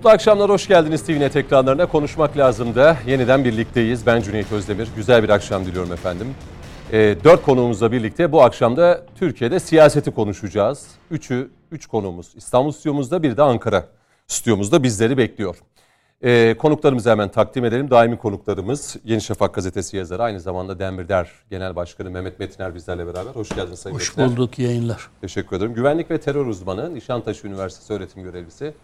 Mutlu akşamlar, hoş geldiniz TVNet ekranlarına. Konuşmak lazım da yeniden birlikteyiz. Ben Cüneyt Özdemir. Güzel bir akşam diliyorum efendim. E, dört konuğumuzla birlikte bu akşam da Türkiye'de siyaseti konuşacağız. Üçü, üç konuğumuz İstanbul stüdyomuzda, bir de Ankara stüdyomuzda bizleri bekliyor. E, konuklarımızı hemen takdim edelim. Daimi konuklarımız Yeni Şafak gazetesi yazarı, aynı zamanda Demirder Genel Başkanı Mehmet Metiner bizlerle beraber. Hoş geldiniz Sayın Hoş Metiner. bulduk yayınlar. Teşekkür ederim. Güvenlik ve terör uzmanı, Nişantaşı Üniversitesi öğretim görevlisi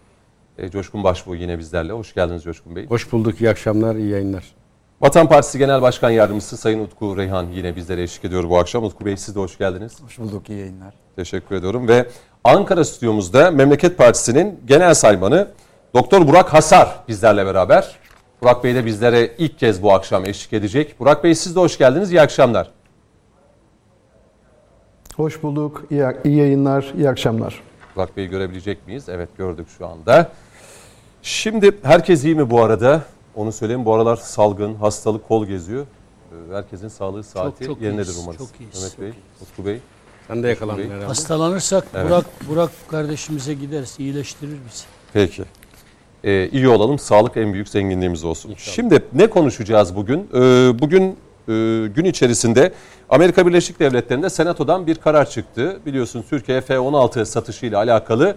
e, Coşkun Başbuğ yine bizlerle. Hoş geldiniz Coşkun Bey. Hoş bulduk, iyi akşamlar, iyi yayınlar. Vatan Partisi Genel Başkan Yardımcısı Sayın Utku Reyhan yine bizlere eşlik ediyor bu akşam. Utku Bey siz de hoş geldiniz. Hoş bulduk, iyi yayınlar. Teşekkür ediyorum. Ve Ankara stüdyomuzda Memleket Partisi'nin genel saymanı Doktor Burak Hasar bizlerle beraber. Burak Bey de bizlere ilk kez bu akşam eşlik edecek. Burak Bey siz de hoş geldiniz. İyi akşamlar. Hoş bulduk. İyi, iyi yayınlar, iyi akşamlar. Burak Bey'i görebilecek miyiz? Evet gördük şu anda. Şimdi herkes iyi mi bu arada? Onu söyleyeyim. Bu aralar salgın, hastalık kol geziyor. Ee, Herkesin sağlığı saati çok yerindedir iyiyiz, umarız. çok iyiyiz. Mehmet Çok Bey, Utku Bey. Sen de yakalandın herhalde. Hastalanırsak Evet. Burak Burak kardeşimize gideriz, iyileştirir bizi. Peki. Ee, iyi olalım. Sağlık en büyük zenginliğimiz olsun. Şimdi ne konuşacağız bugün? Ee, bugün e, gün içerisinde Amerika Birleşik Devletleri'nde Senato'dan bir karar çıktı. Biliyorsun Türkiye F-16 satışıyla alakalı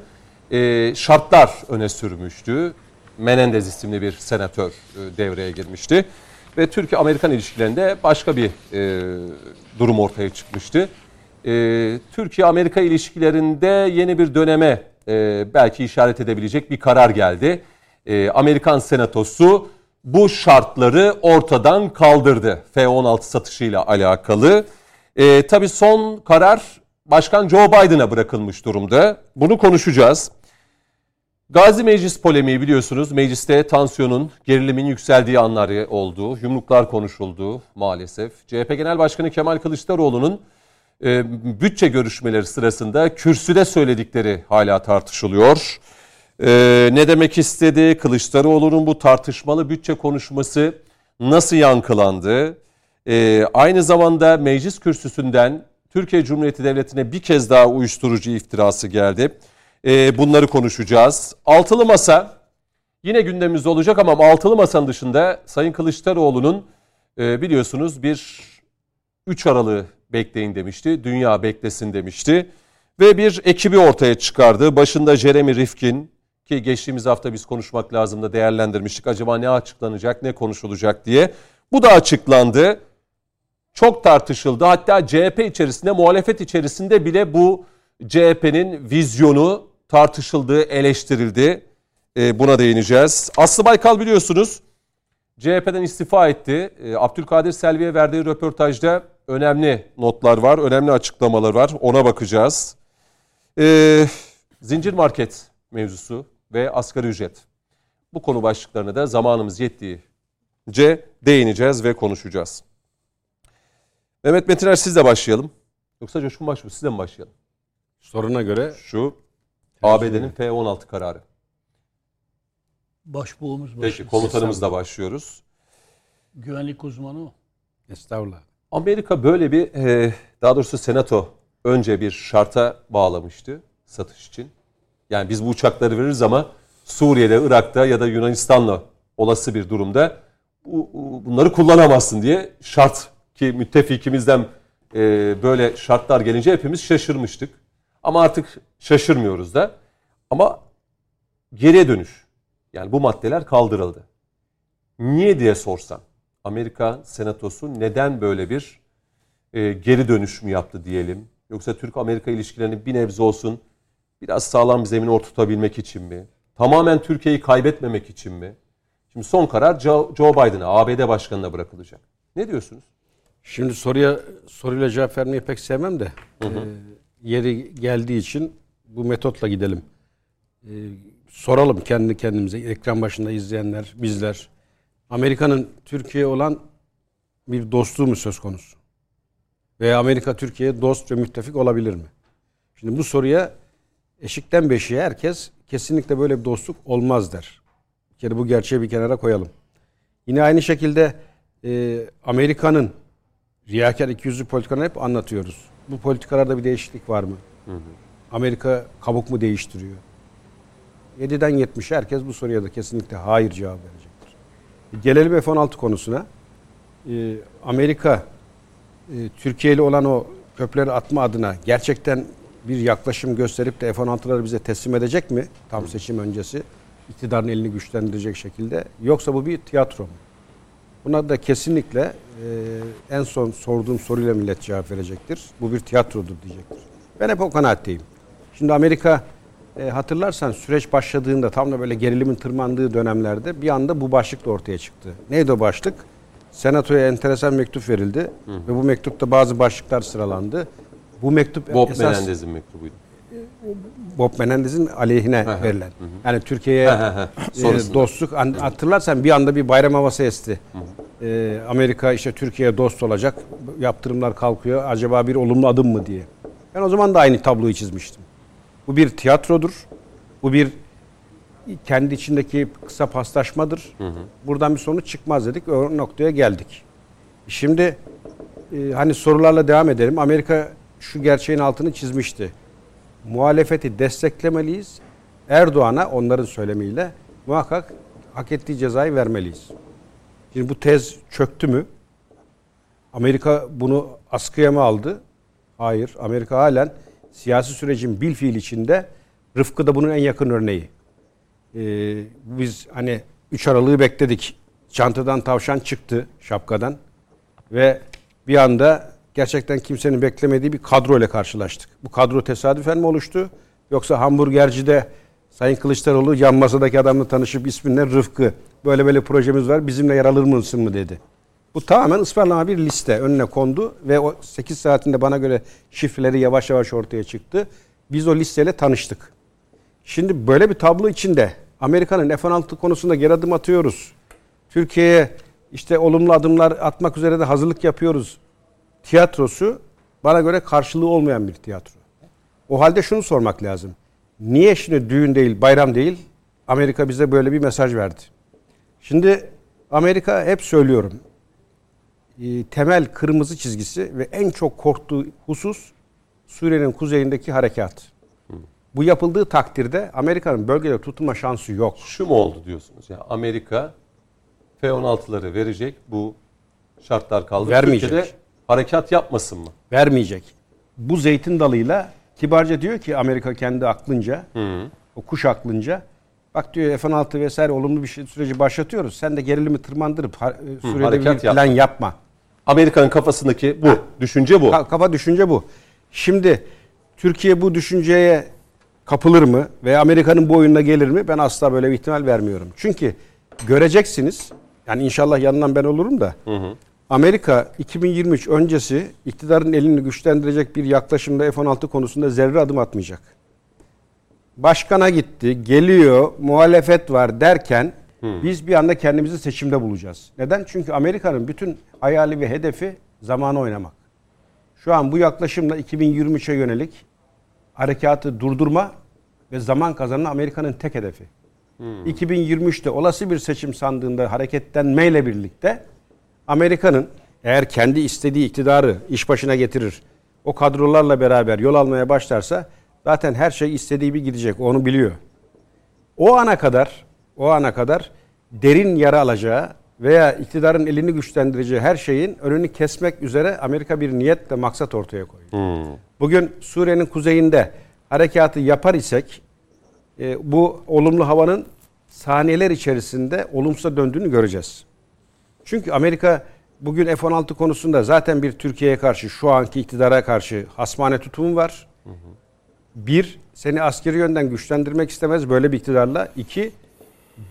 e, şartlar öne sürmüştü. Menendez isimli bir senatör e, devreye girmişti. Ve Türkiye-Amerikan ilişkilerinde başka bir e, durum ortaya çıkmıştı. E, Türkiye-Amerika ilişkilerinde yeni bir döneme e, belki işaret edebilecek bir karar geldi. E, Amerikan Senatosu bu şartları ortadan kaldırdı F-16 satışıyla alakalı. E, tabii son karar Başkan Joe Biden'a bırakılmış durumda. Bunu konuşacağız. Gazi Meclis polemiği biliyorsunuz. Mecliste tansiyonun, gerilimin yükseldiği anları oldu. Yumruklar konuşuldu maalesef. CHP Genel Başkanı Kemal Kılıçdaroğlu'nun e, bütçe görüşmeleri sırasında kürsüde söyledikleri hala tartışılıyor. E, ne demek istedi? Kılıçdaroğlu'nun bu tartışmalı bütçe konuşması nasıl yankılandı? E, aynı zamanda meclis kürsüsünden Türkiye Cumhuriyeti Devleti'ne bir kez daha uyuşturucu iftirası geldi. E, bunları konuşacağız. Altılı Masa yine gündemimizde olacak ama Altılı Masa'nın dışında Sayın Kılıçdaroğlu'nun e, biliyorsunuz bir 3 Aralık'ı bekleyin demişti. Dünya beklesin demişti. Ve bir ekibi ortaya çıkardı. Başında Jeremy Rifkin ki geçtiğimiz hafta biz konuşmak lazım da değerlendirmiştik. Acaba ne açıklanacak, ne konuşulacak diye. Bu da açıklandı. Çok tartışıldı. Hatta CHP içerisinde, muhalefet içerisinde bile bu CHP'nin vizyonu tartışıldı, eleştirildi. Ee, buna değineceğiz. Aslı Baykal biliyorsunuz CHP'den istifa etti. Ee, Abdülkadir Selvi'ye verdiği röportajda önemli notlar var, önemli açıklamalar var. Ona bakacağız. Ee, zincir market mevzusu ve asgari ücret. Bu konu başlıklarına da zamanımız yettiğince değineceğiz ve konuşacağız. Mehmet Metiner sizle başlayalım. Yoksa Coşkun Başbuğ sizle mi başlayalım? Soruna göre Şu ABD'nin F-16 kararı. Başbuğumuz Peki başımız. komutanımızla başlıyoruz. Güvenlik uzmanı o. estağfurullah. Amerika böyle bir e, daha doğrusu senato önce bir şarta bağlamıştı satış için. Yani biz bu uçakları veririz ama Suriye'de, Irak'ta ya da Yunanistan'la olası bir durumda bu, bu- bunları kullanamazsın diye şart ki müttefikimizden e, böyle şartlar gelince hepimiz şaşırmıştık. Ama artık şaşırmıyoruz da. Ama geriye dönüş. Yani bu maddeler kaldırıldı. Niye diye sorsan Amerika senatosu neden böyle bir e, geri dönüş mü yaptı diyelim? Yoksa Türk-Amerika ilişkilerini bir nebze olsun biraz sağlam bir zemin oturtabilmek için mi? Tamamen Türkiye'yi kaybetmemek için mi? Şimdi son karar Joe, Biden'a, ABD başkanına bırakılacak. Ne diyorsunuz? Şimdi soruya soruyla cevap vermeyi pek sevmem de e, yeri geldiği için bu metotla gidelim. E, soralım kendi kendimize, ekran başında izleyenler, bizler. Amerika'nın Türkiye olan bir dostluğu mu söz konusu? Veya Amerika Türkiye'ye dost ve müttefik olabilir mi? Şimdi bu soruya eşikten beşiğe herkes kesinlikle böyle bir dostluk olmaz der. Bir kere bu gerçeği bir kenara koyalım. Yine aynı şekilde e, Amerika'nın riyakar ikiyüzlü politikalarını hep anlatıyoruz. Bu politikalarda bir değişiklik var mı? Amerika kabuk mu değiştiriyor? 7'den 70'e herkes bu soruya da kesinlikle hayır cevabı verecektir. Gelelim F-16 konusuna. Ee, Amerika e, Türkiye ile olan o köprüleri atma adına gerçekten bir yaklaşım gösterip de F-16'ları bize teslim edecek mi? Tam seçim öncesi iktidarın elini güçlendirecek şekilde. Yoksa bu bir tiyatro mu? Buna da kesinlikle e, en son sorduğum soruyla millet cevap verecektir. Bu bir tiyatrodur diyecektir. Ben hep o kanaatteyim. Şimdi Amerika e, hatırlarsan süreç başladığında tam da böyle gerilimin tırmandığı dönemlerde bir anda bu başlık da ortaya çıktı. Neydi o başlık? Senatoya enteresan mektup verildi ve bu mektupta bazı başlıklar sıralandı. Bu mektup Bob esas Menendez'in mektubuydu. Bob Menendez'in aleyhine hı. verilen. Yani Türkiye'ye e, dostluk an- hatırlarsan bir anda bir bayram havası esti. E, Amerika işte Türkiye'ye dost olacak. Yaptırımlar kalkıyor. Acaba bir olumlu adım mı diye. Ben o zaman da aynı tabloyu çizmiştim. Bu bir tiyatrodur. Bu bir kendi içindeki kısa paslaşmadır. Buradan bir sonuç çıkmaz dedik. O noktaya geldik. Şimdi e, hani sorularla devam edelim. Amerika şu gerçeğin altını çizmişti. Muhalefeti desteklemeliyiz. Erdoğan'a onların söylemiyle muhakkak hak ettiği cezayı vermeliyiz. Şimdi bu tez çöktü mü? Amerika bunu askıya mı aldı? Hayır. Amerika halen siyasi sürecin bil fiil içinde Rıfkı da bunun en yakın örneği. Ee, biz hani 3 Aralık'ı bekledik. Çantadan tavşan çıktı şapkadan ve bir anda gerçekten kimsenin beklemediği bir kadro ile karşılaştık. Bu kadro tesadüfen mi oluştu? Yoksa hamburgercide Sayın Kılıçdaroğlu yan masadaki adamla tanışıp isminle Rıfkı böyle böyle projemiz var bizimle yer alır mısın mı dedi. Bu tamamen ısmarlama bir liste önüne kondu ve o 8 saatinde bana göre şifreleri yavaş yavaş ortaya çıktı. Biz o listeyle tanıştık. Şimdi böyle bir tablo içinde Amerika'nın F-16 konusunda geri adım atıyoruz. Türkiye'ye işte olumlu adımlar atmak üzere de hazırlık yapıyoruz. Tiyatrosu bana göre karşılığı olmayan bir tiyatro. O halde şunu sormak lazım. Niye şimdi düğün değil, bayram değil Amerika bize böyle bir mesaj verdi? Şimdi Amerika hep söylüyorum. e, Temel kırmızı çizgisi ve en çok korktuğu husus Suriye'nin kuzeyindeki harekat. Bu yapıldığı takdirde Amerika'nın bölgede tutunma şansı yok. Şu mu oldu diyorsunuz? Ya Amerika F-16'ları verecek. Bu şartlar kaldı. Vermeyecek. Türkiye'de harekat yapmasın mı? Vermeyecek. Bu zeytin dalıyla kibarca diyor ki Amerika kendi aklınca, o kuş aklınca bak diyor F-16 vesaire olumlu bir şey, süreci başlatıyoruz. Sen de gerilimi tırmandırıp ha- e, Suriye'de bir plan yapma. Amerika'nın kafasındaki bu. Düşünce bu. Ka- Kafa düşünce bu. Şimdi Türkiye bu düşünceye kapılır mı ve Amerika'nın bu oyununa gelir mi? Ben asla böyle bir ihtimal vermiyorum. Çünkü göreceksiniz. Yani inşallah yanından ben olurum da. Amerika 2023 öncesi iktidarın elini güçlendirecek bir yaklaşımda F-16 konusunda zerre adım atmayacak. Başkana gitti, geliyor, muhalefet var derken biz bir anda kendimizi seçimde bulacağız. Neden? Çünkü Amerika'nın bütün hayali ve hedefi zamanı oynamak. Şu an bu yaklaşımla 2023'e yönelik harekatı durdurma ve zaman kazanan Amerika'nın tek hedefi. 2023'te olası bir seçim sandığında hareketlenmeyle birlikte Amerika'nın eğer kendi istediği iktidarı iş başına getirir, o kadrolarla beraber yol almaya başlarsa zaten her şey istediği bir gidecek. Onu biliyor. O ana kadar, o ana kadar derin yara alacağı veya iktidarın elini güçlendireceği her şeyin önünü kesmek üzere Amerika bir niyet ve maksat ortaya koyuyor. Bugün Suriye'nin kuzeyinde harekatı yapar isek e, bu olumlu havanın saniyeler içerisinde olumsuza döndüğünü göreceğiz. Çünkü Amerika bugün F-16 konusunda zaten bir Türkiye'ye karşı şu anki iktidara karşı hasmane tutumu var. Bir, seni askeri yönden güçlendirmek istemez böyle bir iktidarla. İki,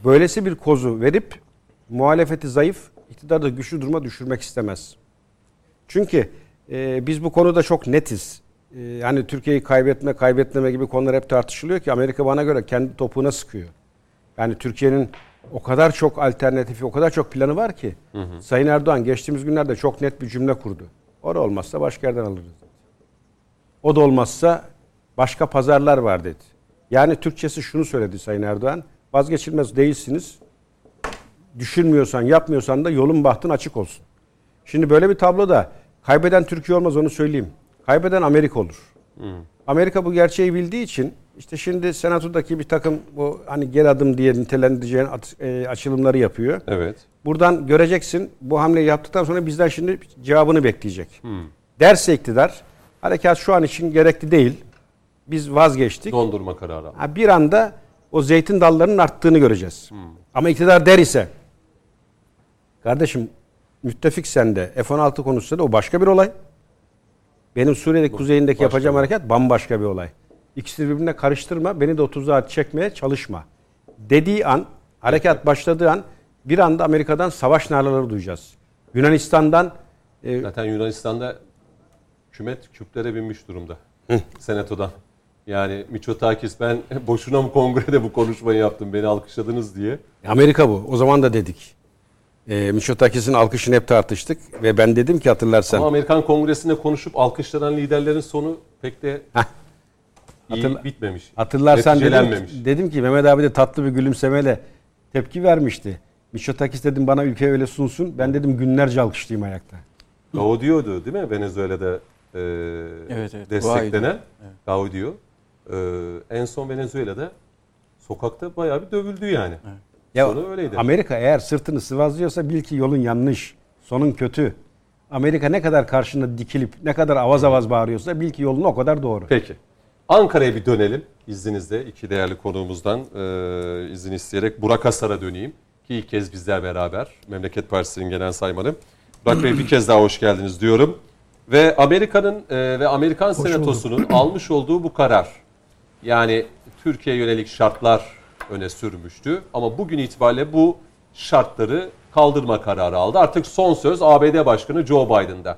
böylesi bir kozu verip muhalefeti zayıf, iktidarı da güçlü duruma düşürmek istemez. Çünkü e, biz bu konuda çok netiz. E, yani Türkiye'yi kaybetme, kaybetmeme gibi konular hep tartışılıyor ki Amerika bana göre kendi topuğuna sıkıyor. Yani Türkiye'nin o kadar çok alternatifi, o kadar çok planı var ki. Sayın Erdoğan geçtiğimiz günlerde çok net bir cümle kurdu. O da olmazsa başka yerden alırız. dedi. O da olmazsa başka pazarlar var dedi. Yani Türkçesi şunu söyledi Sayın Erdoğan. Vazgeçilmez değilsiniz. Düşünmüyorsan, yapmıyorsan da yolun bahtın açık olsun. Şimdi böyle bir tabloda kaybeden Türkiye olmaz onu söyleyeyim. Kaybeden Amerika olur. Amerika bu gerçeği bildiği için İşte şimdi senatodaki bir takım bu hani geri adım diye nitelendireceğin e, açılımları yapıyor. Evet. Buradan göreceksin bu hamleyi yaptıktan sonra bizden şimdi cevabını bekleyecek. Derse iktidar harekat şu an için gerekli değil. Biz vazgeçtik. Dondurma kararı. Ha, bir anda o zeytin dallarının arttığını göreceğiz. Ama iktidar der ise kardeşim müttefik sende F-16 konusunda da o başka bir olay. Benim Suriye'deki kuzeyindeki yapacağım hareket bambaşka bir olay. İkisini birbirine karıştırma, beni de o tuzağa çekmeye çalışma. Dediği an, harekat başladığı an bir anda Amerika'dan savaş naraları duyacağız. Yunanistan'dan e, Zaten Yunanistan'da hükümet küplere binmiş durumda. Senatodan. Yani Miçotakis ben boşuna mı kongrede bu konuşmayı yaptım beni alkışladınız diye. Amerika bu. O zaman da dedik. E, Mitsotakis'in alkışını hep tartıştık ve ben dedim ki hatırlarsan. Ama Amerikan kongresinde konuşup alkışlanan liderlerin sonu pek de Heh. İyi Hatırla- bitmemiş. Hatırlarsan dedim, dedim ki Mehmet abi de tatlı bir gülümsemeyle tepki vermişti. Mitsotakis dedim bana ülke öyle sunsun. Ben dedim günlerce alkışlayayım ayakta. Gaudio'du değil mi Venezuela'da e, Evet, evet. desteklenen Gaudio. E, en son Venezuela'da sokakta bayağı bir dövüldü yani. Ya Sonu öyleydi. Amerika eğer sırtını sıvazlıyorsa bil ki yolun yanlış. Sonun kötü. Amerika ne kadar karşında dikilip ne kadar avaz avaz bağırıyorsa bil ki yolun o kadar doğru. Peki. Ankara'ya bir dönelim izninizle. iki değerli konuğumuzdan e, izin isteyerek Burak Asar'a döneyim. Ki ilk kez bizler beraber. Memleket Partisi'nin genel saymanı. Burak Bey bir kez daha hoş geldiniz diyorum. Ve Amerika'nın e, ve Amerikan Senatosu'nun almış olduğu bu karar. Yani Türkiye yönelik şartlar öne sürmüştü. Ama bugün itibariyle bu şartları kaldırma kararı aldı. Artık son söz ABD Başkanı Joe Biden'da.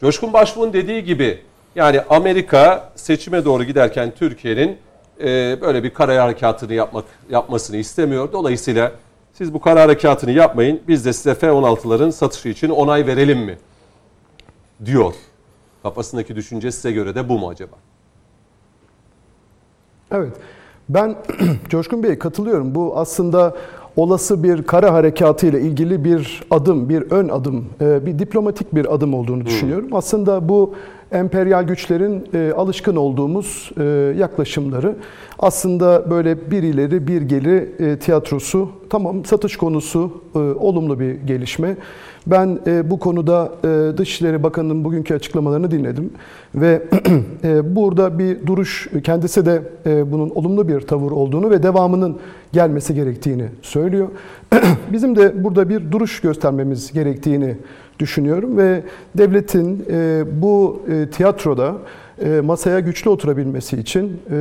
Coşkun Başbuğ'un dediği gibi yani Amerika seçime doğru giderken Türkiye'nin e, böyle bir kara harekatını yapmak yapmasını istemiyor. Dolayısıyla siz bu kara harekatını yapmayın. Biz de size F-16'ların satışı için onay verelim mi? Diyor. Kafasındaki düşünce size göre de bu mu acaba? Evet. Ben Coşkun Bey'e katılıyorum. Bu aslında olası bir kara harekatı ile ilgili bir adım, bir ön adım, e, bir diplomatik bir adım olduğunu düşünüyorum. Aslında bu emperyal güçlerin e, alışkın olduğumuz e, yaklaşımları aslında böyle bir ileri bir geri e, tiyatrosu tamam satış konusu e, olumlu bir gelişme. Ben e, bu konuda e, Dışişleri Bakanı'nın bugünkü açıklamalarını dinledim ve e, burada bir duruş kendisi de e, bunun olumlu bir tavır olduğunu ve devamının gelmesi gerektiğini söylüyor. Bizim de burada bir duruş göstermemiz gerektiğini düşünüyorum ve devletin e, bu e, tiyatroda masaya güçlü oturabilmesi için e,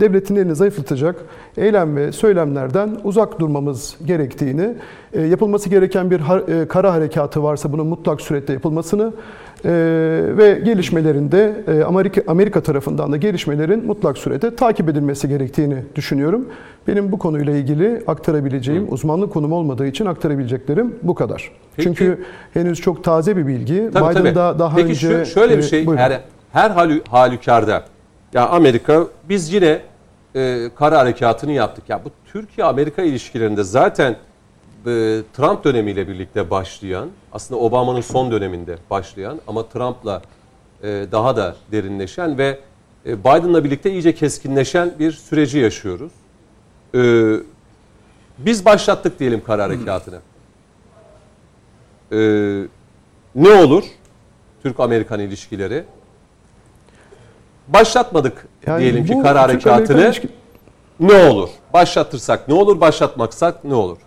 devletin elini zayıflatacak eylem ve söylemlerden uzak durmamız gerektiğini, e, yapılması gereken bir e, kara harekatı varsa bunun mutlak surette yapılmasını e, ve gelişmelerinde e, Amerika Amerika tarafından da gelişmelerin mutlak surette takip edilmesi gerektiğini düşünüyorum. Benim bu konuyla ilgili aktarabileceğim uzmanlık konum olmadığı için aktarabileceklerim bu kadar. Peki. Çünkü henüz çok taze bir bilgi. Tabii, Biden tabii. da daha Peki önce şu, şöyle bir e, şey buyurun. her, her halü, halükarda ya Amerika biz yine e, kara harekatını yaptık. Ya bu Türkiye Amerika ilişkilerinde zaten e, Trump dönemiyle birlikte başlayan aslında Obama'nın son döneminde başlayan ama Trump'la e, daha da derinleşen ve e, Biden'la birlikte iyice keskinleşen bir süreci yaşıyoruz. E, biz başlattık diyelim kara harekatını. E, ne olur? Türk-Amerikan ilişkileri. Başlatmadık Yani diyelim ki bu kara Türk-Amerikan harekatını. Ne olur? Başlatırsak ne olur? Başlatmaksak ne olur?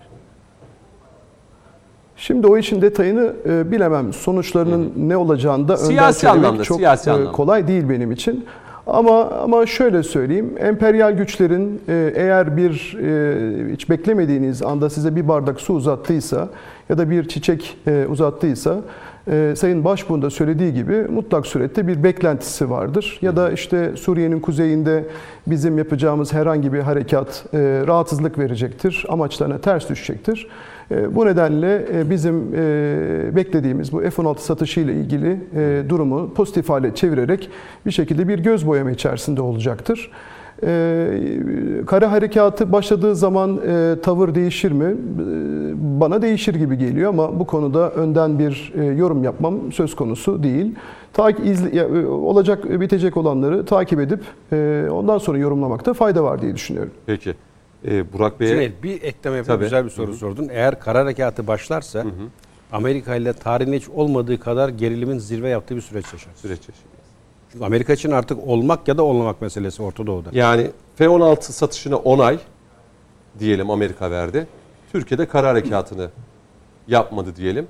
Şimdi o işin detayını e, bilemem. Sonuçlarının ne olacağını da Siyasi anlamda, çok siyasi e, anlamda. kolay değil benim için. Ama ama şöyle söyleyeyim. Emperyal güçlerin e, eğer bir e, hiç beklemediğiniz anda size bir bardak su uzattıysa ya da bir çiçek e, uzattıysa e, Sayın Başbuğ'un da söylediği gibi mutlak surette bir beklentisi vardır. Ya da işte Suriye'nin kuzeyinde bizim yapacağımız herhangi bir harekat e, rahatsızlık verecektir, amaçlarına ters düşecektir. E, Bu nedenle e, bizim e, beklediğimiz bu F-16 satışı ile ilgili e, durumu pozitif hale çevirerek bir şekilde bir göz boyama içerisinde olacaktır. E, kara harekatı başladığı zaman e, tavır değişir mi? E, bana değişir gibi geliyor ama bu konuda önden bir e, yorum yapmam söz konusu değil. Takip izle, ya, e, olacak bitecek olanları takip edip e, ondan sonra yorumlamakta fayda var diye düşünüyorum. Peki. Ee, Burak Bey'e Cüneyt bir ekleme. Tabii. Güzel bir soru sordun. Eğer kara harekatı başlarsa Amerika ile tarihin hiç olmadığı kadar gerilimin zirve yaptığı bir süreç yaşar. süreç yaşayacağız. Amerika için artık olmak ya da olmamak meselesi Orta Doğu'da. Yani F-16 satışına onay diyelim Amerika verdi. Türkiye'de kara harekatını yapmadı diyelim.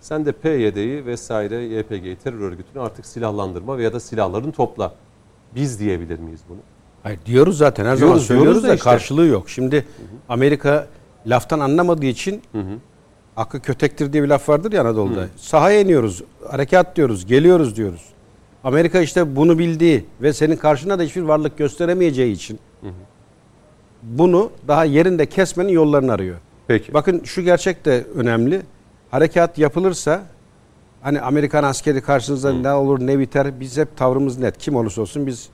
Sen de PYD'yi vesaire YPG'yi terör örgütünü artık silahlandırma veya da silahlarını topla. Biz diyebilir miyiz bunu? Hayır diyoruz zaten her zaman Diyoruz, söylüyoruz diyoruz da da işte. karşılığı yok. Şimdi Amerika laftan anlamadığı için aklı kötektir diye bir laf vardır ya Anadolu'da. Sahaya iniyoruz, harekat diyoruz, geliyoruz diyoruz. Amerika işte bunu bildiği ve senin karşına da hiçbir varlık gösteremeyeceği için bunu daha yerinde kesmenin yollarını arıyor. Peki. Bakın şu gerçek de önemli. Harekat yapılırsa hani Amerikan askeri karşınızda ne olur ne biter biz hep tavrımız net. Kim olursa olsun biz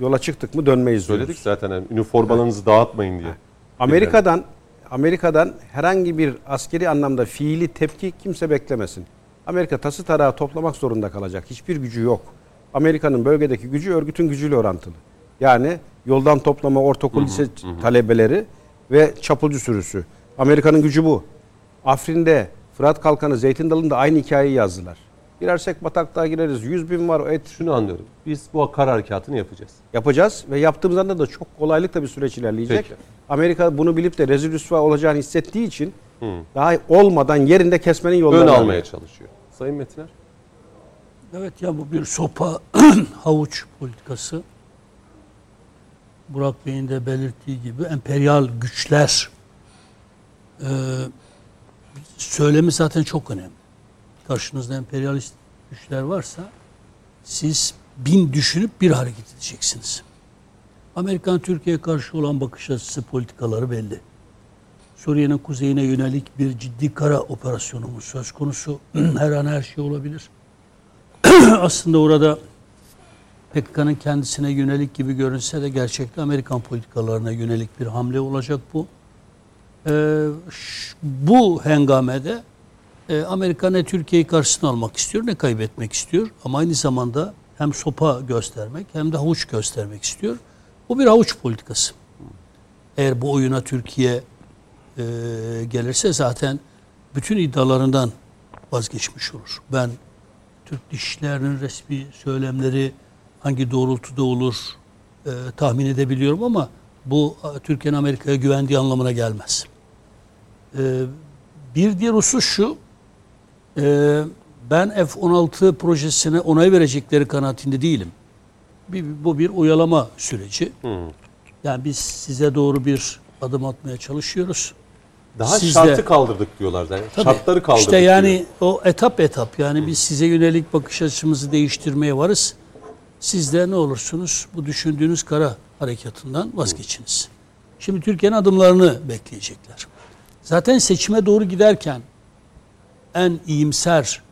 yola çıktık mı dönmeyiz Söyledik diyoruz. zaten yani üniformalarınızı dağıtmayın diye. Amerika'dan Amerika'dan herhangi bir askeri anlamda fiili tepki kimse beklemesin. Amerika tası tarağı toplamak zorunda kalacak. Hiçbir gücü yok. Amerika'nın bölgedeki gücü örgütün gücüyle orantılı. Yani yoldan toplama ortaokul lise talebeleri ve çapulcu sürüsü. Amerika'nın gücü bu. Afrin'de, Fırat Kalkanı, Zeytin Dalı'nda aynı hikayeyi yazdılar. Girersek bataklığa gireriz. 100 bin var o et Şunu anlıyorum. Biz bu kara harekatını yapacağız. yapacağız ve yaptığımız anda da çok kolaylıkla bir süreç ilerleyecek. Peki. Amerika bunu bilip de rezil rüsva olacağını hissettiği için daha olmadan yerinde kesmenin yollarını Ön almaya çalışıyor. Sayın Metiner. Evet ya bu bir sopa havuç politikası. Burak Bey'in de belirttiği gibi emperyal güçler e, söylemi zaten çok önemli. Karşınızda emperyalist güçler varsa siz bin düşünüp bir hareket edeceksiniz. Amerikan Türkiye'ye karşı olan bakış açısı politikaları belli. Suriye'nin kuzeyine yönelik bir ciddi kara operasyonumuz söz konusu. her an her şey olabilir. Aslında orada PKK'nın kendisine yönelik gibi görünse de gerçekte Amerikan politikalarına yönelik bir hamle olacak bu. Ee, bu hengamede e, Amerika ne Türkiye'yi karşısına almak istiyor ne kaybetmek istiyor. Ama aynı zamanda hem sopa göstermek hem de havuç göstermek istiyor. Bu bir havuç politikası. Eğer bu oyuna Türkiye e, gelirse zaten bütün iddialarından vazgeçmiş olur. Ben Türk dişlerinin resmi söylemleri hangi doğrultuda olur e, tahmin edebiliyorum ama bu e, Türkiye'nin Amerika'ya güvendiği anlamına gelmez. E, bir diğer husus şu, e, ben F-16 projesine onay verecekleri kanaatinde değilim. Bir, bu bir oyalama süreci. Yani biz size doğru bir adım atmaya çalışıyoruz. Daha Siz şartı kaldırdık diyorlar. Yani Tabii. şartları kaldırdık İşte yani diyor. o etap etap yani biz size yönelik bakış açımızı değiştirmeye varız. Siz de ne olursunuz bu düşündüğünüz kara harekatından vazgeçiniz. Şimdi Türkiye'nin adımlarını bekleyecekler. Zaten seçime doğru giderken en iyimser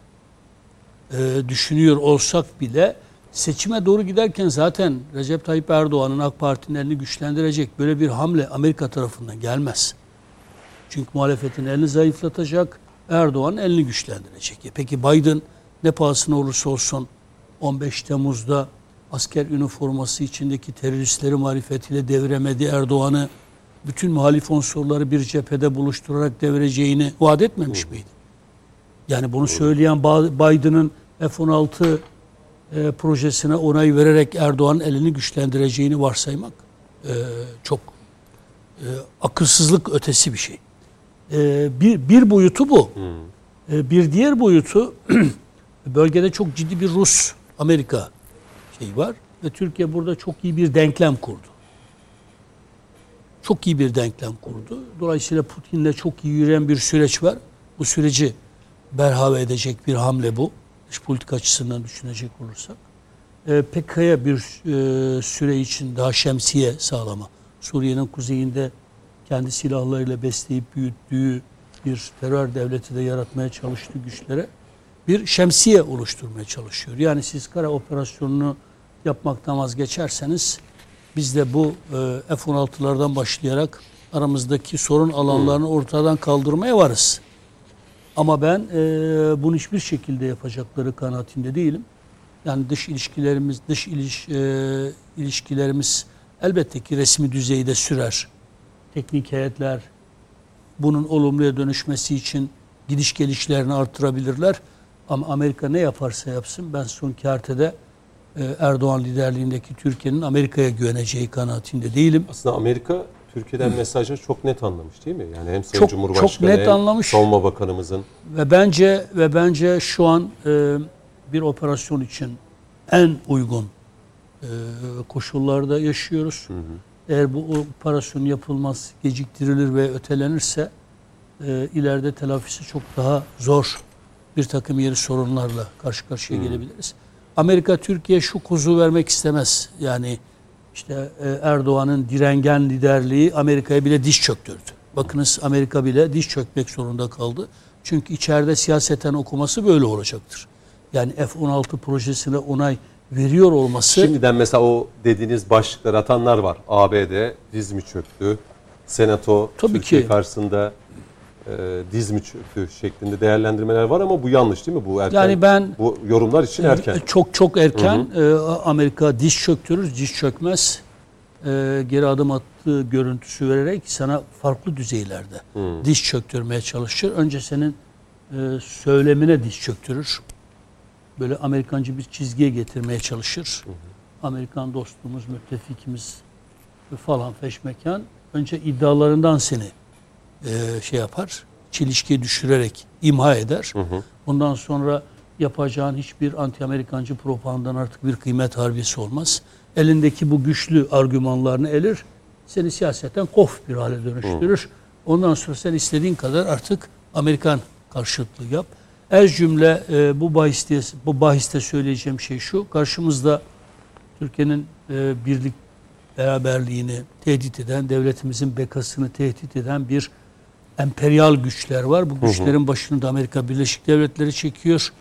e, düşünüyor olsak bile seçime doğru giderken zaten Recep Tayyip Erdoğan'ın AK Parti'nin elini güçlendirecek böyle bir hamle Amerika tarafından gelmez. Çünkü muhalefetin elini zayıflatacak, Erdoğan elini güçlendirecek. E Peki Biden ne pahasına olursa olsun 15 Temmuz'da asker üniforması içindeki teröristleri marifetiyle devremedi Erdoğan'ı bütün muhalif unsurları bir cephede buluşturarak devireceğini vaat etmemiş miydi? Yani bunu söyleyen Ba- Biden'ın F-16 e, projesine onay vererek Erdoğan'ın elini güçlendireceğini varsaymak e, çok e, akılsızlık ötesi bir şey. E, bir, bir boyutu bu. E, bir diğer boyutu bölgede çok ciddi bir Rus-Amerika şeyi var ve Türkiye burada çok iyi bir denklem kurdu. Çok iyi bir denklem kurdu. Dolayısıyla Putin'le çok iyi yürüyen bir süreç var. Bu süreci berhava edecek bir hamle bu. Dış politika açısından düşünecek olursak. E, PKK'ya bir e, süre için daha şemsiye sağlama. Suriye'nin kuzeyinde kendi silahlarıyla besleyip büyüttüğü bir terör devleti de yaratmaya çalıştığı güçlere bir şemsiye oluşturmaya çalışıyor. Yani siz kara operasyonunu yapmaktan vazgeçerseniz biz de bu e, F-16'lardan başlayarak aramızdaki sorun alanlarını ortadan kaldırmaya varız. Ama ben e, bunu hiçbir şekilde yapacakları kanaatinde değilim. Yani dış ilişkilerimiz, dış iliş, e, ilişkilerimiz elbette ki resmi düzeyde sürer. Teknik heyetler bunun olumluya dönüşmesi için gidiş gelişlerini artırabilirler. Ama Amerika ne yaparsa yapsın ben son kertede e, Erdoğan liderliğindeki Türkiye'nin Amerika'ya güveneceği kanaatinde değilim. Aslında Amerika Türkiye'den mesajları çok net anlamış değil mi? Yani hem Sayın Çok- Cumhurbaşkanı çok net hem anlamış. Savunma Bakanımızın Ve bence ve bence şu an e, bir operasyon için en uygun e, koşullarda yaşıyoruz. Eğer bu operasyon yapılmaz, geciktirilir ve ötelenirse e, ileride telafisi çok daha zor bir takım yeri sorunlarla karşı karşıya gelebiliriz. Amerika Türkiye şu kuzu vermek istemez. Yani işte e, Erdoğan'ın direngen liderliği Amerika'ya bile diş çöktürdü. Bakınız Amerika bile diş çökmek zorunda kaldı. Çünkü içeride siyaseten okuması böyle olacaktır. Yani F-16 projesine onay veriyor olması Şimdiden mesela o dediğiniz başlıkları atanlar var. ABD diz mi çöktü? Senato Tabii Türkiye ki. karşısında e, diz mi çöktü şeklinde değerlendirmeler var ama bu yanlış değil mi? Bu erken. Yani ben- bu yorumlar için erken. Çok çok erken e, Amerika diş çöktürür, diş çökmez. E, geri adım attığı görüntüsü vererek sana farklı düzeylerde diş çöktürmeye çalışır. Önce senin e, söylemine diş çöktürür. Böyle Amerikancı bir çizgiye getirmeye çalışır. Amerikan dostumuz, müttefikimiz falan feşmekan önce iddialarından seni e, şey yapar, çelişkiye düşürerek imha eder. Ondan sonra yapacağın hiçbir anti-Amerikancı propagandanın artık bir kıymet harbiyesi olmaz. Elindeki bu güçlü argümanlarını elir, seni siyaseten kof bir hale dönüştürür. Ondan sonra sen istediğin kadar artık Amerikan karşıtlığı yap. Ez cümle e, bu bahiste, bu bahiste söyleyeceğim şey şu, karşımızda Türkiye'nin e, birlik beraberliğini tehdit eden, devletimizin bekasını tehdit eden bir emperyal güçler var. Bu güçlerin başını da Amerika Birleşik Devletleri çekiyor.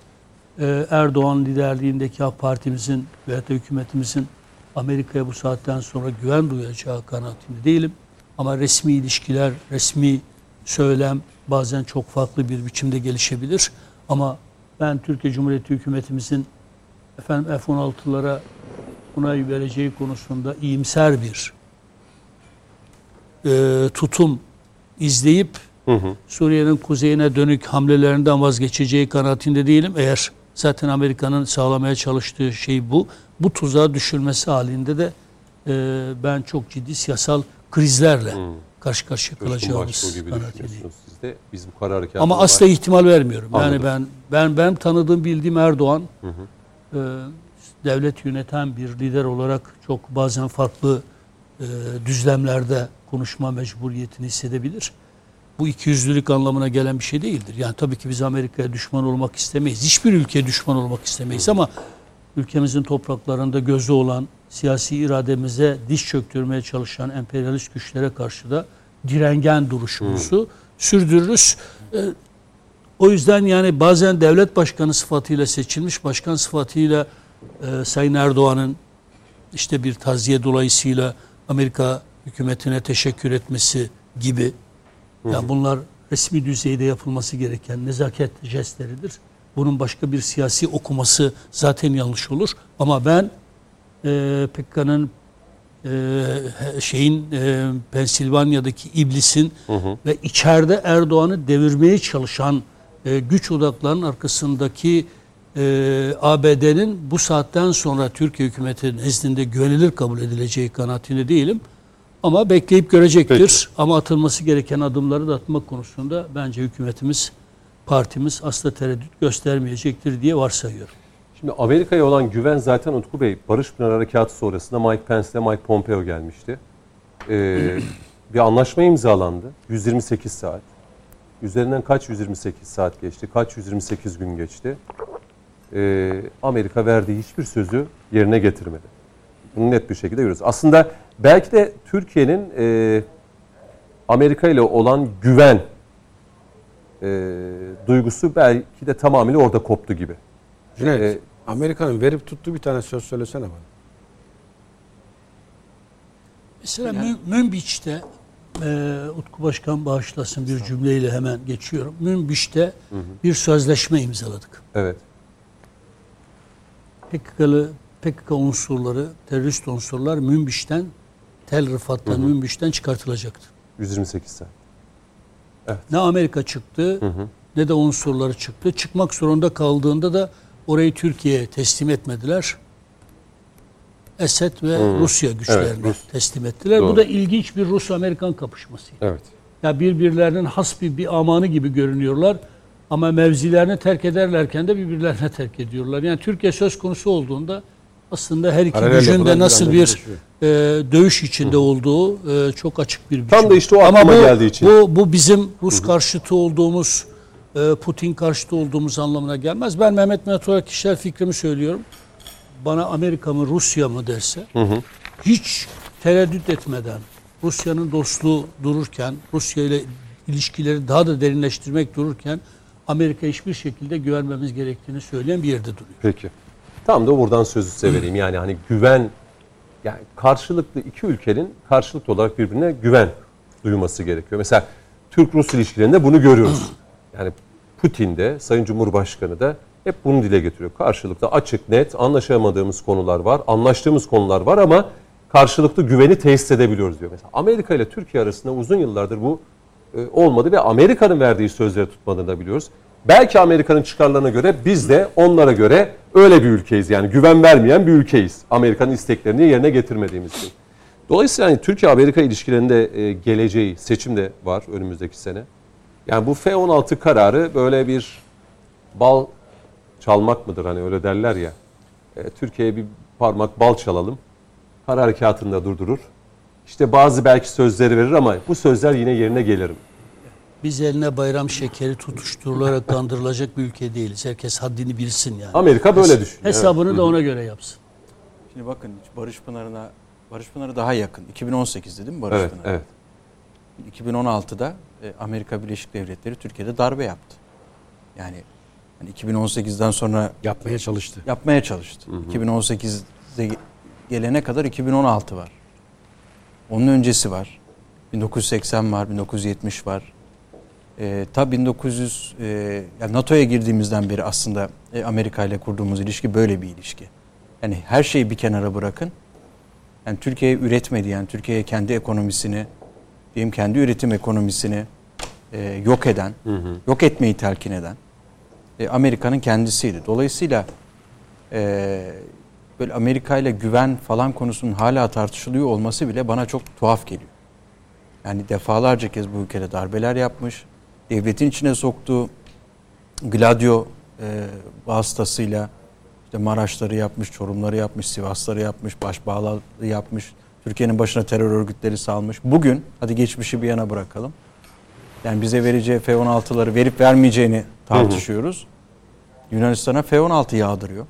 Ee, Erdoğan liderliğindeki AK Parti'mizin veyahut da hükümetimizin Amerika'ya bu saatten sonra güven duyacağı kanaatinde değilim. Ama resmi ilişkiler, resmi söylem bazen çok farklı bir biçimde gelişebilir. Ama ben Türkiye Cumhuriyeti hükümetimizin efendim F-16'lara onay vereceği konusunda iyimser bir e, tutum izleyip Suriye'nin kuzeyine dönük hamlelerinden vazgeçeceği kanaatinde değilim. Eğer zaten Amerika'nın sağlamaya çalıştığı şey bu. Bu tuzağa düşülmesi halinde de e, ben çok ciddi siyasal krizlerle karşı karşıya kalacağımız kanaatindeyim. Düşünüyorsunuz siz de. Biz bu karar Ama asla ihtimal vermiyorum. Yani Anladım. ben ben ben tanıdığım bildiğim Erdoğan e, devlet yöneten bir lider olarak çok bazen farklı e, düzlemlerde konuşma mecburiyetini hissedebilir. Bu ikiyüzlülük anlamına gelen bir şey değildir. Yani tabii ki biz Amerika'ya düşman olmak istemeyiz. Hiçbir ülkeye düşman olmak istemeyiz ama ülkemizin topraklarında gözü olan siyasi irademize diş çöktürmeye çalışan emperyalist güçlere karşı da direngen duruşumuzu sürdürürüz. Ee, o yüzden yani bazen devlet başkanı sıfatıyla seçilmiş başkan sıfatıyla e, Sayın Erdoğan'ın işte bir taziye dolayısıyla Amerika hükümetine teşekkür etmesi gibi yani bunlar resmi düzeyde yapılması gereken nezaket jestleridir. Bunun başka bir siyasi okuması zaten yanlış olur. Ama ben e, PKK'nın e, şeyin e, Pensilvanya'daki iblisin ve içeride Erdoğan'ı devirmeye çalışan e, güç odaklarının arkasındaki e, ABD'nin bu saatten sonra Türkiye hükümeti nezdinde güvenilir kabul edileceği kanaatinde değilim. Ama bekleyip görecektir. Peki. Ama atılması gereken adımları da atmak konusunda bence hükümetimiz, partimiz asla tereddüt göstermeyecektir diye varsayıyorum. Şimdi Amerika'ya olan güven zaten Utku Bey Barış Pınar Harekatı sonrasında Mike Pence ile Mike Pompeo gelmişti. Ee, bir anlaşma imzalandı. 128 saat. Üzerinden kaç 128 saat geçti? Kaç 128 gün geçti? Ee, Amerika verdiği hiçbir sözü yerine getirmedi. Bunu net bir şekilde görüyoruz. Aslında belki de Türkiye'nin e, Amerika ile olan güven e, duygusu belki de tamamıyla orada koptu gibi. Cüneyt, Ee, Amerika'nın verip tuttuğu bir tane söz söylesene bana. Mesela Mün- Münbiç'te e, Utku Başkan bağışlasın bir cümleyle hemen geçiyorum. Münbiç'te bir sözleşme imzaladık. Evet. PKK'lı PKK unsurları, terörist unsurlar Münbiç'ten Tel Rıfat'tan Münbiç'ten çıkartılacaktı. 128 saat. Ne Amerika çıktı ne de unsurları çıktı. Çıkmak zorunda kaldığında da orayı Türkiye'ye teslim etmediler. Esed ve Rusya güçlerine Rus. teslim ettiler. Doğru. Bu da ilginç bir Rus-Amerikan kapışması. Evet. Ya birbirlerinin has bir, amanı gibi görünüyorlar. Ama mevzilerini terk ederlerken de birbirlerine terk ediyorlar. Yani Türkiye söz konusu olduğunda aslında her iki Paralel gücün de nasıl bir e, dövüş içinde olduğu e, çok açık bir biçim. Tam da işte o Ama aklıma bu, geldiği için. Bu, bu bizim Rus karşıtı olduğumuz, Putin karşıtı olduğumuz anlamına gelmez. Ben Mehmet olarak kişisel fikrimi söylüyorum. Bana Amerika mı Rusya mı derse hiç tereddüt etmeden Rusya'nın dostluğu dururken, Rusya ile ilişkileri daha da derinleştirmek dururken Amerika hiçbir şekilde güvenmemiz gerektiğini söyleyen bir yerde duruyor. Peki. Tam da buradan sözü size vereyim. Yani hani güven yani karşılıklı iki ülkenin karşılıklı olarak birbirine güven duyması gerekiyor. Mesela Türk-Rus ilişkilerinde bunu görüyoruz. Yani Putin de Sayın Cumhurbaşkanı da hep bunu dile getiriyor. Karşılıklı açık net anlaşamadığımız konular var, anlaştığımız konular var ama karşılıklı güveni tesis edebiliyoruz diyor. Mesela Amerika ile Türkiye arasında uzun yıllardır bu e, olmadı ve Amerika'nın verdiği sözleri tutmadığını da biliyoruz. Belki Amerika'nın çıkarlarına göre biz de onlara göre öyle bir ülkeyiz. Yani güven vermeyen bir ülkeyiz. Amerika'nın isteklerini yerine getirmediğimiz için. Dolayısıyla hani Türkiye-Amerika ilişkilerinde e, geleceği, seçim de var önümüzdeki sene. Yani bu F-16 kararı böyle bir bal çalmak mıdır hani öyle derler ya. E, Türkiye'ye bir parmak bal çalalım. Kara harekatını da durdurur. İşte bazı belki sözleri verir ama bu sözler yine yerine gelir mi? Biz eline bayram şekeri tutuşturularak kandırılacak bir ülke değiliz. Herkes haddini bilsin yani. Amerika böyle düşünüyor. Hesabını da ona göre yapsın. Şimdi bakın Barış Pınarı'na Barış Pınarı daha yakın. 2018'de değil mi Barış Evet, Pınarı? evet. 2016'da e, Amerika Birleşik Devletleri Türkiye'de darbe yaptı. Yani hani 2018'den sonra Yapmaya çalıştı. yapmaya çalıştı. 2018'de gelene kadar 2016 var. Onun öncesi var. 1980 var, 1970 var. Ee, ta 1900 e, yani NATO'ya girdiğimizden beri aslında e, Amerika ile kurduğumuz ilişki böyle bir ilişki. Yani her şeyi bir kenara bırakın. Yani Türkiye üretmedi yani Türkiye kendi ekonomisini, diyeyim kendi üretim ekonomisini e, yok eden, yok etmeyi telkin eden e, Amerika'nın kendisiydi. Dolayısıyla e, böyle Amerika ile güven falan konusunun hala tartışılıyor olması bile bana çok tuhaf geliyor. Yani defalarca kez bu ülkede darbeler yapmış, devletin içine soktuğu Gladio e, vasıtasıyla işte Maraşları yapmış, Çorumları yapmış, Sivasları yapmış, Başbağları yapmış, Türkiye'nin başına terör örgütleri salmış. Bugün, hadi geçmişi bir yana bırakalım. Yani bize vereceği F-16'ları verip vermeyeceğini tartışıyoruz. Yunanistan'a F-16 yağdırıyor.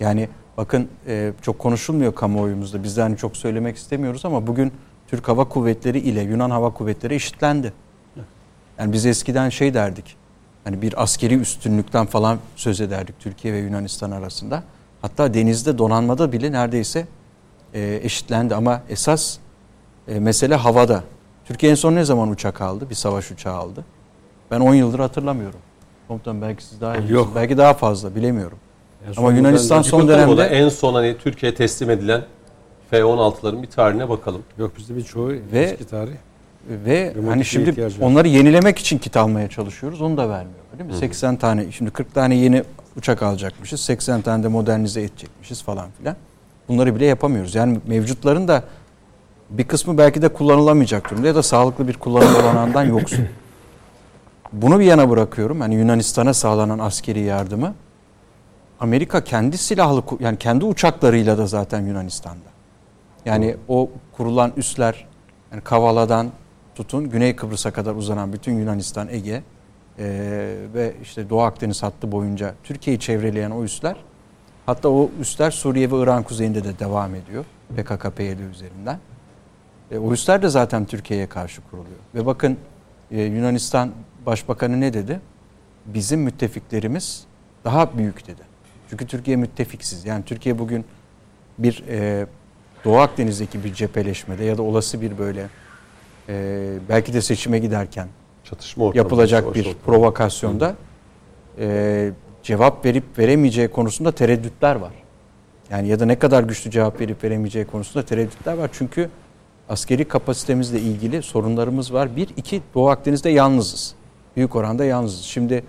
Yani bakın e, çok konuşulmuyor kamuoyumuzda. Biz de hani çok söylemek istemiyoruz ama bugün Türk Hava Kuvvetleri ile Yunan Hava Kuvvetleri eşitlendi. Yani biz eskiden şey derdik. Hani bir askeri üstünlükten falan söz ederdik Türkiye ve Yunanistan arasında. Hatta denizde donanmada bile neredeyse e, eşitlendi ama esas e, mesele havada. Türkiye en son ne zaman uçak aldı? Bir savaş uçağı aldı. Ben 10 yıldır hatırlamıyorum. Komutan belki siz daha iyi. Yok. Belki daha fazla bilemiyorum. Son Ama Yunanistan son dönemde en son hani Türkiye'ye teslim edilen F-16'ların bir tarihine bakalım. Yok bizde birçoğu Ve- eski tarih. ve Bir hani şimdi var. onları yenilemek için kit almaya çalışıyoruz. Onu da vermiyor. Değil mi? 80 tane şimdi 40 tane yeni uçak alacakmışız. 80 tane de modernize edecekmişiz falan filan. Bunları bile yapamıyoruz. Yani mevcutların da bir kısmı belki de kullanılamayacak durumda ya da sağlıklı bir kullanım olanağından yoksun. Bunu bir yana bırakıyorum. Hani Yunanistan'a sağlanan askeri yardımı Amerika kendi silahlı yani kendi uçaklarıyla da zaten Yunanistan'da. Yani o kurulan üsler yani Kavala'dan tutun Güney Kıbrıs'a kadar uzanan bütün Yunanistan, Ege eee, ve işte Doğu Akdeniz hattı boyunca Türkiye'yi çevreleyen o üsler hatta o üsler Suriye ve İran kuzeyinde de devam ediyor PKK-PYD üzerinden. E, o üsler de zaten Türkiye'ye karşı kuruluyor. Ve bakın e, Yunanistan Başbakanı ne dedi? Bizim müttefiklerimiz daha büyük dedi. Çünkü Türkiye müttefiksiz. Yani Türkiye bugün bir e, Doğu Akdeniz'deki bir cepheleşmede ya da olası bir böyle e, belki de seçime giderken Çatışma yapılacak bir provokasyonda e, cevap verip veremeyeceği konusunda tereddütler var. Yani ya da ne kadar güçlü cevap verip veremeyeceği konusunda tereddütler var. Çünkü askeri kapasitemizle ilgili sorunlarımız var. Bir, iki Doğu Akdeniz'de yalnızız. Büyük oranda yalnızız. Şimdi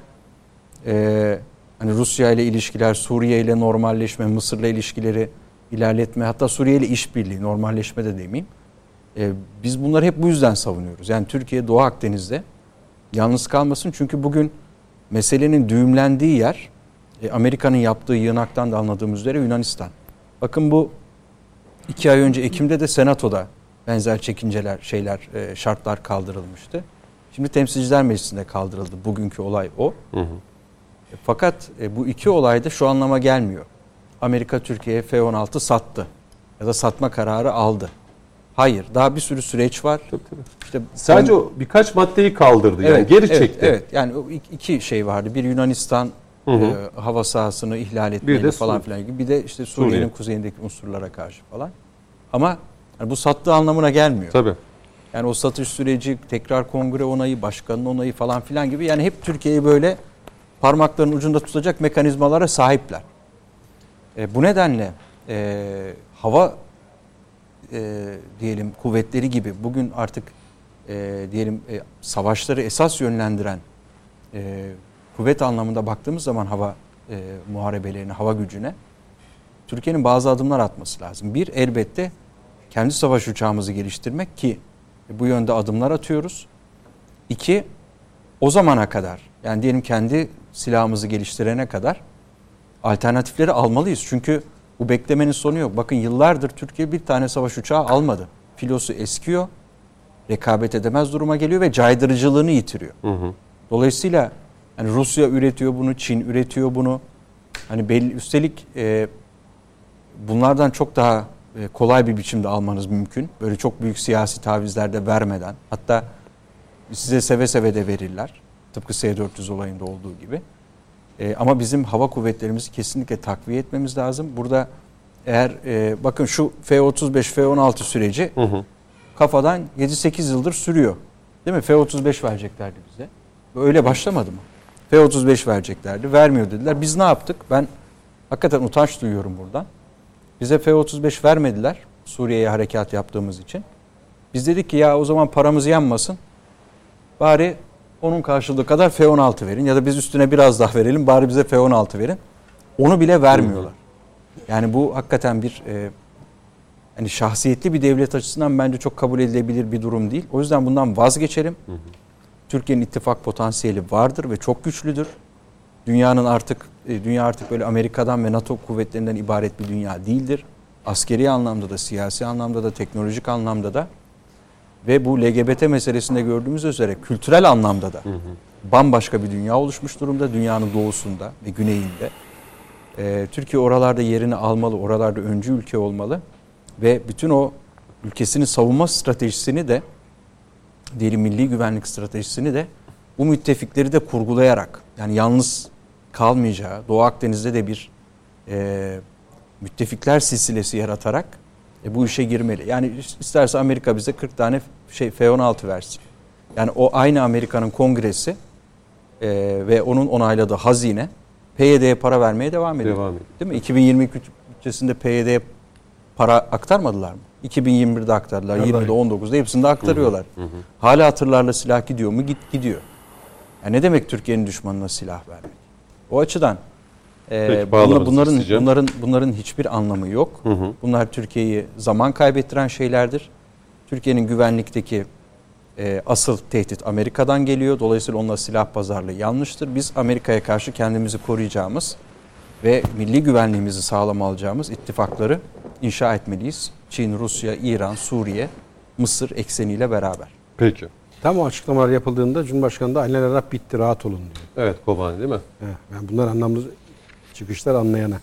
e, hani Rusya ile ilişkiler, Suriye ile normalleşme, Mısır'la ilişkileri ilerletme, hatta Suriye ile işbirliği, normalleşme de demeyeyim. E, biz bunları hep bu yüzden savunuyoruz. Yani Türkiye Doğu Akdeniz'de yalnız kalmasın. Çünkü bugün meselenin düğümlendiği yer e, Amerika'nın yaptığı yığınaktan da anladığımız üzere Yunanistan. Bakın bu iki ay önce Ekim'de de Senato'da benzer çekinceler, şeyler, e, şartlar kaldırılmıştı. Şimdi Temsilciler Meclisi'nde kaldırıldı. Bugünkü olay o. Hı hı. E, Fakat e, bu iki olay da şu anlama gelmiyor. Amerika Türkiye'ye F-16 sattı ya da satma kararı aldı. Hayır, daha bir sürü süreç var. İşte Sadece o birkaç maddeyi kaldırdı yani geri evet, çekti. Evet, yani iki şey vardı. Bir Yunanistan Hı hı. e, hava sahasını ihlal etmeyle de falan filan gibi. Bir de işte Suriye'nin Suriye. kuzeyindeki unsurlara karşı falan. Ama yani bu sattığı anlamına gelmiyor. Tabii. Yani o satış süreci, tekrar kongre onayı, başkanın onayı falan filan gibi. Yani hep Türkiye'yi böyle parmaklarının ucunda tutacak mekanizmalara sahipler. E, bu nedenle e, hava e, diyelim kuvvetleri gibi bugün artık e, diyelim e, savaşları esas yönlendiren e, kuvvet anlamında baktığımız zaman hava e, muharebelerine, hava gücüne Türkiye'nin bazı adımlar atması lazım. Bir elbette kendi savaş uçağımızı geliştirmek ki bu yönde adımlar atıyoruz. İki o zamana kadar yani diyelim kendi silahımızı geliştirene kadar alternatifleri almalıyız. Çünkü bu beklemenin sonu yok. Bakın yıllardır Türkiye bir tane savaş uçağı almadı. Filosu eskiyor, rekabet edemez duruma geliyor ve caydırıcılığını yitiriyor. Hı hı. Dolayısıyla hani Rusya üretiyor bunu, Çin üretiyor bunu. Hani belli üstelik e, bunlardan çok daha e, kolay bir biçimde almanız mümkün. Böyle çok büyük siyasi tavizler de vermeden. Hatta size seve seve de verirler. Tıpkı S-400 olayında olduğu gibi. E, ama bizim hava kuvvetlerimizi kesinlikle takviye etmemiz lazım. Burada eğer e, bakın şu F-35, F-16 süreci Hı hı. kafadan 7-8 yıldır sürüyor. Değil mi? F-35 vereceklerdi bize. Öyle başlamadı mı? F-35 vereceklerdi. Vermiyor dediler. Biz ne yaptık? Ben hakikaten utanç duyuyorum buradan. Bize F-35 vermediler. Suriye'ye harekat yaptığımız için. Biz dedik ki ya o zaman paramız yanmasın. Bari onun karşılığı kadar F-16 verin ya da biz üstüne biraz daha verelim bari bize F-16 verin. Onu bile vermiyorlar. Yani bu hakikaten bir e, hani şahsiyetli bir devlet açısından bence çok kabul edilebilir bir durum değil. O yüzden bundan vazgeçelim. Türkiye'nin ittifak potansiyeli vardır ve çok güçlüdür. Dünyanın artık e, dünya artık böyle Amerika'dan ve NATO kuvvetlerinden ibaret bir dünya değildir. Askeri anlamda da, siyasi anlamda da, teknolojik anlamda da ve bu LGBT meselesinde gördüğümüz üzere kültürel anlamda da bambaşka bir dünya oluşmuş durumda dünyanın doğusunda ve güneyinde. Ee, Türkiye oralarda yerini almalı, oralarda öncü ülke olmalı ve bütün o ülkesinin savunma stratejisini de diyelim milli güvenlik stratejisini de bu müttefikleri de kurgulayarak yani yalnız kalmayacağı Doğu Akdeniz'de de bir e, müttefikler silsilesi yaratarak e, bu işe girmeli. Yani isterse Amerika bize 40 tane şey F-16 versin. Yani o aynı Amerika'nın kongresi e, ve onun onayladığı hazine PYD'ye para vermeye devam ediyor. Devam ediyor. Değil mi? 2022 bütçesinde PYD'ye para aktarmadılar mı? 2021'de aktardılar, Vallahi. 20'de 19'da hepsinde aktarıyorlar. Hala hatırlarla silah gidiyor mu? Git gidiyor. Yani ne demek Türkiye'nin düşmanına silah vermek? O açıdan e, Peki, bunla- bunların isteyeceğim. bunların bunların hiçbir anlamı yok. Hı hı. Bunlar Türkiye'yi zaman kaybettiren şeylerdir. Türkiye'nin güvenlikteki e, asıl tehdit Amerika'dan geliyor. Dolayısıyla onunla silah pazarlığı yanlıştır. Biz Amerika'ya karşı kendimizi koruyacağımız ve milli güvenliğimizi sağlam alacağımız ittifakları inşa etmeliyiz. Çin, Rusya, İran, Suriye, Mısır ekseniyle beraber. Peki. Tam o açıklamalar yapıldığında Cumhurbaşkanı da Arap bitti rahat olun diyor. Evet Kobani değil mi? Heh, yani bunlar anlamlı çıkışlar anlayana.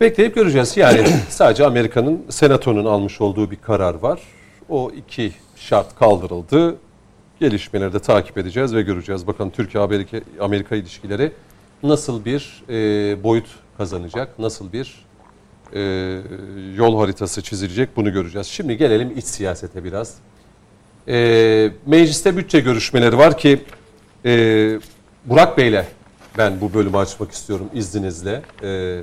Bekleyip göreceğiz. Yani sadece Amerika'nın senatonun almış olduğu bir karar var. O iki şart kaldırıldı. Gelişmeleri de takip edeceğiz ve göreceğiz. Bakalım Türkiye-Amerika Amerika ilişkileri nasıl bir e, boyut kazanacak, nasıl bir e, yol haritası çizilecek. Bunu göreceğiz. Şimdi gelelim iç siyasete biraz. E, mecliste bütçe görüşmeleri var ki e, Burak Bey'le ben bu bölümü açmak istiyorum izninizle. E,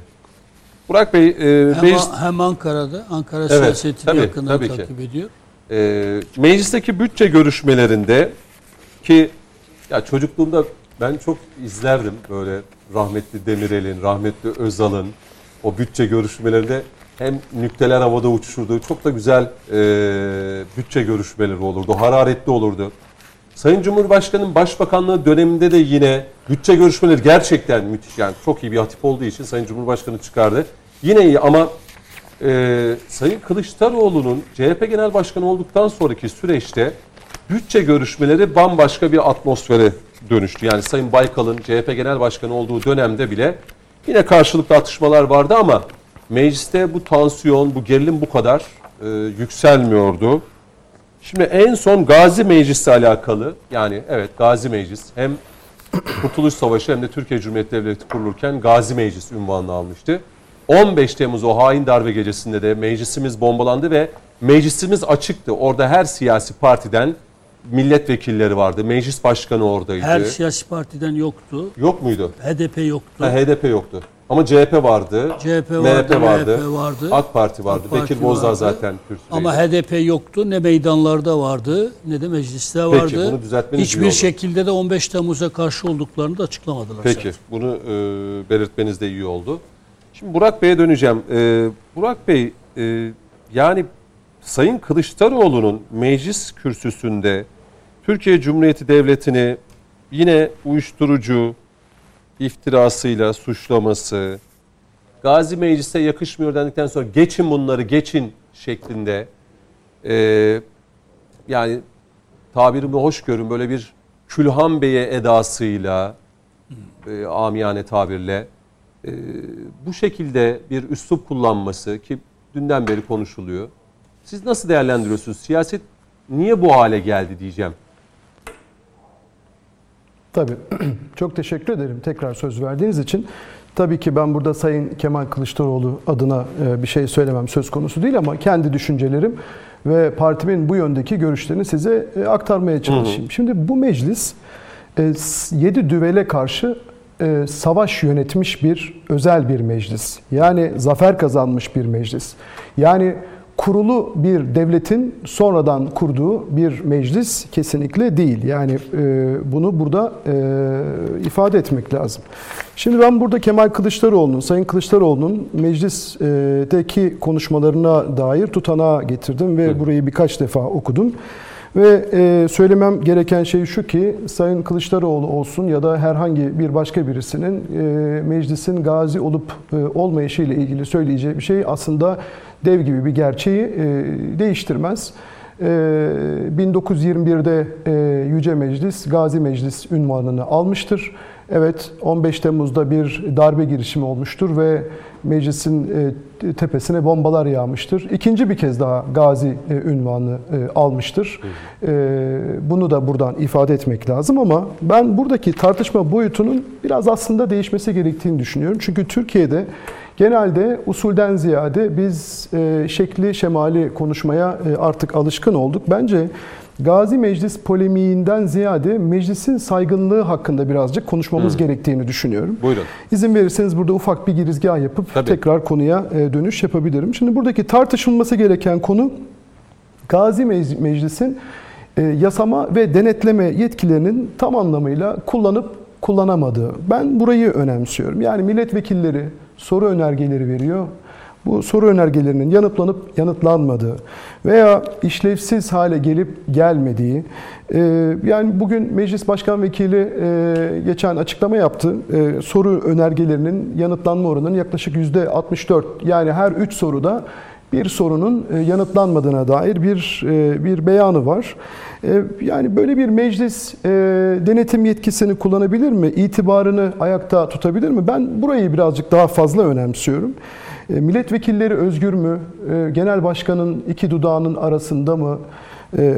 Burak Bey, e, Hem, meclis, hem Ankara'da, Ankara Evet, siyasetini tabii, yakından tabii ki. takip ediyor. e, meclisteki bütçe görüşmelerinde ki ya çocukluğumda ben çok izlerdim böyle rahmetli Demirel'in, rahmetli Özal'ın o bütçe görüşmelerinde hem nükteler havada uçuşurdu. Çok da güzel e, bütçe görüşmeleri olurdu. Hararetli olurdu. Sayın Cumhurbaşkanı'nın başbakanlığı döneminde de yine bütçe görüşmeleri gerçekten müthiş. Yani çok iyi bir hatip olduğu için Sayın Cumhurbaşkanı çıkardı. Yine iyi ama e, Sayın Kılıçdaroğlu'nun CHP Genel Başkanı olduktan sonraki süreçte bütçe görüşmeleri bambaşka bir atmosfere dönüştü. Yani Sayın Baykal'ın CHP Genel Başkanı olduğu dönemde bile yine karşılıklı atışmalar vardı ama mecliste bu tansiyon, bu gerilim bu kadar e, yükselmiyordu. Şimdi en son Gazi Meclisi alakalı yani evet Gazi Meclis hem Kurtuluş Savaşı hem de Türkiye Cumhuriyeti Devleti kurulurken Gazi Meclis unvanını almıştı. 15 Temmuz o hain darbe gecesinde de meclisimiz bombalandı ve meclisimiz açıktı. Orada her siyasi partiden milletvekilleri vardı. Meclis başkanı oradaydı. Her siyasi partiden yoktu. Yok muydu? HDP yoktu. Ha, HDP yoktu. Ama CHP vardı. CHP vardı, MHP vardı. MHP vardı. AK Parti vardı. AK Parti Bekir Bozdağ zaten kürsüdeydi. Ama HDP yoktu. Ne meydanlarda vardı ne de mecliste vardı. bunu düzeltmeniz Hiçbir şekilde de 15 Temmuz'a karşı olduklarını da açıklamadılar. Peki, zaten. bunu e, belirtmeniz de iyi oldu. Şimdi Burak Bey'e döneceğim. E, Burak Bey, e, yani Sayın Kılıçdaroğlu'nun meclis kürsüsünde Türkiye Cumhuriyeti Devleti'ni yine uyuşturucu iftirasıyla suçlaması, Gazi Meclis'e yakışmıyor dendikten sonra geçin bunları geçin şeklinde e, yani tabirimi hoş görün böyle bir Külhan Bey'e edasıyla e, amiyane tabirle e, bu şekilde bir üslup kullanması ki dünden beri konuşuluyor. Siz nasıl değerlendiriyorsunuz? Siyaset niye bu hale geldi diyeceğim. Tabii. Çok teşekkür ederim tekrar söz verdiğiniz için. Tabii ki ben burada Sayın Kemal Kılıçdaroğlu adına e, bir şey söylemem söz konusu değil ama kendi düşüncelerim ve partimin bu yöndeki görüşlerini size e, aktarmaya çalışayım. Şimdi bu meclis 7 düvele karşı e, savaş yönetmiş bir özel bir meclis. Yani zafer kazanmış bir meclis. Yani kurulu bir devletin sonradan kurduğu bir meclis kesinlikle değil. Yani e, bunu burada e, ifade etmek lazım. Şimdi ben burada Kemal Kılıçdaroğlu'nun, Sayın Kılıçdaroğlu'nun meclisteki konuşmalarına dair tutanağı getirdim ve burayı birkaç defa okudum. Ve e, söylemem gereken şey şu ki Sayın Kılıçdaroğlu olsun ya da herhangi bir başka birisinin e, meclisin gazi olup e, olmayışı ilgili söyleyeceği bir şey aslında dev gibi bir gerçeği e, değiştirmez. E, 1921'de e, Yüce Meclis Gazi Meclis ünvanını almıştır. Evet 15 Temmuz'da bir darbe girişimi olmuştur ve meclisin e, tepesine bombalar yağmıştır. İkinci bir kez daha Gazi e, ünvanı e, almıştır. Bunu da buradan ifade etmek lazım ama ben buradaki tartışma boyutunun biraz aslında değişmesi gerektiğini düşünüyorum. Çünkü Türkiye'de genelde usulden ziyade biz şekli şemali konuşmaya artık alışkın olduk. Bence Gazi Meclis polemiğinden ziyade meclisin saygınlığı hakkında birazcık konuşmamız gerektiğini düşünüyorum. Buyurun. İzin verirseniz burada ufak bir girizgah yapıp Tabii. tekrar konuya e, dönüş yapabilirim. Şimdi buradaki tartışılması gereken konu Gazi Mec- Meclis'in e, yasama ve denetleme yetkilerinin tam anlamıyla kullanıp kullanamadığı. Ben burayı önemsiyorum. Yani milletvekilleri soru önergeleri veriyor. Bu soru önergelerinin yanıtlanıp yanıtlanmadığı veya işlevsiz hale gelip gelmediği. e, Yani bugün Meclis Başkan Vekili e, geçen açıklama yaptı. E, Soru önergelerinin yanıtlanma oranının yaklaşık %64. Yani her 3 soruda bir sorunun yanıtlanmadığına dair bir bir beyanı var. Yani böyle bir meclis denetim yetkisini kullanabilir mi? İtibarını ayakta tutabilir mi? Ben burayı birazcık daha fazla önemsiyorum. E, Milletvekilleri özgür mü? E, Genel başkanın iki dudağının arasında mı? E,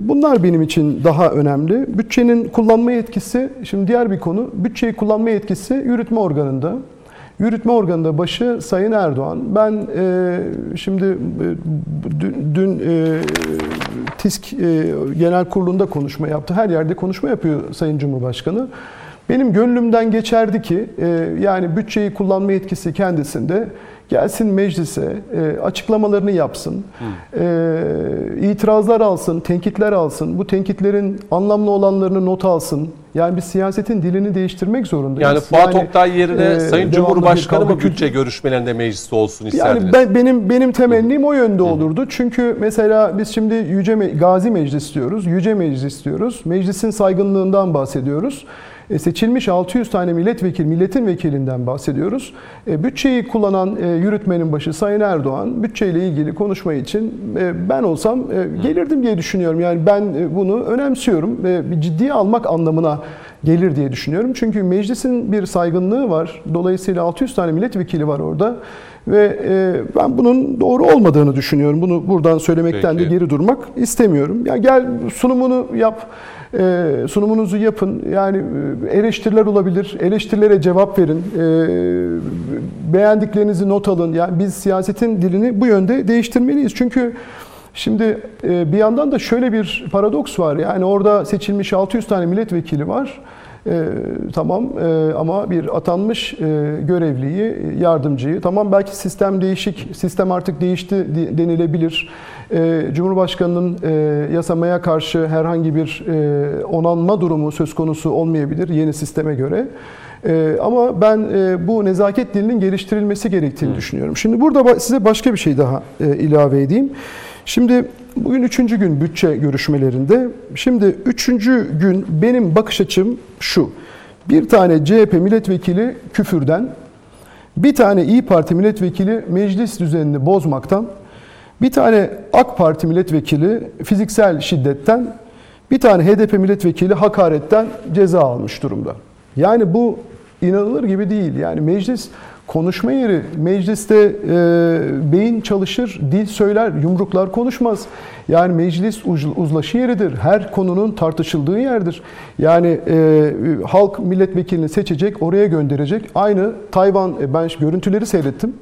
Bunlar benim için daha önemli. Bütçenin kullanma yetkisi, şimdi diğer bir konu, bütçeyi kullanma yetkisi yürütme organında. Yürütme organında başı Sayın Erdoğan. Ben şimdi dün, dün TİSK Genel Kurulu'nda konuşma yaptı. Her yerde konuşma yapıyor Sayın Cumhurbaşkanı. Benim gönlümden geçerdi ki yani bütçeyi kullanma yetkisi kendisinde gelsin meclise e, açıklamalarını yapsın, e, itirazlar alsın, tenkitler alsın, bu tenkitlerin anlamlı olanlarını not alsın. Yani biz siyasetin dilini değiştirmek zorundayız. Yani Fuat Oktay yerine e, Sayın Cumhurbaşkanı mı bütçe görüşmelerinde mecliste olsun isterdiniz? yani ben, benim benim temennim o yönde olurdu. Çünkü mesela biz şimdi Yüce Me- Gazi Meclis diyoruz, Yüce Meclis diyoruz. Meclisin saygınlığından bahsediyoruz. E, seçilmiş 600 tane milletvekili, milletin vekilinden bahsediyoruz. E, bütçeyi kullanan e, yürütmenin başı Sayın Erdoğan bütçeyle ilgili konuşma için ben olsam gelirdim diye düşünüyorum. Yani ben bunu önemsiyorum ciddiye almak anlamına gelir diye düşünüyorum. Çünkü meclisin bir saygınlığı var. Dolayısıyla 600 tane milletvekili var orada. Ve e, ben bunun doğru olmadığını düşünüyorum. Bunu buradan söylemekten Peki. de geri durmak istemiyorum. Ya gel sunumunu yap, e, sunumunuzu yapın. Yani e, eleştiriler olabilir. Eleştirilere cevap verin. E, beğendiklerinizi not alın. Yani biz siyasetin dilini bu yönde değiştirmeliyiz. Çünkü Şimdi e, bir yandan da şöyle bir paradoks var. Yani orada seçilmiş 600 tane milletvekili var. E, tamam e, ama bir atanmış e, görevliyi, yardımcıyı. Tamam belki sistem değişik, sistem artık değişti denilebilir. E, Cumhurbaşkanının e, yasamaya karşı herhangi bir e, onanma durumu söz konusu olmayabilir yeni sisteme göre. E, ama ben e, bu nezaket dilinin geliştirilmesi gerektiğini düşünüyorum. Şimdi burada size başka bir şey daha e, ilave edeyim. Şimdi bugün üçüncü gün bütçe görüşmelerinde. Şimdi üçüncü gün benim bakış açım şu. Bir tane CHP milletvekili küfürden, bir tane İyi Parti milletvekili meclis düzenini bozmaktan, bir tane AK Parti milletvekili fiziksel şiddetten, bir tane HDP milletvekili hakaretten ceza almış durumda. Yani bu inanılır gibi değil. Yani meclis konuşma yeri. Mecliste e, beyin çalışır, dil söyler, yumruklar konuşmaz. Yani meclis uz- uzlaşı yeridir. Her konunun tartışıldığı yerdir. Yani e, halk milletvekilini seçecek, oraya gönderecek. Aynı Tayvan, e, ben görüntüleri seyrettim.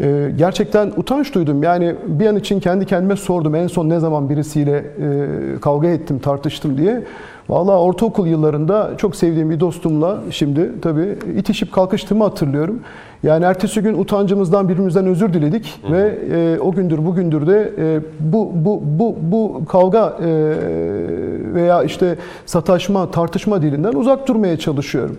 Ee, gerçekten utanç duydum. Yani bir an için kendi kendime sordum en son ne zaman birisiyle e, kavga ettim, tartıştım diye. Vallahi ortaokul yıllarında çok sevdiğim bir dostumla şimdi tabii itişip kalkıştığımı hatırlıyorum. Yani ertesi gün utancımızdan birbirimizden özür diledik ve e, o gündür bugündür de e, bu bu bu bu kavga e, veya işte sataşma, tartışma dilinden uzak durmaya çalışıyorum.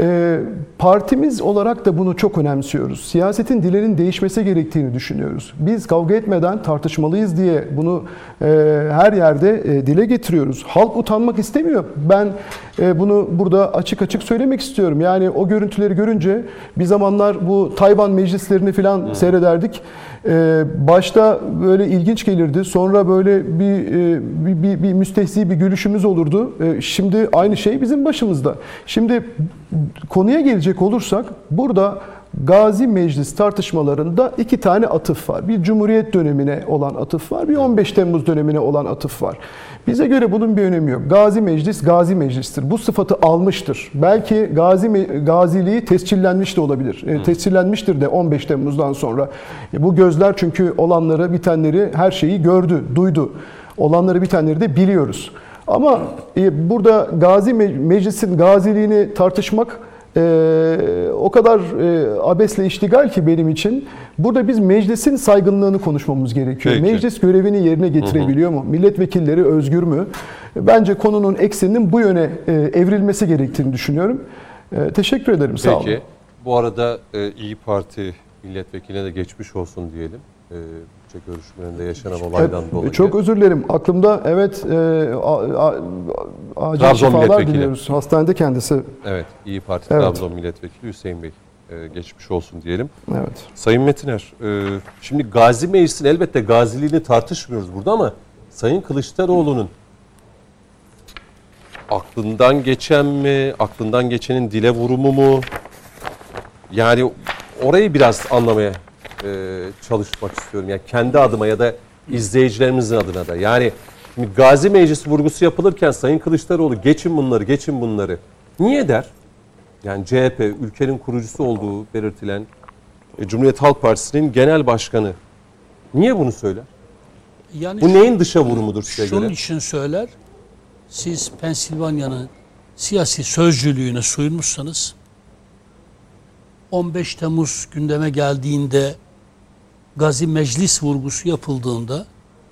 Ee, partimiz olarak da bunu çok önemsiyoruz. Siyasetin dilinin değişmesi gerektiğini düşünüyoruz. Biz kavga etmeden tartışmalıyız diye bunu e, her yerde e, dile getiriyoruz. Halk utanmak istemiyor. Ben e, bunu burada açık açık söylemek istiyorum. Yani o görüntüleri görünce bir zamanlar bu Tayvan meclislerini falan seyrederdik. Ee, başta böyle ilginç gelirdi. Sonra böyle bir, e, bir, bir, bir müstehzi bir gülüşümüz olurdu. Şimdi aynı şey bizim başımızda. Şimdi konuya gelecek olursak burada Gazi Meclis tartışmalarında iki tane atıf var. Bir Cumhuriyet dönemine olan atıf var, bir 15 Temmuz dönemine olan atıf var. Bize göre bunun bir önemi yok. Gazi Meclis, Gazi Meclis'tir. Bu sıfatı almıştır. Belki Gazi Gaziliği tescillenmiş de olabilir. E, tescillenmiştir de 15 Temmuz'dan sonra. E, bu gözler çünkü olanları, bitenleri, her şeyi gördü, duydu. Olanları, bitenleri de biliyoruz. Ama e, burada Gazi Me- Meclis'in gaziliğini tartışmak ee, o kadar e, abesle iştigal ki benim için. Burada biz meclisin saygınlığını konuşmamız gerekiyor. Peki. Meclis görevini yerine getirebiliyor mu? Milletvekilleri özgür mü? Bence konunun ekseninin bu yöne e, evrilmesi gerektiğini düşünüyorum. E, teşekkür ederim. Sağ olun. Peki. Bu arada e, İyi Parti milletvekiline de geçmiş olsun diyelim. E, bütçe görüşmelerinde yaşanan olaydan Evet, dolayı. çok özür dilerim. Aklımda evet e, a, a, acil Trabzon şifalar diliyoruz. Hastanede kendisi. Evet, İyi Parti Evet. Trabzon Milletvekili Hüseyin Bey e, geçmiş olsun diyelim. Evet. Sayın Metiner, e, şimdi Gazi Meclis'in elbette gaziliğini tartışmıyoruz burada ama Sayın Kılıçdaroğlu'nun aklından geçen mi, aklından geçenin dile vurumu mu? Yani orayı biraz anlamaya e, çalışmak istiyorum. Yani kendi adıma ya da izleyicilerimizin adına da. Yani şimdi Gazi Meclis vurgusu yapılırken Sayın Kılıçdaroğlu geçin bunları, geçin bunları. Niye der? yani CHP ülkenin kurucusu olduğu belirtilen e, Cumhuriyet Halk Partisi'nin genel başkanı niye bunu söyler? Yani Bu neyin dışa vurumudur size Şunun göre? için söyler. Siz Pensilvanya'nın siyasi sözcülüğüne soyunmuşsanız 15 Temmuz gündeme geldiğinde Gazi Meclis vurgusu yapıldığında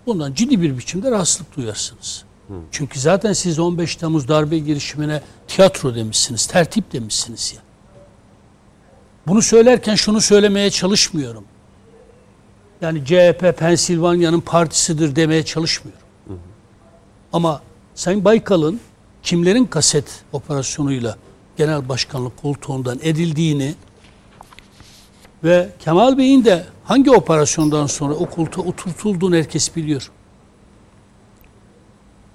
bundan ciddi bir biçimde rahatsızlık duyarsınız. Çünkü zaten siz 15 Temmuz darbe girişimine tiyatro demişsiniz, tertip demişsiniz ya. Bunu söylerken şunu söylemeye çalışmıyorum. Yani CHP Pensilvanya'nın partisidir demeye çalışmıyorum. Ama Sayın Baykal'ın kimlerin kaset operasyonuyla genel başkanlık koltuğundan edildiğini ve Kemal Bey'in de hangi operasyondan sonra o koltuğa oturtulduğunu herkes biliyor.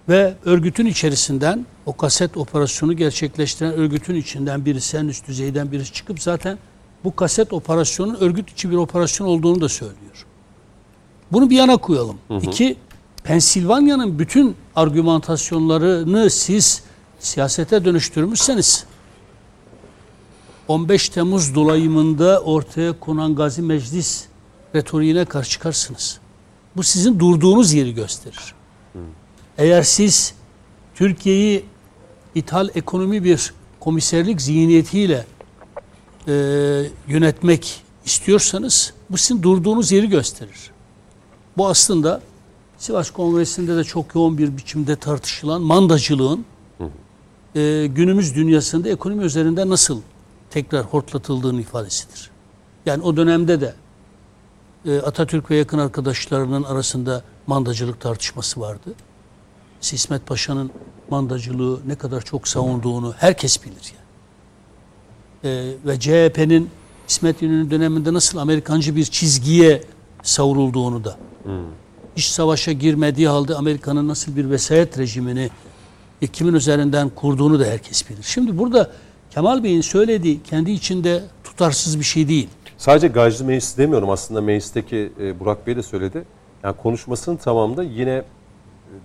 Ve örgütün içerisinden o kaset operasyonu gerçekleştiren örgütün içinden birisi, en üst düzeyden birisi çıkıp zaten bu kaset operasyonun örgüt içi bir operasyon olduğunu da söylüyor. Bunu bir yana koyalım. İki, Pensilvanya'nın bütün argümantasyonlarını siz siyasete dönüştürmüşseniz 15 Temmuz dolayımında ortaya konan Gazi Meclis retoriğine karşı çıkarsınız. Bu sizin durduğunuz yeri gösterir. Eğer siz Türkiye'yi ithal ekonomi bir komiserlik zihniyetiyle e, yönetmek istiyorsanız bu sizin durduğunuz yeri gösterir. Bu aslında Sivas Kongresi'nde de çok yoğun bir biçimde tartışılan mandacılığın e, günümüz dünyasında ekonomi üzerinde nasıl tekrar hortlatıldığının ifadesidir. Yani o dönemde de e, Atatürk ve yakın arkadaşlarının arasında mandacılık tartışması vardı. İsmet Paşa'nın mandacılığı ne kadar çok savunduğunu herkes bilir yani. E, ve CHP'nin İsmet İnönü döneminde nasıl Amerikancı bir çizgiye savrulduğunu da iç savaşa girmediği halde Amerika'nın nasıl bir vesayet rejimini e, kimin üzerinden kurduğunu da herkes bilir. Şimdi burada Kemal Bey'in söylediği kendi içinde tutarsız bir şey değil. Sadece Gajlı Meclis demiyorum aslında meclisteki e, Burak Bey de söyledi. Yani konuşmasının tamamında yine e,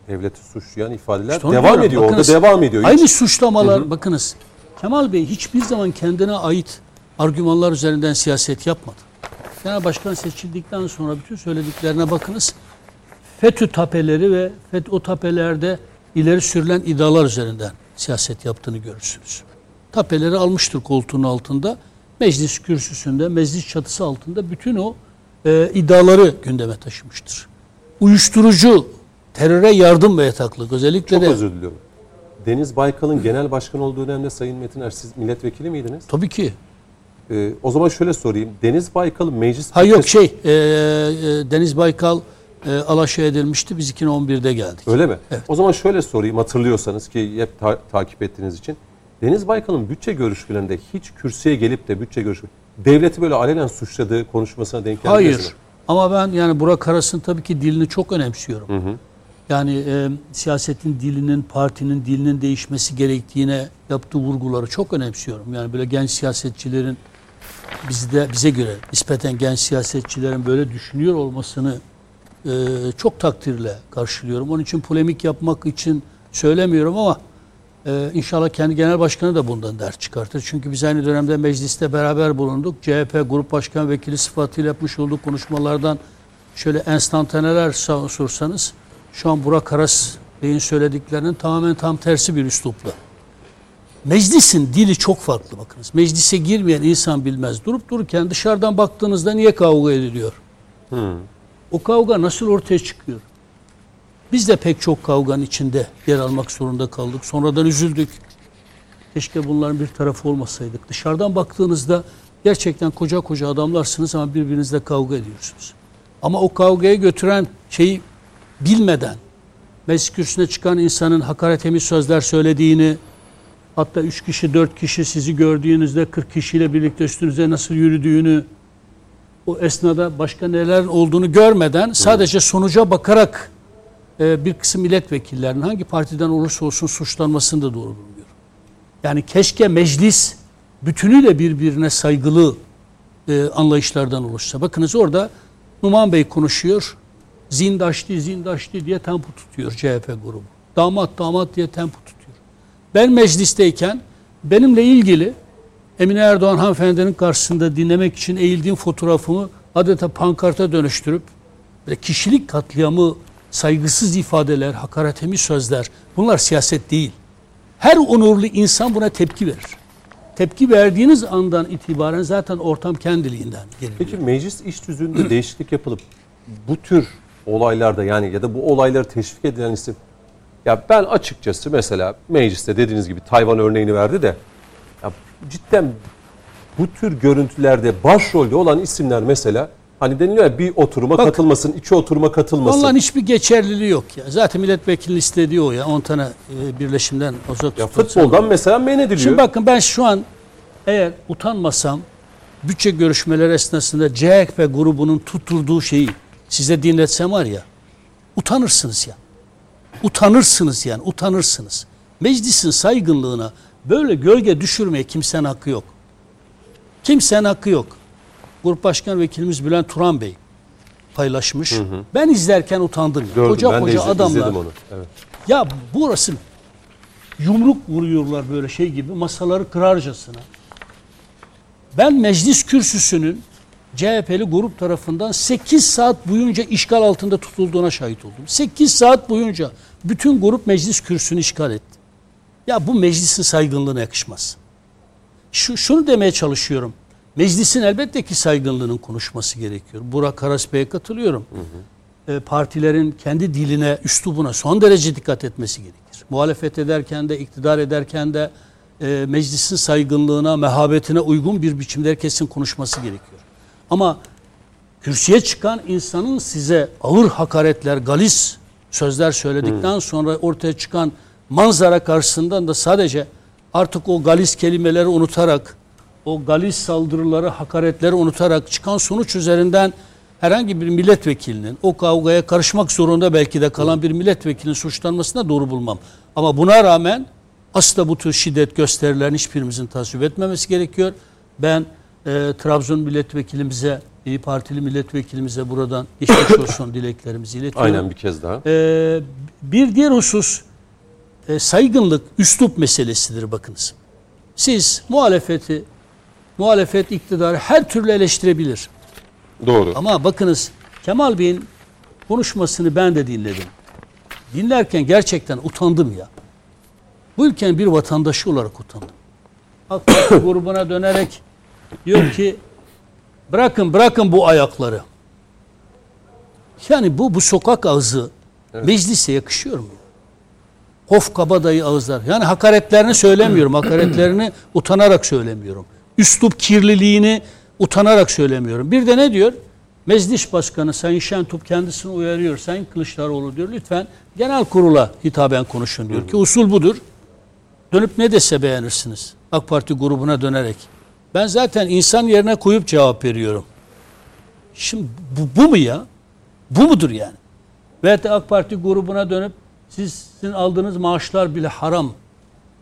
devleti suçlayan ifadeler İşte devam diyorum. ediyor. Bakınız, Orada devam ediyor. Hiç- Aynı suçlamalar bakınız. Kemal Bey hiçbir zaman kendine ait argümanlar üzerinden siyaset yapmadı. Genel başkan seçildikten sonra bütün söylediklerine bakınız. FETÖ tapeleri ve FETÖ o tapelerde ileri sürülen iddialar üzerinden siyaset yaptığını görürsünüz. Tapeleri almıştır koltuğun altında. Meclis kürsüsünde, meclis çatısı altında bütün o e, iddiaları gündeme taşımıştır. Uyuşturucu, teröre yardım ve yataklık özellikle Çok de özür diliyorum. Deniz Baykal'ın genel başkan olduğu dönemde Sayın Metiner siz milletvekili miydiniz? tabii ki Ee, o zaman şöyle sorayım. Deniz Baykal'ın meclis... Ha yok şey e, e, Deniz Baykal e, alaşağı edilmişti. Biz 2011'de geldik. Öyle mi? O zaman şöyle sorayım hatırlıyorsanız ki hep ta- takip ettiğiniz için. Deniz Baykal'ın bütçe görüşmelerinde hiç kürsüye gelip de bütçe görüşme devleti böyle alenen suçladığı konuşmasına denk geldiniz Hayır. mi? Ama ben yani Burak Aras'ın tabii ki dilini çok önemsiyorum. Yani e, siyasetin dilinin, partinin dilinin değişmesi gerektiğine yaptığı vurguları çok önemsiyorum. Yani böyle genç siyasetçilerin bizde bize göre nispeten genç siyasetçilerin böyle düşünüyor olmasını e, çok takdirle karşılıyorum. Onun için polemik yapmak için söylemiyorum ama e, inşallah kendi genel başkanı da bundan ders çıkartır. Çünkü biz aynı dönemde mecliste beraber bulunduk. CHP Grup Başkan Vekili sıfatıyla yapmış olduğu konuşmalardan şöyle enstantaneler sa- sorsanız şu an Burak Aras Bey'in söylediklerinin tamamen tam tersi bir üslupla. Meclisin dili çok farklı bakınız. Meclise girmeyen insan bilmez. Durup dururken dışarıdan baktığınızda niye kavga ediliyor? O kavga nasıl ortaya çıkıyor? Biz de pek çok kavganın içinde yer almak zorunda kaldık. Sonradan üzüldük. Keşke bunların bir tarafı olmasaydık. Dışarıdan baktığınızda gerçekten koca koca adamlarsınız ama birbirinizle kavga ediyorsunuz. Ama o kavgaya götüren şeyi bilmeden meclis kürsüsüne çıkan insanın hakaret temiz sözler söylediğini, hatta 3 kişi 4 kişi sizi gördüğünüzde 40 kişiyle birlikte üstünüze nasıl yürüdüğünü, o esnada başka neler olduğunu görmeden sadece sonuca bakarak e, bir kısım milletvekillerinin hangi partiden olursa olsun suçlanmasını da doğru bulmuyorum. Yani keşke meclis bütünüyle birbirine saygılı e, anlayışlardan oluşsa. Bakınız orada Numan Bey konuşuyor. Zindaşti, zindaşti diye tempo tutuyor CHP grubu. Damat, damat diye tempo tutuyor. Ben meclisteyken benimle ilgili Emine Erdoğan hanımefendinin karşısında dinlemek için eğildiğim fotoğrafımı adeta pankarta dönüştürüp kişilik katliamı, saygısız ifadeler, hakaretemi sözler bunlar siyaset değil. Her onurlu insan buna tepki verir. Tepki verdiğiniz andan itibaren zaten ortam kendiliğinden gelir. Peki meclis iş tüzüğünde değişiklik yapılıp bu tür olaylarda yani ya da bu olayları teşvik edilen isim ya ben açıkçası mesela mecliste dediğiniz gibi Tayvan örneğini verdi de ya cidden bu tür görüntülerde başrolde olan isimler mesela hani deniliyor ya bir oturuma Bak- katılmasın, iki oturuma katılmasın. Onların hiçbir geçerliliği yok ya. Zaten milletvekili istediği o ya. 10 tane e, birleşimden uzak ya futboldan mesela men ediliyor. Şimdi bakın ben şu an eğer utanmasam bütçe görüşmeleri esnasında CHP grubunun tutturduğu şeyi size dinletsem var ya utanırsınız ya. Utanırsınız yani utanırsınız. Meclisin saygınlığına böyle gölge düşürmeye kimsenin hakkı yok. Kimsenin hakkı yok. Grup Başkan Vekilimiz Bülent Turan Bey paylaşmış. Ben izlerken utandım. Gördüm, koca koca izle- adamlar. izledim onu. Evet. Ya burası yumruk vuruyorlar böyle şey gibi masaları kırarcasına. Ben meclis kürsüsünün CHP'li grup tarafından 8 saat boyunca işgal altında tutulduğuna şahit oldum. 8 saat boyunca bütün grup meclis kürsüsünü işgal etti. Ya bu meclisin saygınlığına yakışmaz. Şu, şunu demeye çalışıyorum. Meclisin elbette ki saygınlığının konuşması gerekiyor. Burak Karas Bey'e katılıyorum. E, partilerin kendi diline, üslubuna son derece dikkat etmesi gerekir. Muhalefet ederken de, iktidar ederken de e, meclisin saygınlığına, mehabetine uygun bir biçimde herkesin konuşması gerekiyor. Ama kürsüye çıkan insanın size ağır hakaretler, galis sözler söyledikten sonra ortaya çıkan manzara karşısından da sadece artık o galis kelimeleri unutarak, o galis saldırıları, hakaretleri unutarak çıkan sonuç üzerinden herhangi bir milletvekilinin o kavgaya karışmak zorunda belki de kalan bir milletvekilinin suçlanmasına doğru bulmam. Ama buna rağmen asla bu tür şiddet gösterilerin hiçbirimizin tasvip etmemesi gerekiyor. Ben e, Trabzon milletvekilimize, İyi Partili milletvekilimize buradan geçmiş olsun dileklerimizi iletiyorum. Aynen bir kez daha. Ee, bir diğer husus e, saygınlık, üslup meselesidir bakınız. Siz muhalefeti, muhalefet iktidarı her türlü eleştirebilir. Doğru. Ama bakınız Kemal Bey'in konuşmasını ben de dinledim. Dinlerken gerçekten utandım ya. Bu ülkenin bir vatandaşı olarak utandım. Parti grubuna dönerek diyor ki bırakın bırakın bu ayakları. Yani bu bu sokak ağzı meclise yakışıyor mu? Hof kabadayı ağızlar. Yani hakaretlerini söylemiyorum. hakaretlerini utanarak söylemiyorum. Üslup kirliliğini utanarak söylemiyorum. Bir de ne diyor? Meclis Başkanı Sayın Şentop kendisini uyarıyor. Sayın Kılıçdaroğlu diyor lütfen genel kurula hitaben konuşun diyor ki usul budur. Dönüp ne dese beğenirsiniz. AK Parti grubuna dönerek. Ben zaten insan yerine koyup cevap veriyorum. Şimdi bu, bu mu ya? Bu mudur yani? Veyahut da AK Parti grubuna dönüp siz, sizin aldığınız maaşlar bile haram.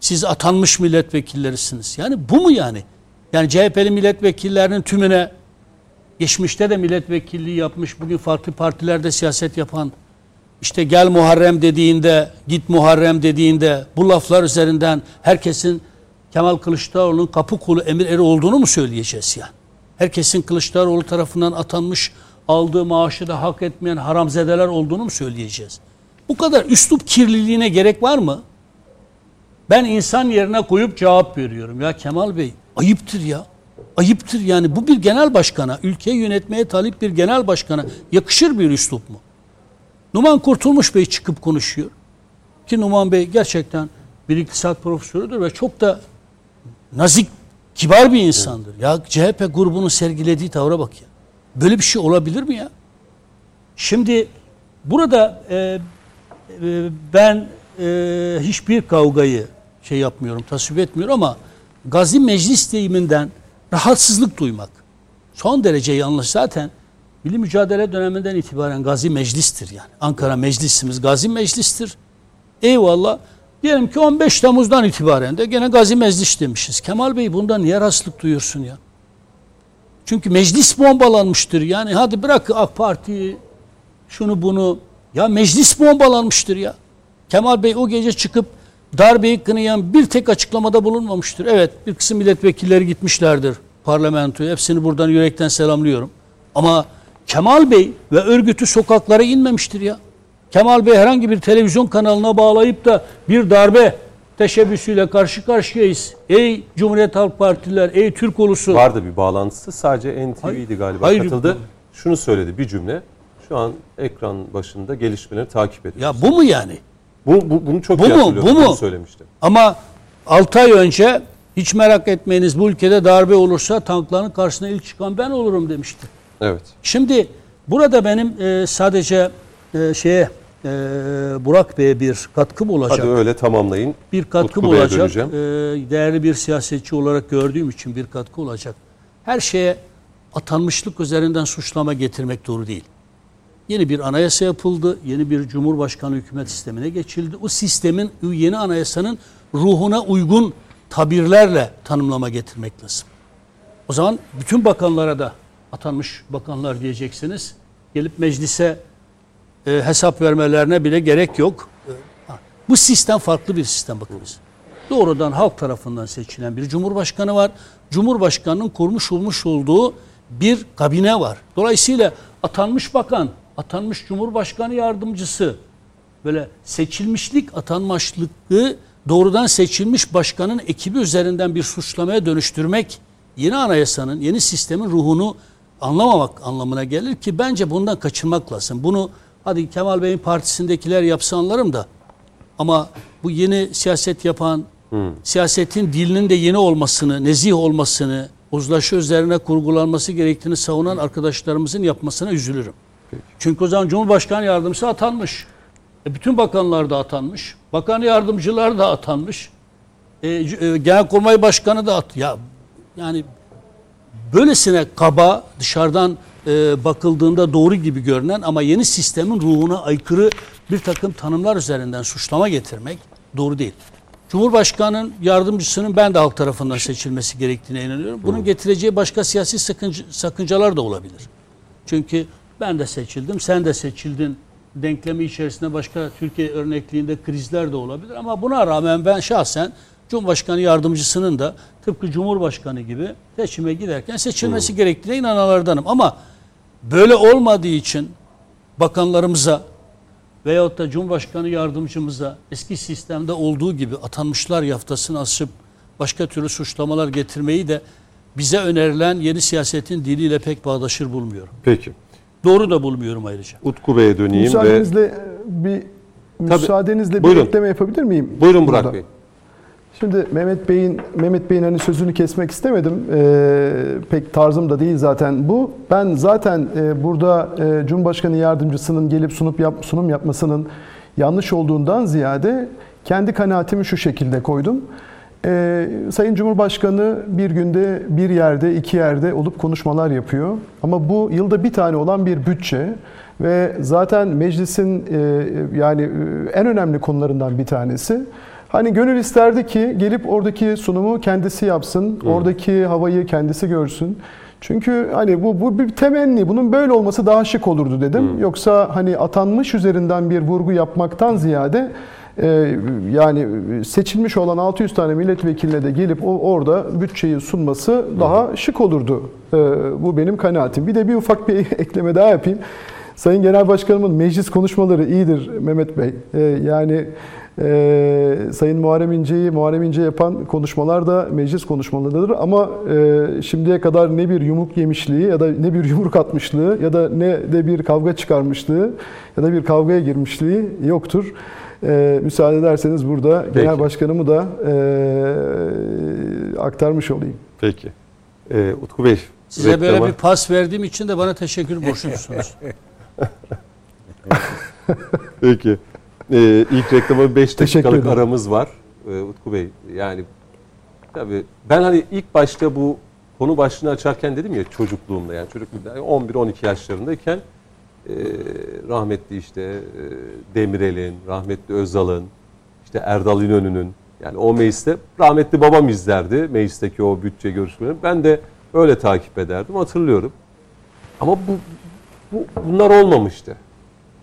Siz atanmış milletvekillerisiniz. Yani bu mu yani? Yani CHP'li milletvekillerinin tümüne geçmişte de milletvekilliği yapmış, bugün farklı partilerde siyaset yapan, işte gel Muharrem dediğinde, git Muharrem dediğinde bu laflar üzerinden herkesin Kemal Kılıçdaroğlu'nun kapı kulu emir eri olduğunu mu söyleyeceğiz ya? Herkesin Kılıçdaroğlu tarafından atanmış, aldığı maaşı da hak etmeyen haramzedeler olduğunu mu söyleyeceğiz? Bu kadar üslup kirliliğine gerek var mı? Ben insan yerine koyup cevap veriyorum. Ya Kemal Bey ayıptır ya. Ayıptır yani bu bir genel başkana, ülkeyi yönetmeye talip bir genel başkana yakışır bir üslup mu? Numan Kurtulmuş Bey çıkıp konuşuyor. Ki Numan Bey gerçekten bir iktisat profesörüdür ve çok da nazik, kibar bir insandır. Ya CHP grubunun sergilediği tavra bak ya. Böyle bir şey olabilir mi ya? Şimdi burada e, e, ben e, hiçbir kavgayı şey yapmıyorum, tasvip etmiyorum ama Gazi Meclis deyiminden rahatsızlık duymak son derece yanlış. Zaten Milli Mücadele döneminden itibaren Gazi Meclis'tir yani. Ankara Meclisimiz Gazi Meclis'tir. Eyvallah. Diyelim ki 15 Temmuz'dan itibaren de gene Gazi Meclis demişiz. Kemal Bey bundan niye rahatsızlık duyuyorsun ya? Çünkü meclis bombalanmıştır. Yani hadi bırak AK Parti'yi şunu bunu. Ya meclis bombalanmıştır ya. Kemal Bey o gece çıkıp darbeyi kınayan bir tek açıklamada bulunmamıştır. Evet bir kısım milletvekilleri gitmişlerdir parlamentoya. Hepsini buradan yürekten selamlıyorum. Ama Kemal Bey ve örgütü sokaklara inmemiştir ya. Kemal Bey herhangi bir televizyon kanalına bağlayıp da bir darbe teşebbüsüyle karşı karşıyayız. Ey Cumhuriyet Halk Partililer, ey Türk ulusu. Vardı bir bağlantısı sadece NTV'ydi galiba hayır. katıldı. Şunu söyledi bir cümle. Şu an ekran başında gelişmeleri takip ediyor. Ya bu mu yani? Bu, bu bunu çok Bu iyi mu? Bu mu? Bunu söylemişti. Ama 6 ay önce hiç merak etmeyiniz bu ülkede darbe olursa tankların karşısına ilk çıkan ben olurum demişti. Evet. Şimdi burada benim e, sadece e, şeye e, Burak Bey'e bir katkım olacak. Hadi öyle tamamlayın. bir katkım Utku olacak. döneceğim. E, değerli bir siyasetçi olarak gördüğüm için bir katkı olacak. Her şeye atanmışlık üzerinden suçlama getirmek doğru değil. Yeni bir anayasa yapıldı. Yeni bir cumhurbaşkanı hükümet sistemine geçildi. O sistemin yeni anayasanın ruhuna uygun tabirlerle tanımlama getirmek lazım. O zaman bütün bakanlara da atanmış bakanlar diyeceksiniz. Gelip meclise e, hesap vermelerine bile gerek yok. E, bu sistem farklı bir sistem bakınız. Doğrudan halk tarafından seçilen bir cumhurbaşkanı var. Cumhurbaşkanının kurmuş olmuş olduğu bir kabine var. Dolayısıyla atanmış bakan, atanmış cumhurbaşkanı yardımcısı böyle seçilmişlik atanmışlığı doğrudan seçilmiş başkanın ekibi üzerinden bir suçlamaya dönüştürmek yeni anayasanın, yeni sistemin ruhunu anlamamak anlamına gelir ki bence bundan kaçınmak lazım. Bunu hadi Kemal Bey'in partisindekiler yapsa anlarım da ama bu yeni siyaset yapan, siyasetin dilinin de yeni olmasını, nezih olmasını, uzlaşı üzerine kurgulanması gerektiğini savunan arkadaşlarımızın yapmasına üzülürüm. Çünkü o zaman Cumhurbaşkanı Yardımcısı atanmış. E, bütün bakanlar da atanmış. Bakan yardımcılar da atanmış. E, e, Genelkurmay Başkanı da at. Ya yani böylesine kaba dışarıdan e, bakıldığında doğru gibi görünen ama yeni sistemin ruhuna aykırı bir takım tanımlar üzerinden suçlama getirmek doğru değil. Cumhurbaşkanının yardımcısının ben de halk tarafından seçilmesi gerektiğine inanıyorum. Bunun getireceği başka siyasi sakınca, sakıncalar da olabilir. Çünkü ben de seçildim, sen de seçildin denklemi içerisinde başka Türkiye örnekliğinde krizler de olabilir. Ama buna rağmen ben şahsen Cumhurbaşkanı yardımcısının da tıpkı Cumhurbaşkanı gibi seçime giderken seçilmesi gerektiğine inananlardanım. Ama böyle olmadığı için bakanlarımıza veyahut da Cumhurbaşkanı yardımcımıza eski sistemde olduğu gibi atanmışlar yaftasını asıp başka türlü suçlamalar getirmeyi de bize önerilen yeni siyasetin diliyle pek bağdaşır bulmuyorum. Peki. Doğru da bulmuyorum ayrıca. Utku Bey'e döneyim ve Müsaadenizle e, bir müsaadenizle bir Buyurun. ekleme yapabilir miyim? buyurun Burak burada? Bey. Şimdi Mehmet Bey'in Mehmet Bey'in hani sözünü kesmek istemedim. Ee, pek tarzım da değil zaten bu. Ben zaten e, burada e, Cumhurbaşkanı yardımcısının gelip sunup yap, sunum yapmasının yanlış olduğundan ziyade kendi kanaatimi şu şekilde koydum. Ee, Sayın Cumhurbaşkanı bir günde bir yerde, iki yerde olup konuşmalar yapıyor. Ama bu yılda bir tane olan bir bütçe ve zaten meclisin e, yani e, en önemli konularından bir tanesi. Hani gönül isterdi ki gelip oradaki sunumu kendisi yapsın, oradaki havayı kendisi görsün. Çünkü hani bu, bu bir temenni, bunun böyle olması daha şık olurdu dedim. Yoksa hani atanmış üzerinden bir vurgu yapmaktan ziyade e, yani seçilmiş olan 600 tane milletvekiline de gelip o orada bütçeyi sunması daha şık olurdu. E, bu benim kanaatim. Bir de bir ufak bir ekleme daha yapayım. Sayın Genel Başkanımın meclis konuşmaları iyidir Mehmet Bey. E, yani e, Sayın Muharrem İnce'yi Muharrem İnce yapan konuşmalar da meclis konuşmalarıdır. Ama e, şimdiye kadar ne bir yumruk yemişliği ya da ne bir yumruk atmışlığı ya da ne de bir kavga çıkarmışlığı ya da bir kavgaya girmişliği yoktur. E, müsaade ederseniz burada Peki. Genel Başkanımı da e, aktarmış olayım. Peki. Ee, Utku Bey. Size böyle reklama- bir pas verdiğim için de bana teşekkür borçlusunuz. Peki. Ee, ilk reklama 5 Teşekkür dakikalık aramız var. Ee, Utku Bey yani tabii ben hani ilk başta bu konu başlığını açarken dedim ya çocukluğumda yani çocukluğumda 11-12 yaşlarındayken e, rahmetli işte e, Demirel'in, rahmetli Özal'ın, işte Erdal İnönü'nün yani o mecliste rahmetli babam izlerdi meclisteki o bütçe görüşmelerini. Ben de öyle takip ederdim hatırlıyorum. Ama bu, bu bunlar olmamıştı.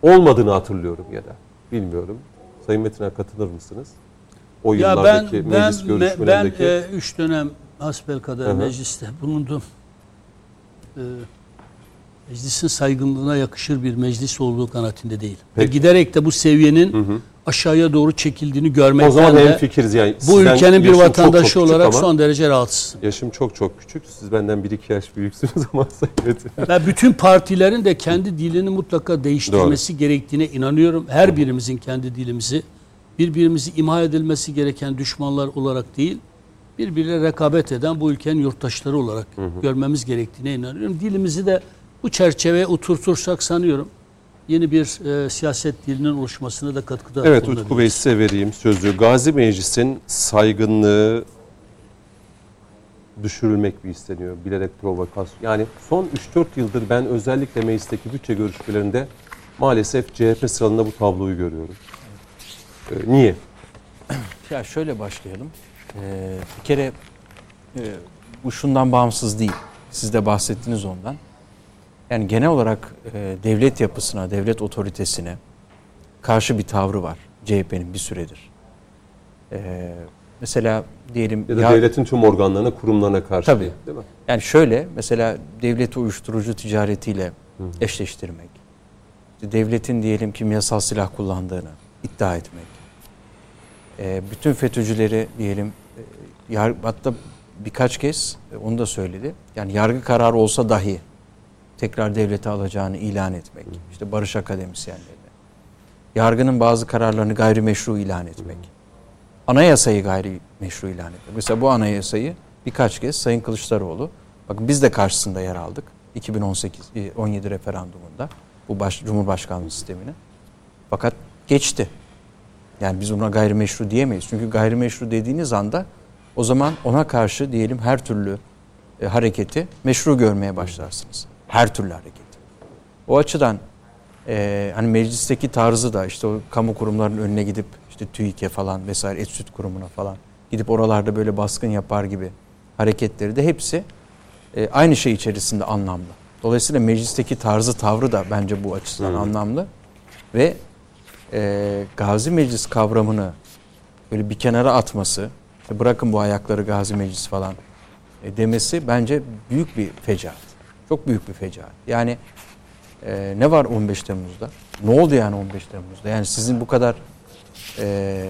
Olmadığını hatırlıyorum ya da. Bilmiyorum. Sayın Metin'e katılır mısınız? O Ya ben yıllardaki ben meclis ben görüşmelerindeki. e, üç dönem hasbelkader Hı hı. mecliste bulundum. E, meclisin saygınlığına yakışır bir meclis olduğu kanaatinde değil. Ve Peki. giderek de bu seviyenin aşağıya doğru çekildiğini görmekten o zaman de hemfikiriz yani. bu ülkenin bir çok vatandaşı çok küçük olarak son derece rahatsızım. Yaşım çok çok küçük. Siz benden 1-2 yaş büyüksünüz ama. Ve bütün partilerin de kendi dilini mutlaka değiştirmesi gerektiğine inanıyorum. Her birimizin kendi dilimizi birbirimizi imha edilmesi gereken düşmanlar olarak değil, birbiriyle rekabet eden bu ülkenin yurttaşları olarak görmemiz gerektiğine inanıyorum. Dilimizi de bu çerçeveye oturtursak sanıyorum yeni bir e, siyaset dilinin oluşmasına da katkıda Evet. Utku Bey size vereyim sözü. Gazi Meclis'in saygınlığı düşürülmek mi isteniyor? Bilerek provokasyon. Yani son 3-4 yıldır ben özellikle meclisteki bütçe görüşmelerinde maalesef CHP sıralarında bu tabloyu görüyorum. Ee, niye? Ya şöyle başlayalım. Ee, bir kere e, bu şundan bağımsız değil. Siz de bahsettiniz ondan. Yani genel olarak e, devlet yapısına, devlet otoritesine karşı bir tavrı var CHP'nin bir süredir. Ee, mesela diyelim Ya da ya- devletin tüm organlarına, kurumlarına karşı Tabii. değil, mi? yani şöyle mesela devleti uyuşturucu ticaretiyle eşleştirmek. işte devletin diyelim kimyasal silah kullandığını iddia etmek. Ee, bütün FETÖ'cüleri diyelim e, yar, hatta birkaç kez e, onu da söyledi. Yani yargı kararı olsa dahi tekrar devlete alacağını ilan etmek. İşte barış akademisyenlerine. Yargının bazı kararlarını gayrimeşru ilan etmek. Anayasayı gayrimeşru ilan etmek. Mesela bu anayasayı birkaç kez Sayın Kılıçdaroğlu, bakın biz de karşısında yer aldık. 2018 e, 17 referandumunda bu baş, Cumhurbaşkanlığı sistemine. Fakat geçti. Yani biz ona gayrimeşru diyemeyiz. Çünkü gayrimeşru dediğiniz anda o zaman ona karşı diyelim her türlü e, hareketi meşru görmeye başlarsınız. Her türlü hareketi. O açıdan e, hani meclisteki tarzı da işte o kamu kurumlarının önüne gidip işte TÜİK'e falan vesaire et süt kurumuna falan gidip oralarda böyle baskın yapar gibi hareketleri de hepsi e, aynı şey içerisinde anlamlı. Dolayısıyla meclisteki tarzı tavrı da bence bu açıdan anlamlı ve e, Gazi Meclis kavramını böyle bir kenara atması, işte bırakın bu ayakları Gazi Meclis falan e, demesi bence büyük bir fecaat. Çok büyük bir fecaat. Yani e, ne var 15 Temmuz'da? Ne oldu yani 15 Temmuz'da? Yani sizin bu kadar e,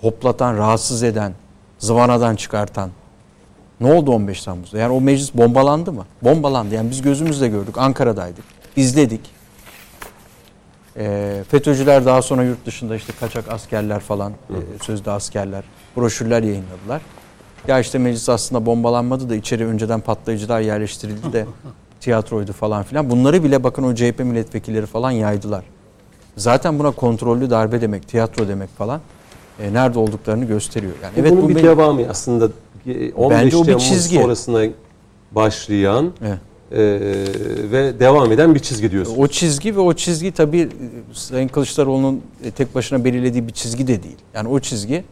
hoplatan, rahatsız eden, zıvanadan çıkartan ne oldu 15 Temmuz'da? Yani o meclis bombalandı mı? Bombalandı. Yani biz gözümüzle gördük. Ankara'daydık. izledik. E, FETÖ'cüler daha sonra yurt dışında işte kaçak askerler falan, e, sözde askerler, broşürler yayınladılar. Ya işte meclis aslında bombalanmadı da içeri önceden patlayıcılar yerleştirildi de tiyatroydu falan filan. Bunları bile bakın o CHP milletvekilleri falan yaydılar. Zaten buna kontrollü darbe demek, tiyatro demek falan e, nerede olduklarını gösteriyor. Yani Evet, Bunun bu bir devamı aslında e, 15 Bence o bir Temmuz çizgi. sonrasına başlayan Evet. e, ve devam eden bir çizgi diyorsunuz. O çizgi ve o çizgi tabii e, Sayın Kılıçdaroğlu'nun e, tek başına belirlediği bir çizgi de değil. Yani o çizgi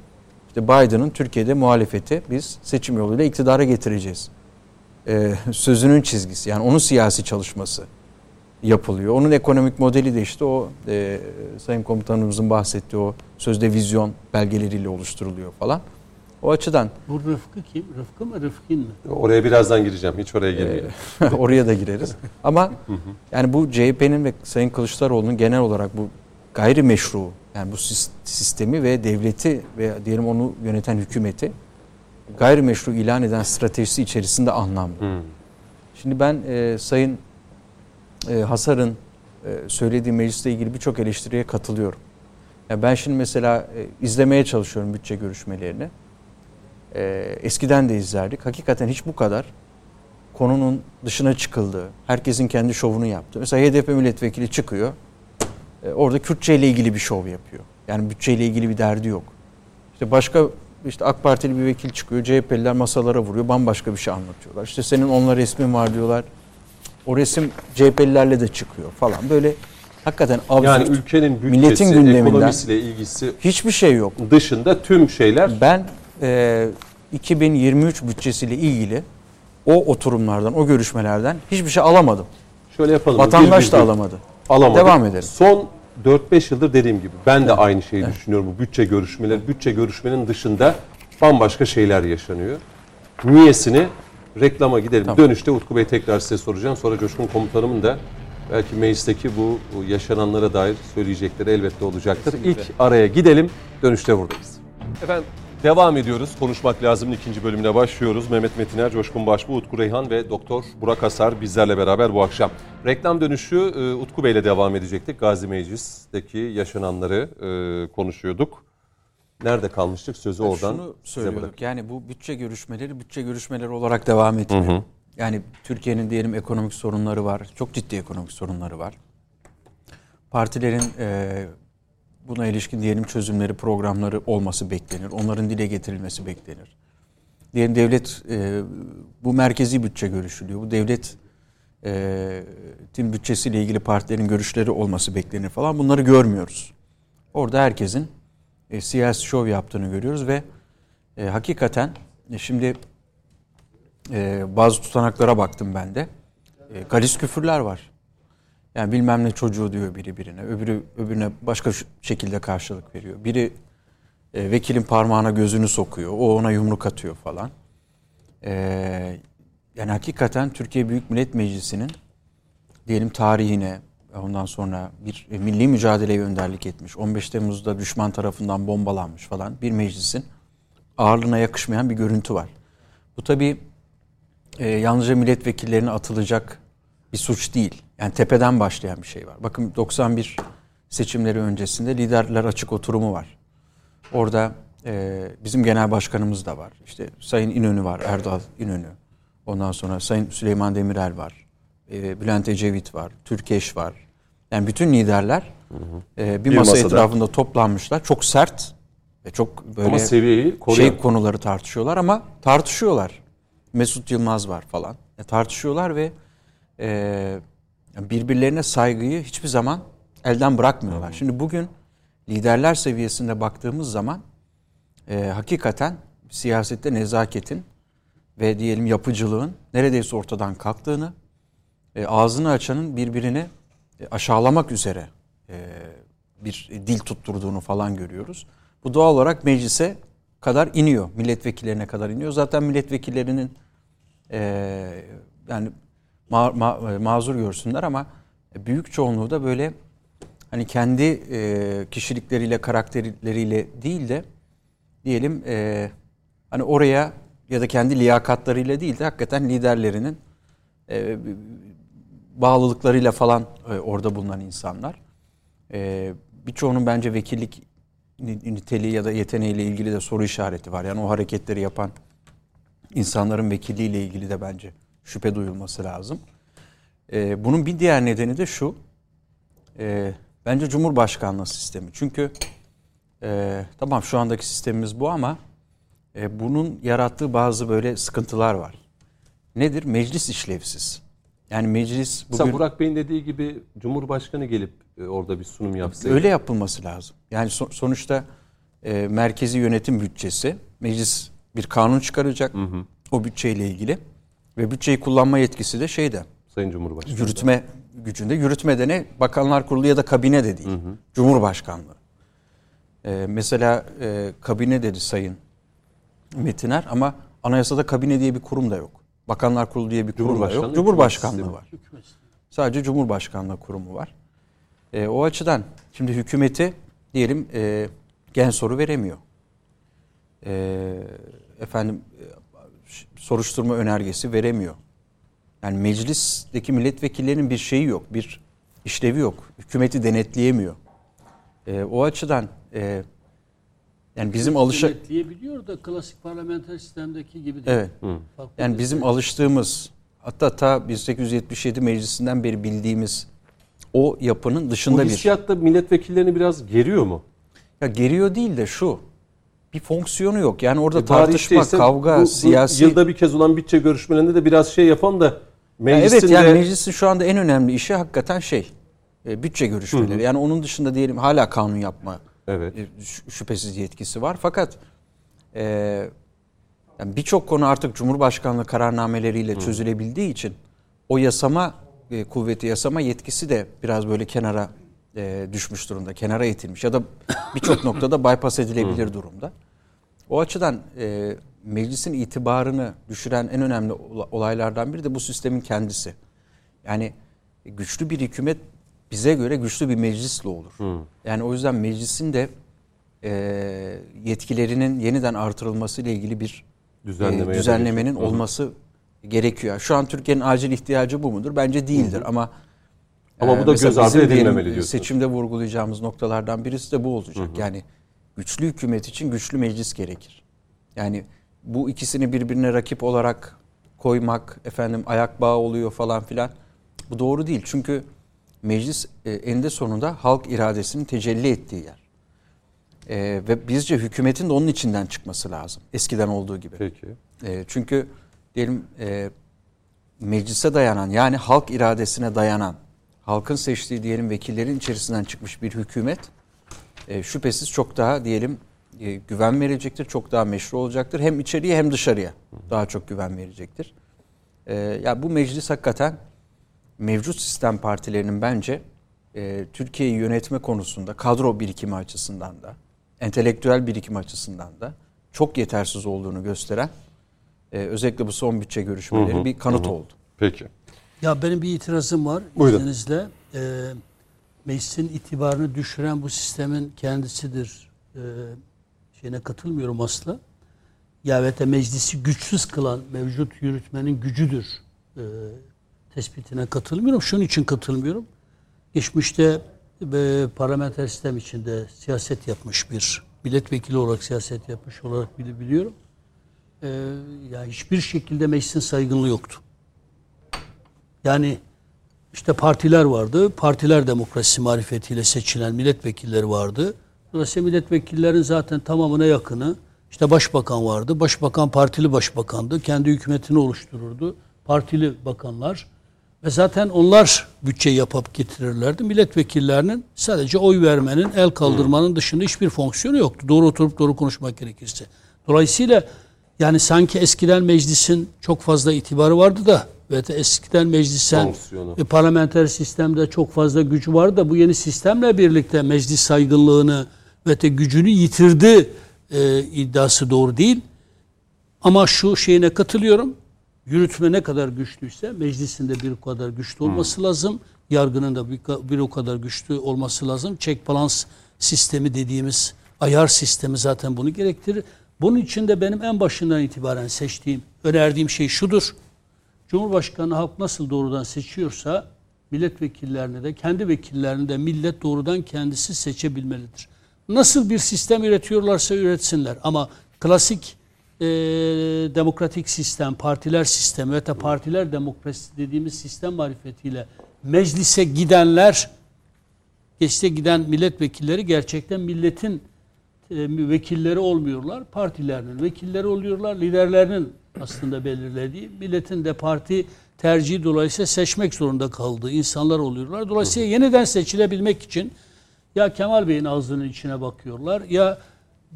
işte Biden'ın Türkiye'de muhalefeti biz seçim yoluyla iktidara getireceğiz. Ee, sözünün çizgisi yani onun siyasi çalışması yapılıyor. Onun ekonomik modeli de işte o e, Sayın Komutanımızın bahsettiği o sözde vizyon belgeleriyle oluşturuluyor falan. O açıdan Bu Rıfkı kim? Rıfkı mı Rıfkin mi? Oraya birazdan gireceğim. Hiç oraya girmeyelim. Oraya da gireriz. Ama yani bu CHP'nin ve Sayın Kılıçdaroğlu'nun genel olarak bu gayrimeşru yani bu sis- sistemi ve devleti ve diyelim onu yöneten hükümeti gayrimeşru ilan eden stratejisi içerisinde anlamlı. Hmm. Şimdi ben e, Sayın e, Hasar'ın e, söylediği meclisle ilgili birçok eleştiriye katılıyorum. Ya ben şimdi mesela e, izlemeye çalışıyorum bütçe görüşmelerini. E, eskiden de izlerdik. Hakikaten hiç bu kadar konunun dışına çıkıldığı, herkesin kendi şovunu yaptığı. Mesela HDP milletvekili çıkıyor. E, orada Kürtçe ile ilgili bir şov yapıyor. Yani bütçeyle ilgili bir derdi yok. İşte başka işte AK Partili bir vekil çıkıyor. CHP'liler masalara vuruyor. Bambaşka bir şey anlatıyorlar. İşte senin onunla resmin var diyorlar. O resim CHP'lilerle de çıkıyor falan. Böyle hakikaten absürt. Yani ülkenin bütçesi, Milletin gündeminden- ekonomisiyle ilgisi hiçbir şey yok. dışında tüm şeyler Ben e, 2023 bütçesiyle ilgili o oturumlardan, o görüşmelerden hiçbir şey alamadım. şöyle yapalım. Vatandaş Bir da virgül alamadı. Alamadık. Devam edelim. Son 4-5 yıldır dediğim gibi ben de aynı şeyi düşünüyorum. Bu bütçe görüşmeleri, bütçe görüşmenin dışında bambaşka şeyler yaşanıyor. Niyesini reklama gidelim. Tamam. Dönüşte Utku Bey tekrar size soracağım. Sonra Coşkun Komutanımın da belki meclisteki bu, yaşananlara dair söyleyecekleri elbette olacaktır. İlk araya gidelim. Dönüşte buradayız. Efendim devam ediyoruz. Konuşmak lazımın ikinci bölümüne başlıyoruz. Mehmet Metiner, Coşkun Başbuğ, Utku Reyhan ve Doktor Burak Asar bizlerle beraber bu akşam. Reklam dönüşü e, Utku Bey'le devam edecektik. Gazi Meclis'teki yaşananları e, konuşuyorduk. Nerede kalmıştık? Sözü oradan Şunu söylüyorduk. Yani bu bütçe görüşmeleri bütçe görüşmeleri olarak devam etmiyor. Yani Türkiye'nin diyelim ekonomik sorunları var. Çok ciddi ekonomik sorunları var. Partilerin e, buna ilişkin diyelim çözümleri, programları olması beklenir. Onların dile getirilmesi beklenir. Diyelim devlet e, bu merkezi bütçe görüşülüyor. Bu devlet e, tim bütçesiyle ilgili partilerin görüşleri olması beklenir falan. Bunları görmüyoruz. Orada herkesin e, siyasi şov yaptığını görüyoruz ve e, hakikaten e, şimdi e, bazı tutanaklara baktım ben de. E, galis küfürler var. Yani bilmem ne çocuğu diyor biri birine, öbürü öbürüne başka şekilde karşılık veriyor. Biri e, vekilin parmağına gözünü sokuyor, o ona yumruk atıyor falan. E, yani hakikaten Türkiye Büyük Millet Meclisi'nin diyelim tarihine ondan sonra bir e, milli mücadeleye önderlik etmiş. 15 Temmuz'da düşman tarafından bombalanmış falan bir meclisin ağırlığına yakışmayan bir görüntü var. Bu tabii e, yalnızca milletvekillerine atılacak bir suç değil. Yani tepeden başlayan bir şey var. Bakın 91 seçimleri öncesinde liderler açık oturumu var. Orada e, bizim genel başkanımız da var. İşte Sayın İnönü var, Erdal İnönü. Ondan sonra Sayın Süleyman Demirel var. E, Bülent Ecevit var, Türkeş var. Yani bütün liderler e, bir, Bir masa masada. etrafında toplanmışlar. Çok sert ve çok böyle Ama seviyeyi koruyan. şey konuları tartışıyorlar ama tartışıyorlar. Mesut Yılmaz var falan. E, tartışıyorlar ve e, birbirlerine saygıyı hiçbir zaman elden bırakmıyorlar. Şimdi bugün liderler seviyesinde baktığımız zaman e, hakikaten siyasette nezaketin ve diyelim yapıcılığın neredeyse ortadan kalktığını, e, ağzını açanın birbirini e, aşağılamak üzere e, bir dil tutturduğunu falan görüyoruz. Bu doğal olarak meclise kadar iniyor, milletvekillerine kadar iniyor. Zaten milletvekillerinin e, yani ma- ma- mazur görsünler ama büyük çoğunluğu da böyle hani kendi e, kişilikleriyle, karakterleriyle değil de diyelim e, hani oraya ya da kendi liyakatlarıyla değil de hakikaten liderlerinin e, bağlılıklarıyla falan e, orada bulunan insanlar. E, birçoğunun bence vekillik ni- niteliği ya da yeteneğiyle ilgili de soru işareti var. Yani o hareketleri yapan insanların vekilliğiyle ilgili de bence şüphe duyulması lazım. E, bunun bir diğer nedeni de şu. E, bence Cumhurbaşkanlığı sistemi. Çünkü e, tamam şu andaki sistemimiz bu ama e, bunun yarattığı bazı böyle sıkıntılar var. Nedir? Meclis işlevsiz. Yani meclis bugün Mesela Burak Bey'in dediği gibi Cumhurbaşkanı gelip e, orada bir sunum yapsaydı. öyle yapılması lazım. Yani so- sonuçta e, merkezi yönetim bütçesi, meclis bir kanun çıkaracak o bütçeyle ilgili ve bütçeyi kullanma yetkisi de şeyde Sayın Cumhurbaşkanı. yürütme gücünde. Yürütme de ne? Bakanlar Kurulu ya da kabine de değil. Cumhurbaşkanlığı. Ee, mesela e, kabine dedi Sayın Metiner ama anayasada kabine diye bir kurum da yok. Bakanlar Kurulu diye bir kurum da yok. Cumhurbaşkanlığı var. Sadece Cumhurbaşkanlığı kurumu var. E, o açıdan şimdi hükümeti diyelim e, gen soru veremiyor. E, efendim soruşturma önergesi veremiyor. Yani meclisteki milletvekillerinin bir şeyi yok, bir işlevi yok. Hükümeti denetleyemiyor. E, o açıdan e, yani bizim alışa Denetleyebiliyor da klasik parlamenter sistemdeki gibi değil. evet. Farklı Yani bir- bizim alıştığımız hatta ta 1877 meclisinden beri bildiğimiz o yapının Bu dışında bir hissiyatta milletvekillerini biraz geriyor mu? ya geriyor değil de şu bir fonksiyonu yok. Yani orada E, tartışma, işte kavga, bu- bu siyasi Yılda bir kez olan bütçe görüşmelerinde de biraz şey yapalım da meclisin evet yani de- meclisin şu anda en önemli işi hakikaten şey e, bütçe görüşmeleri. Yani onun dışında diyelim hala kanun yapma Evet. e, şü- şüphesiz yetkisi var. Fakat e, yani birçok konu artık Cumhurbaşkanlığı kararnameleriyle çözülebildiği için o yasama e, kuvveti, yasama yetkisi de biraz böyle kenara e, düşmüş durumda, kenara itilmiş ya da birçok noktada bypass edilebilir durumda. O açıdan e, meclisin itibarını düşüren en önemli ola- olaylardan biri de bu sistemin kendisi. Yani güçlü bir hükümet bize göre güçlü bir meclisle olur. Yani o yüzden meclisin de e, yetkilerinin yeniden artırılması ile ilgili bir Düzenlemeye e, düzenlemenin olması gerekiyor. Şu an Türkiye'nin acil ihtiyacı bu mudur? Bence değildir ama Ama bu da mesela göz ardı edilmemeli diyorsunuz. Seçimde vurgulayacağımız noktalardan birisi de bu olacak. Yani güçlü hükümet için güçlü meclis gerekir. Yani bu ikisini birbirine rakip olarak koymak, efendim ayak bağı oluyor falan filan. Bu doğru değil. Çünkü meclis e, eninde sonunda halk iradesinin tecelli ettiği yer. E, ve bizce hükümetin de onun içinden çıkması lazım. Eskiden olduğu gibi. Peki. E, çünkü diyelim e, meclise dayanan yani halk iradesine dayanan halkın seçtiği diyelim vekillerin içerisinden çıkmış bir hükümet e, şüphesiz çok daha diyelim e, güven verecektir. Çok daha meşru olacaktır. Hem içeriye hem dışarıya daha çok güven verecektir. E, ya bu meclis hakikaten mevcut sistem partilerinin bence e, Türkiye'yi yönetme konusunda kadro birikimi açısından da entelektüel birikim açısından da çok yetersiz olduğunu gösteren e, özellikle bu son bütçe görüşmeleri bir kanıt oldu. Peki. Ya benim bir itirazım var Buyurun. izninizle. Ee, meclisin itibarını düşüren bu sistemin kendisidir. Ee, şeyine katılmıyorum asla. Ya ve de meclisi güçsüz kılan mevcut yürütmenin gücüdür. Ee, tespitine katılmıyorum. Şunun için katılmıyorum. Geçmişte e, parlamenter sistem içinde siyaset yapmış bir milletvekili olarak siyaset yapmış olarak bili- biliyorum. Ee, ya hiçbir şekilde meclisin saygınlığı yoktu. Yani işte partiler vardı. Partiler demokrasisi marifetiyle seçilen milletvekilleri vardı. Dolayısıyla milletvekillerin zaten tamamına yakını işte başbakan vardı. Başbakan partili başbakandı. Kendi hükümetini oluştururdu. Partili bakanlar ve zaten onlar bütçe yapıp getirirlerdi. Milletvekillerinin sadece oy vermenin, el kaldırmanın dışında hiçbir fonksiyonu yoktu. Doğru oturup doğru konuşmak gerekirse. Dolayısıyla yani sanki eskiden meclisin çok fazla itibarı vardı da ve de eskiden meclisen Fonksiyonu. e, parlamenter sistemde çok fazla gücü vardı da bu yeni sistemle birlikte meclis saygınlığını ve de gücünü yitirdi e, iddiası doğru değil. Ama şu şeyine katılıyorum. Yürütme ne kadar güçlüyse meclisin de bir o kadar güçlü olması lazım. Yargının da bir, bir o kadar güçlü olması lazım. Check balance sistemi dediğimiz ayar sistemi zaten bunu gerektirir. Bunun için de benim en başından itibaren seçtiğim, önerdiğim şey şudur. Cumhurbaşkanı halk nasıl doğrudan seçiyorsa milletvekillerini de kendi vekillerini de millet doğrudan kendisi seçebilmelidir. Nasıl bir sistem üretiyorlarsa üretsinler ama klasik e, demokratik sistem, partiler sistemi ve partiler demokrasisi dediğimiz sistem marifetiyle meclise gidenler, geçte giden milletvekilleri gerçekten milletin e, vekilleri olmuyorlar. Partilerinin vekilleri oluyorlar. Liderlerinin aslında belirlediği, milletin de parti tercihi dolayısıyla seçmek zorunda kaldığı insanlar oluyorlar. Dolayısıyla yeniden seçilebilmek için ya Kemal Bey'in ağzının içine bakıyorlar ya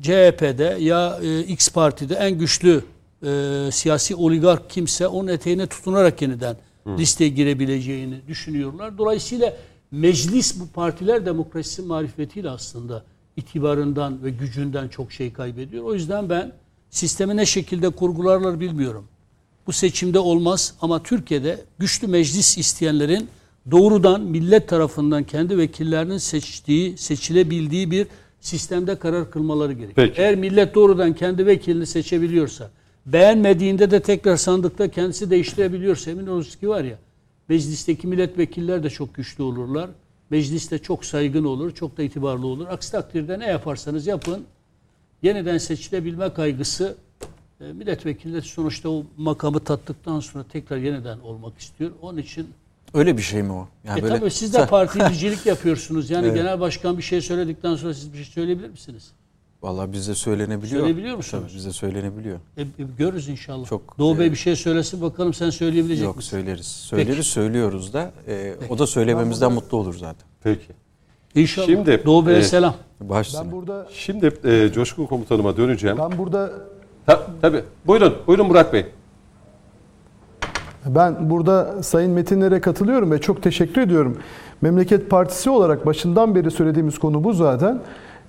CHP'de ya e, X partide en güçlü e, siyasi oligark kimse onun eteğine tutunarak yeniden listeye girebileceğini düşünüyorlar. Dolayısıyla meclis bu partiler demokrasisi marifetiyle aslında itibarından ve gücünden çok şey kaybediyor. O yüzden ben sistemi ne şekilde kurgularlar bilmiyorum. Bu seçimde olmaz ama Türkiye'de güçlü meclis isteyenlerin doğrudan millet tarafından kendi vekillerinin seçtiği, seçilebildiği bir sistemde karar kılmaları gerekiyor. Peki. Eğer millet doğrudan kendi vekilini seçebiliyorsa, beğenmediğinde de tekrar sandıkta kendisi değiştirebiliyorsa emin oluruz ki var ya, meclisteki milletvekiller de çok güçlü olurlar. Mecliste çok saygın olur, çok da itibarlı olur. Aksi takdirde ne yaparsanız yapın, yeniden seçilebilme kaygısı e, milletvekilleri sonuçta o makamı tattıktan sonra tekrar yeniden olmak istiyor. Onun için Öyle bir şey mi o? Yani e böyle tabii siz de particilik yapıyorsunuz. Yani genel başkan bir şey söyledikten sonra siz bir şey söyleyebilir misiniz? Vallahi bize söylenebiliyor. Söyleyebiliyor musunuz? Tabii bize söylenebiliyor. E, e, görürüz inşallah. Çok, Doğu Bey e, bir şey söylesin bakalım sen söyleyebilecek Yok misin? söyleriz. Söyleriz Peki. söylüyoruz da. e, o da söylememizden mutlu olur zaten. Peki. İnşallah. Şimdi, Doğu Bey'e e, selam. Baş Ben burada Şimdi e, Coşkun Komutanıma döneceğim. ben burada Ta, tabii. Buyurun. Buyurun Murat Bey. Ben burada Sayın Metinlere katılıyorum ve çok teşekkür ediyorum. Memleket Partisi olarak başından beri söylediğimiz konu bu zaten.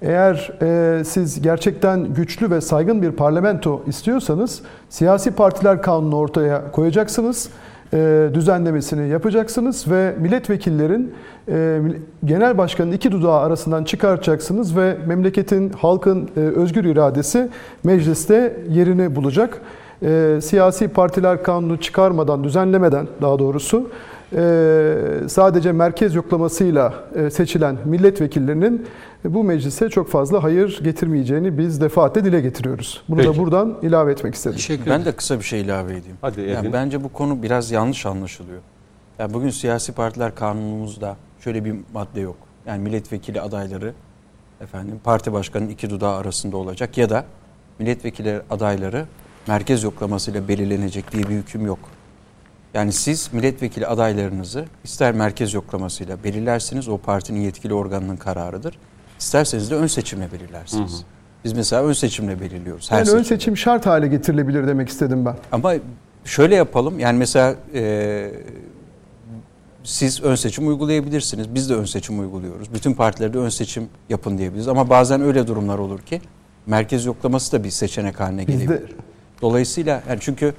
Eğer e, siz gerçekten güçlü ve saygın bir parlamento istiyorsanız siyasi partiler kanunu ortaya koyacaksınız. E, düzenlemesini yapacaksınız ve milletvekillerin e, genel başkanın iki dudağı arasından çıkartacaksınız ve memleketin, halkın e, özgür iradesi mecliste yerini bulacak. Siyasi partiler kanunu çıkarmadan, düzenlemeden daha doğrusu sadece merkez yoklamasıyla seçilen milletvekillerinin bu meclise çok fazla hayır getirmeyeceğini biz defaatle dile getiriyoruz. Bunu Peki. da buradan ilave etmek istedim. Teşekkür Ben de kısa bir şey ilave edeyim. Hadi Edwin. Yani bence bu konu biraz yanlış anlaşılıyor. Ya bugün siyasi partiler kanunumuzda şöyle bir madde yok. Yani milletvekili adayları efendim parti başkanının iki dudağı arasında olacak ya da milletvekili adayları merkez yoklamasıyla belirlenecek diye bir hüküm yok. Yani siz milletvekili adaylarınızı ister merkez yoklamasıyla belirlersiniz o partinin yetkili organının kararıdır. İsterseniz de ön seçimle belirlersiniz. Biz mesela ön seçimle belirliyoruz. Her Yani ön seçimde. seçim şart hale getirilebilir demek istedim ben. Ama şöyle yapalım. Yani mesela e, siz ön seçim uygulayabilirsiniz. Biz de ön seçim uyguluyoruz. Bütün partilerde ön seçim yapın diyebiliriz. Ama bazen öyle durumlar olur ki merkez yoklaması da bir seçenek haline Bizde gelebilir. Dolayısıyla yani çünkü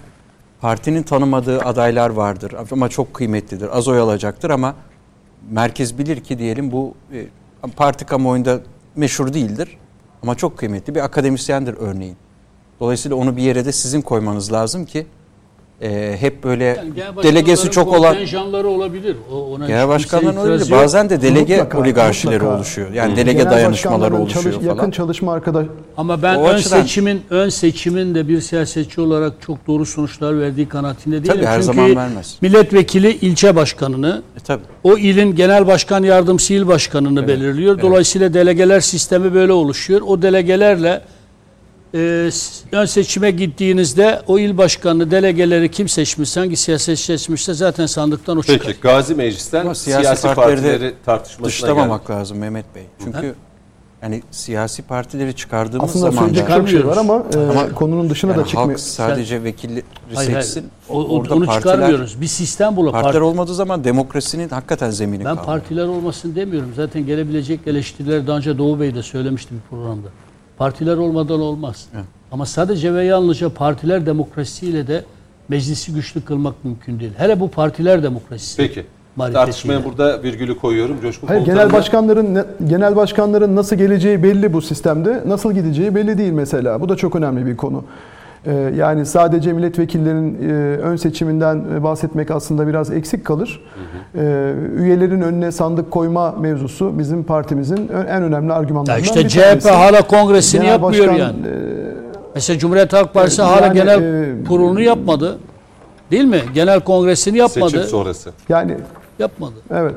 partinin tanımadığı adaylar vardır ama çok kıymetlidir. Az oy alacaktır ama merkez bilir ki diyelim bu e, parti kamuoyunda meşhur değildir ama çok kıymetli bir akademisyendir örneğin. Dolayısıyla onu bir yere de sizin koymanız lazım ki e, hep böyle Yani delegesi çok olan olabilir. O, ona genel başkanların değil. yok. Bazen de delege Mutlaka, oligarşileri mutlaka. oluşuyor. Yani delege genel dayanışmaları oluşuyor çalış- falan. Yakın çalışma arkadaş Ama ben O ön açıdan- seçimin ön seçimin de bir siyasetçi olarak çok doğru sonuçlar verdiği kanaatinde değilim. Tabii, her Çünkü zaman vermez. milletvekili ilçe başkanını, E, tabii. o ilin genel başkan yardımcısı il başkanını belirliyor. Dolayısıyla delegeler sistemi böyle oluşuyor. O delegelerle ön seçime gittiğinizde o il başkanı delegeleri kim seçmişse, hangi siyaset seçmişse zaten sandıktan o çıkar. Peki Gazi Meclis'ten Ama siyasi, siyasi partileri partileri tartışmasına Dışlamamak geldik. lazım Mehmet Bey. Çünkü yani siyasi partileri çıkardığımız aslında zaman da çok şey var ama, e, Ama konunun dışına yani da çıkmıyor. halk sadece vekilleri Hayır, hayır. seçsin. O- o- Orada onu partiler- çıkarmıyoruz. Bir sistem bulu. Partiler olmadığı zaman demokrasinin hakikaten zemini Ben kalmıyor. partiler olmasın demiyorum. Zaten gelebilecek eleştiriler daha önce Doğu Bey de söylemişti bir programda. Partiler olmadan olmaz. Evet. Ama sadece ve yalnızca partiler demokrasisiyle de meclisi güçlü kılmak mümkün değil. Hele bu partiler demokrasisi. Peki. Tartışmaya burada virgülü koyuyorum. Coşkun Hayır, genel başkanların ne- genel başkanların nasıl geleceği belli bu sistemde. Nasıl gideceği belli değil mesela. Bu da çok önemli bir konu. Ee, yani sadece milletvekillerinin e, ön seçiminden e, bahsetmek aslında biraz eksik kalır. Ee, üyelerin önüne sandık koyma mevzusu bizim partimizin en önemli argümanlarından işte bir CHP tanesi. hala kongresini Genel yapmıyor başkan, yani. e, Mesela Cumhuriyet Halk Partisi Yani, hala genel e, kurulunu yapmadı. Değil mi? Genel kongresini yapmadı. Seçim sonrası. yani Yapmadı. evet.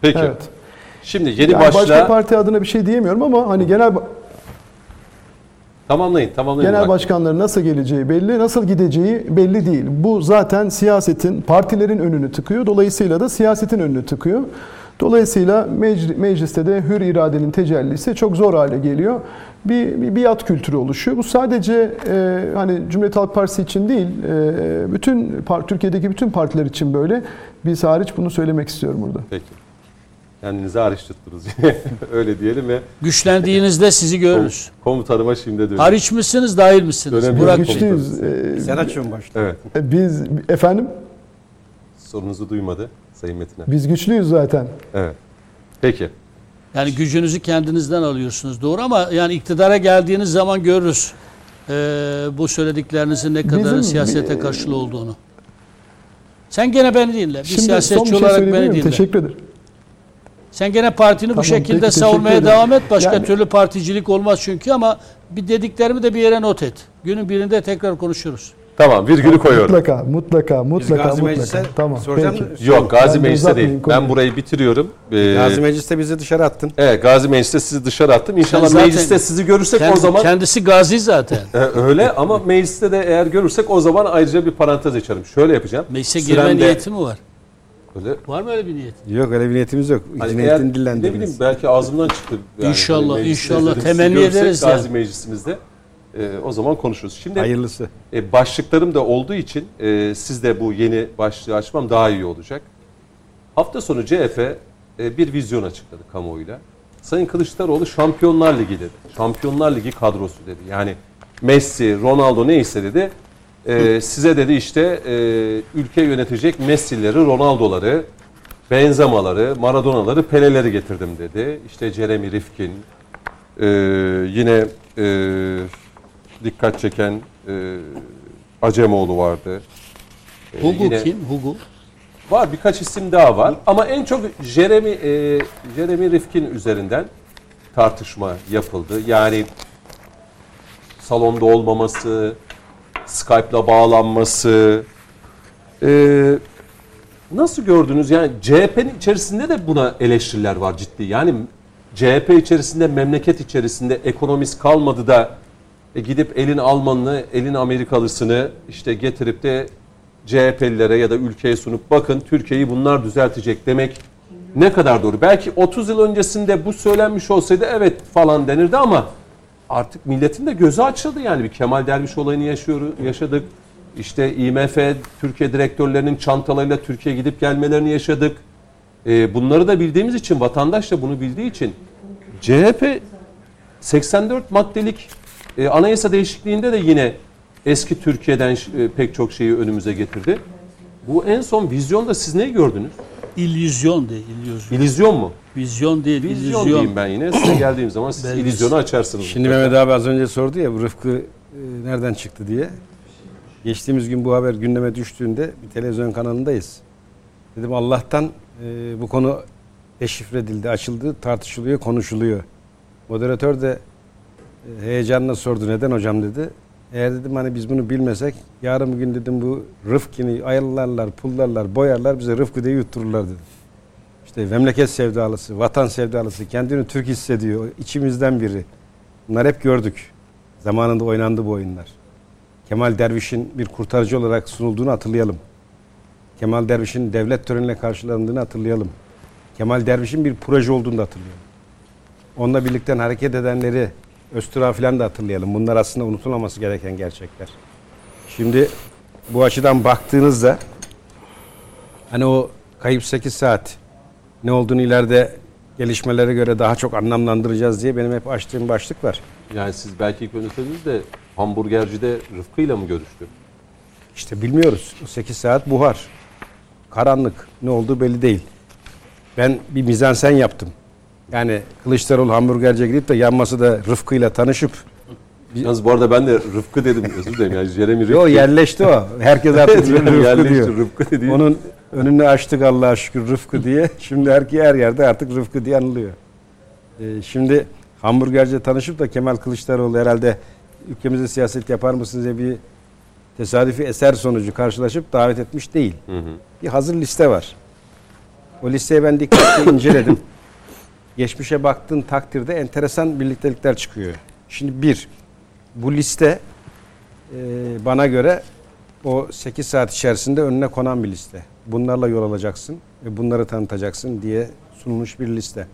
Peki. Evet. Şimdi yeni Yani başla başka parti adına bir şey diyemiyorum ama hani genel tamamlayın. Tamamlayın. Genel başkanların nasıl geleceği belli, nasıl gideceği belli değil. Bu zaten siyasetin, partilerin önünü tıkıyor. Dolayısıyla da siyasetin önünü tıkıyor. Dolayısıyla mecli- mecliste de hür iradenin tecellisi çok zor hale geliyor. Bir, bir biat kültürü oluşuyor. Bu sadece e, hani Cumhuriyet Halk Partisi için değil, e, bütün Türkiye'deki bütün partiler için böyle. Biz hariç bunu söylemek istiyorum burada. Peki. Kendinizi hariç tuttunuz. Öyle diyelim ve Güçlendiğinizde sizi görürüz. komutanıma şimdi dönüyorum. Hariç misiniz, dahil misiniz? Dönem- Burak güçlüyüz. E, Sen açıyorsun başta. Evet. biz efendim Sorunuzu duymadı Sayın Metin'e. biz güçlüyüz zaten. Evet. Peki. Yani gücünüzü kendinizden alıyorsunuz doğru ama yani iktidara geldiğiniz zaman görürüz ee, bu söylediklerinizin ne kadar Bizim- siyasete karşılığı olduğunu. Sen gene beni dinle. Bir Şimdi son siyasetçi bir şey olarak beni dinle. Teşekkür ederim. Sen gene partini Tamam, bu şekilde peki, savunmaya devam et. Başka Yani- türlü particilik olmaz çünkü ama bir dediklerimi de bir yere not et. Günün birinde tekrar konuşuruz. Tamam virgülü koyuyorum. Mutlaka, mutlaka, mutlaka, Gazi mutlaka. Meclis'e Tamam, soracağım peki. mı? Yok Gazi Ben Meclis'te değil. konuyu. Ben burayı bitiriyorum. Ee, Gazi Meclis'te bizi dışarı attın. Evet Gazi Meclis'te sizi dışarı attım. İnşallah zaten- mecliste sizi görürsek Kendi- o zaman Kendisi gazi zaten. E, öyle ama mecliste de eğer görürsek o zaman ayrıca bir parantez açarım. Şöyle yapacağım. Meclise girme niyeti mi var? Öyle, Var mı öyle bir niyet? Yok öyle bir niyetimiz yok. hani eğer, ettin ne bileyim belki ağzımdan çıktı. İnşallah, mecliste inşallah. sizi Temenni ederiz Gazi yani. Meclisimizde. E, o zaman konuşuruz. Şimdi Hayırlısı. e, başlıklarım da olduğu için e, siz de bu yeni başlığı açmam daha iyi olacak. Hafta sonu CHP e, bir vizyon açıkladı kamuoyuyla. Sayın Kılıçdaroğlu Şampiyonlar Ligi dedi. Şampiyonlar Ligi kadrosu dedi. Yani Messi, Ronaldo neyse dedi. E, size dedi işte e, ülke yönetecek Messi'leri, Ronaldo'ları, Benzemaları, Maradona'ları, Pele'leri getirdim dedi. İşte Jeremy Rifkin, e, yine e, dikkat çeken e, Acemoğlu vardı. E, Hugo yine- kim? Hugo. Var birkaç isim daha var ama en çok Jeremy e, Jeremy Rifkin üzerinden tartışma yapıldı. Yani salonda olmaması, Skype'la bağlanması. E, nasıl gördünüz? Yani CHP'nin içerisinde de buna eleştiriler var ciddi. Yani CHP içerisinde, memleket içerisinde ekonomist kalmadı da e, gidip elin Almanını, elin Amerikalısını işte getirip de CHP'lilere ya da ülkeye sunup bakın Türkiye'yi bunlar düzeltecek demek ne kadar doğru. Belki 30 yıl öncesinde bu söylenmiş olsaydı evet falan denirdi ama artık milletin de gözü açıldı yani bir Kemal Derviş olayını yaşıyor, yaşadık. İşte IMF Türkiye direktörlerinin çantalarıyla Türkiye gidip gelmelerini yaşadık. Ee, bunları da bildiğimiz için vatandaş da bunu bildiği için CHP 84 maddelik e, anayasa değişikliğinde de yine eski Türkiye'den e, pek çok şeyi önümüze getirdi. Bu en son vizyonda siz ne gördünüz? İllüzyon de, illüzyon. İllüzyon mu? Vizyon değil, Vizyon illüzyon. diyeyim ben yine. Size geldiğim zaman siz Belki- illüzyonu açarsınız. Şimdi Mehmet abi az önce sordu ya bu Rıfkı e, nereden çıktı diye. Geçtiğimiz gün bu haber gündeme düştüğünde bir televizyon kanalındayız. Dedim Allah'tan e, bu konu deşifre edildi, açıldı, tartışılıyor, konuşuluyor. Moderatör de e, heyecanla sordu neden hocam dedi. Eğer dedim hani biz bunu bilmesek yarın bugün dedim bu Rıfkı'nı ayarlarlar, pullarlar, boyarlar bize Rıfkı diye yuttururlar dedim. İşte memleket sevdalısı, vatan sevdalısı, kendini Türk hissediyor, içimizden biri. Bunlar hep gördük. Zamanında oynandı bu oyunlar. Kemal Derviş'in bir kurtarıcı olarak sunulduğunu hatırlayalım. Kemal Derviş'in devlet töreniyle karşılandığını hatırlayalım. Kemal Derviş'in bir proje olduğunu da hatırlayalım. Onunla birlikte hareket edenleri, Öztürk'ü falan da hatırlayalım. Bunlar aslında unutulmaması gereken gerçekler. Şimdi bu açıdan baktığınızda hani o kayıp 8 saat ne olduğunu ileride gelişmelere göre daha çok anlamlandıracağız diye benim hep açtığım başlık var. Yani siz belki ilk yönetmeniniz de hamburgercide Rıfkı'yla mı görüştü? İşte bilmiyoruz. O 8 saat buhar. Karanlık. Ne olduğu belli değil. Ben bir mizansen yaptım. Yani Kılıçdaroğlu hamburgerciye gidip de yan masada Rıfkı'yla tanışıp Yalnız bu arada ben de Rıfkı dedim özür dilerim. Yani Jeremy Rifkin. Yo yerleşti o. Herkes artık Rıfkı Yerleşti, diyor. Rıfkı dediği. Onun önünü açtık Allah'a şükür Rıfkı diye. Şimdi her, her yerde artık Rıfkı diye anılıyor. Ee, şimdi hamburgerci tanışıp da Kemal Kılıçdaroğlu herhalde ülkemizde siyaset yapar mısınız diye bir tesadüfi eser sonucu karşılaşıp davet etmiş değil. Hı hı. Bir hazır liste var. O listeyi ben dikkatle inceledim. Geçmişe baktığın takdirde enteresan birliktelikler çıkıyor. Şimdi bir, bu liste e, bana göre o 8 saat içerisinde önüne konan bir liste. Bunlarla yol alacaksın ve bunları tanıtacaksın diye sunulmuş bir liste.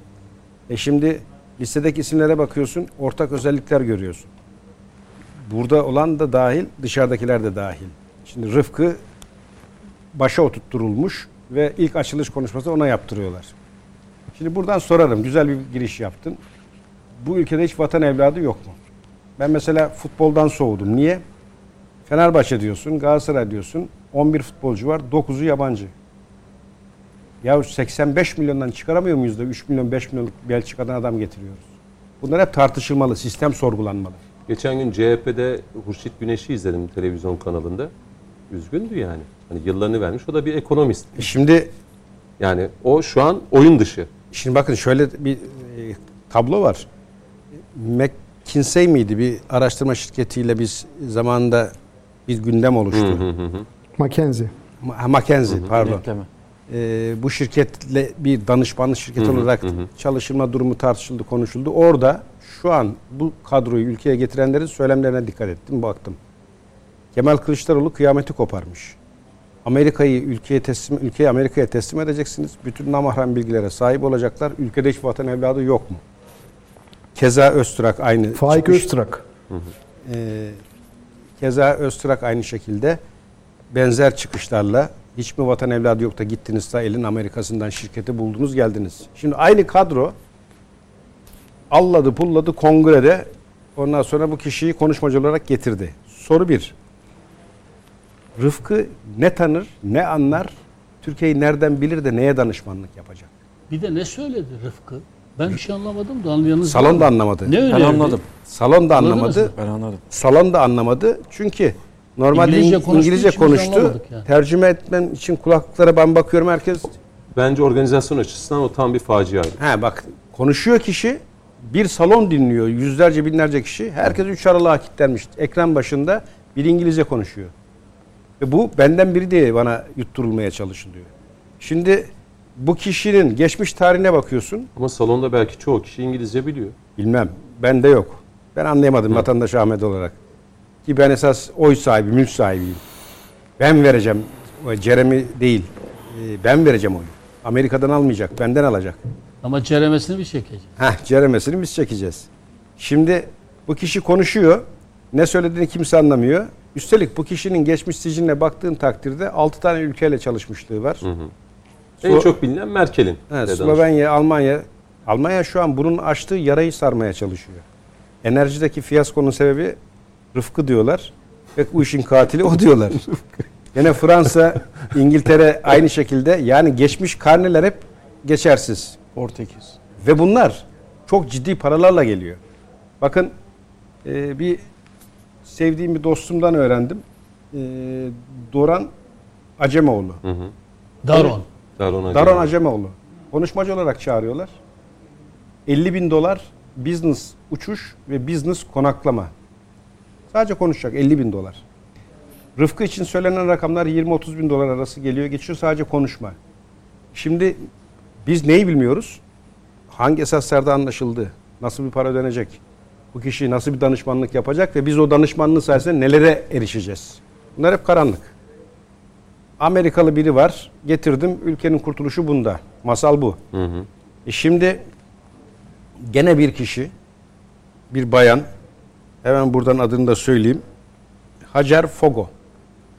E şimdi listedeki isimlere bakıyorsun, ortak özellikler görüyorsun. Burada olan da dahil, dışarıdakiler de dahil. Şimdi Rıfkı başa oturtturulmuş ve ilk açılış konuşması ona yaptırıyorlar. Şimdi buradan sorarım. Güzel bir giriş yaptın. Bu ülkede hiç vatan evladı yok mu? Ben mesela futboldan soğudum. Niye? Fenerbahçe diyorsun, Galatasaray diyorsun. 11 futbolcu var, 9'u yabancı. Ya 85 milyondan çıkaramıyor muyuz da 3 milyon 5 milyonluk Belçika'dan adam getiriyoruz? Bunlar hep tartışılmalı, sistem sorgulanmalı. Geçen gün CHP'de Hurşit Güneş'i izledim televizyon kanalında. Üzgündü yani. Hani yıllarını vermiş. O da bir ekonomist. E Şimdi Yani o şu an oyun dışı. Şimdi bakın şöyle bir e, tablo var. McKinsey miydi bir araştırma şirketiyle biz zamanında bir gündem oluştu. Mackenzie. Ma- Mackenzie pardon. Denetleme. E, bu şirketle bir danışmanlık şirketi olarak çalışılma durumu tartışıldı, konuşuldu. Orada şu an bu kadroyu ülkeye getirenlerin söylemlerine dikkat ettim, baktım. Kemal Kılıçdaroğlu kıyameti koparmış. Amerika'yı ülkeye teslim ülkeyi Amerika'ya teslim edeceksiniz. Bütün namahrem bilgilere sahip olacaklar. Ülkede hiç vatan evladı yok mu? Keza Öztürk aynı. Faik. Öztrak. Ee, keza Öztürk aynı şekilde benzer çıkışlarla hiç mi vatan evladı yok da gittiniz da elin Amerikasından şirketi buldunuz geldiniz. Şimdi aynı kadro alladı pulladı kongrede ondan sonra bu kişiyi konuşmacı olarak getirdi. Soru bir. Rıfkı ne tanır, ne anlar, Türkiye'yi nereden bilir de neye danışmanlık yapacak? Bir de ne söyledi Rıfkı? Ben bir şey anlamadım da anlayanız Salon da anlamadı. Ne Ben anladım. Salon da anlamadı. Ben anladım. Salon da anlamadı. Çünkü normalde İngilizce İngilizce, konuştuğu İngilizce konuştu. yani. Tercüme etmem için kulaklıklara ben bakıyorum herkes. Bence organizasyon açısından o tam bir faciaydı. He bak konuşuyor kişi. Bir salon dinliyor. Yüzlerce binlerce kişi. Herkes üç aralığa kilitlenmiş. Ekran başında bir İngilizce konuşuyor. Ve bu benden biri diye bana yutturulmaya çalışılıyor. Şimdi bu kişinin geçmiş tarihine bakıyorsun. Ama salonda belki çoğu kişi İngilizce biliyor. Bilmem. Bende yok. Ben anlayamadım vatandaş Ahmet olarak. Ki ben esas oy sahibi, mülk sahibiyim. Ben vereceğim. O Jeremy değil. Ee, Ben vereceğim oyu. Amerika'dan almayacak. Benden alacak. Ama ceremesini bir çekeceğiz. Heh, ceremesini biz çekeceğiz. Şimdi bu kişi konuşuyor. Ne söylediğini kimse anlamıyor. Üstelik bu kişinin geçmiş siciline baktığın takdirde 6 tane ülkeyle çalışmışlığı var. En Slo- çok bilinen Merkel'in. Evet, de Slovenya, Almanya. Almanya şu an bunun açtığı yarayı sarmaya çalışıyor. Enerjideki fiyaskonun sebebi Rıfkı diyorlar. Ve bu işin katili o diyorlar. Yine Fransa, İngiltere aynı şekilde. Yani geçmiş karneler hep geçersiz. Portekiz. Ve bunlar çok ciddi paralarla geliyor. Bakın e, bir sevdiğim bir dostumdan öğrendim. E, Doran Acemoğlu. Daron. Daron Acemi. Daron Acemoğlu. Konuşmacı olarak çağırıyorlar. 50 bin dolar business uçuş ve business konaklama. Sadece konuşacak 50 bin dolar. Rıfkı için söylenen rakamlar 20-30 bin dolar arası geliyor geçiyor sadece konuşma. Şimdi biz neyi bilmiyoruz? Hangi esaslarda anlaşıldı? Nasıl bir para ödenecek? Bu kişi nasıl bir danışmanlık yapacak ve biz o danışmanlığı sayesinde nelere erişeceğiz? Bunlar hep karanlık. Amerikalı biri var. Getirdim. Ülkenin kurtuluşu bunda. Masal bu. E şimdi gene bir kişi, bir bayan, hemen buradan adını da söyleyeyim. Hacer Fogo.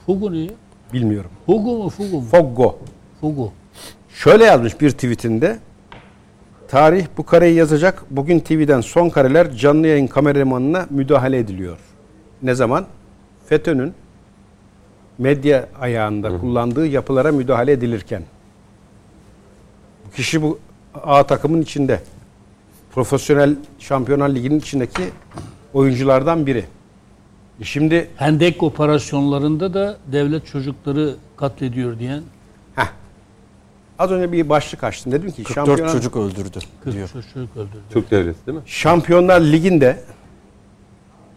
Fugu ne? ya? Bilmiyorum. Fugu mu Fugu mu? Fogo. Fugu. Şöyle yazmış bir tweetinde. Tarih bu kareyi yazacak. Bugün TV'den son kareler canlı yayın kameramanına müdahale ediliyor. Ne zaman? FETÖ'nün medya ayağında kullandığı yapılara müdahale edilirken. Bu kişi bu A takımın içinde. Profesyonel Şampiyonlar Ligi'nin içindeki oyunculardan biri. E Şimdi Hendek operasyonlarında da devlet çocukları katlediyor diyen heh, az önce bir başlık açtım. Dedim ki 44 Şampiyonlar- çocuk öldürdü 40 diyor. çocuk öldürdü. Türk devleti değil mi? Şampiyonlar Ligi'nde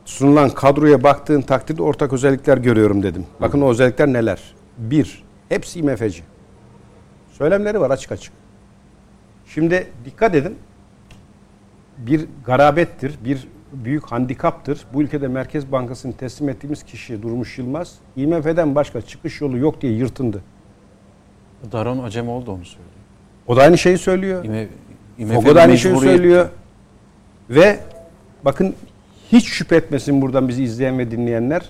sunulan kadroya baktığın takdirde ortak özellikler görüyorum dedim. Bakın o özellikler neler? Bir, hepsi IMF'ci. Söylemleri var açık açık. Şimdi dikkat edin. Bir garabettir, bir büyük handikaptır. Bu ülkede Merkez Bankası'nı teslim ettiğimiz kişi Durmuş Yılmaz, IMF'den başka çıkış yolu yok diye yırtındı. Daron Acemoğlu da onu söylüyor. O da aynı şeyi söylüyor. İme, Fogo da aynı şeyi söylüyor. Ve bakın hiç şüphe etmesin buradan bizi izleyen ve dinleyenler.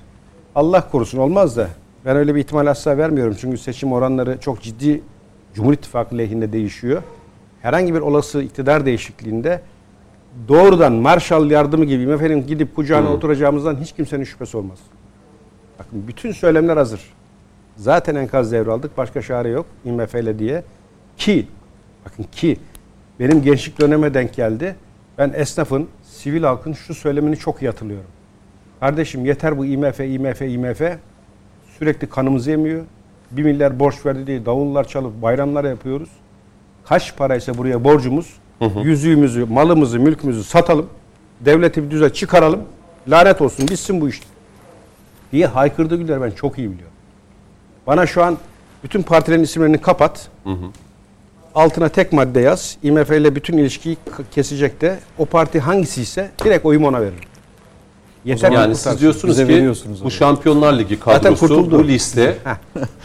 Allah korusun olmaz da ben öyle bir ihtimal asla vermiyorum. Çünkü seçim oranları çok ciddi Cumhur İttifakı lehinde değişiyor. Herhangi bir olası iktidar değişikliğinde doğrudan Marshall yardımı gibi efendim gidip kucağına oturacağımızdan hiç kimsenin şüphesi olmaz. Bakın bütün söylemler hazır. Zaten enkaz devraldık. Başka çare yok. IMF ile diye. Ki bakın ki benim gençlik döneme denk geldi. Ben esnafın, sivil halkın şu söylemini çok iyi hatırlıyorum. Kardeşim yeter bu IMF, IMF, IMF. Sürekli kanımızı yemiyor. Bir milyar borç verdi diye davullar çalıp bayramlar yapıyoruz. Kaç paraysa buraya borcumuz. Yüzüğümüzü, malımızı, mülkümüzü satalım. Devleti bir düze çıkaralım. Lanet olsun bitsin bu iş. Diye haykırdığı günler ben çok iyi biliyorum. Bana şu an bütün partilerin isimlerini kapat. Altına tek madde yaz. IMF ile bütün ilişkiyi kesecek de o parti hangisi ise direkt oyumu ona veririm. Yeter Yani siz diyorsunuz Bize ki bu onu. Şampiyonlar Ligi kadrosu bu liste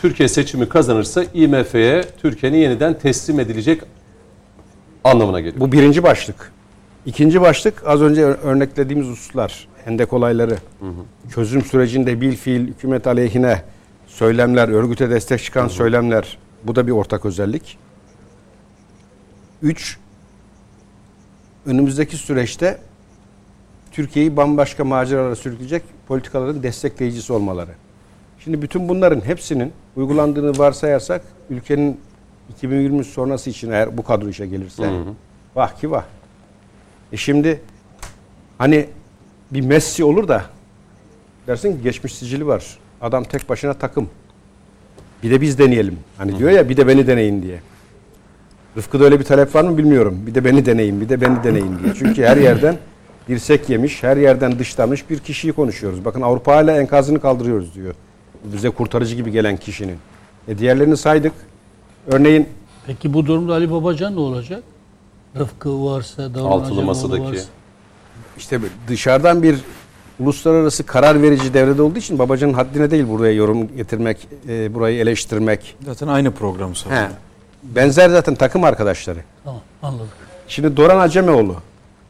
Türkiye seçimi kazanırsa IMF'ye Türkiye'nin yeniden teslim edilecek anlamına geliyor. Bu birinci başlık. İkinci başlık az önce ör- örneklediğimiz hususlar. Hendek olayları. Çözüm sürecinde bil fiil hükümet aleyhine söylemler, örgüte destek çıkan söylemler. Bu da bir ortak özellik. Üç, önümüzdeki süreçte Türkiye'yi bambaşka maceralara sürükleyecek politikaların destekleyicisi olmaları. Şimdi bütün bunların hepsinin uygulandığını varsayarsak ülkenin 2020 sonrası için eğer bu kadro işe gelirse vah ki vah. E şimdi hani bir Messi olur da dersin ki geçmiş sicili var. Adam tek başına takım. Bir de biz deneyelim. Hani diyor ya bir de beni deneyin diye. Rıfkı'da öyle bir talep var mı bilmiyorum. Bir de beni deneyin, bir de beni deneyin diye. Çünkü her yerden dirsek yemiş, her yerden dışlanmış bir kişiyi konuşuyoruz. Bakın Avrupa hala enkazını kaldırıyoruz diyor. Bize kurtarıcı gibi gelen kişinin. E diğerlerini saydık. Örneğin Peki bu durumda Ali Babacan ne olacak? Rıfkı varsa, Davran Altılı Acemoğlu masadaki. varsa. işte dışarıdan bir uluslararası karar verici devrede olduğu için babacanın haddine değil buraya yorum getirmek, e, burayı eleştirmek. Zaten aynı programı. He. Benzer zaten takım arkadaşları. Tamam anladık. Şimdi Doran Acemoğlu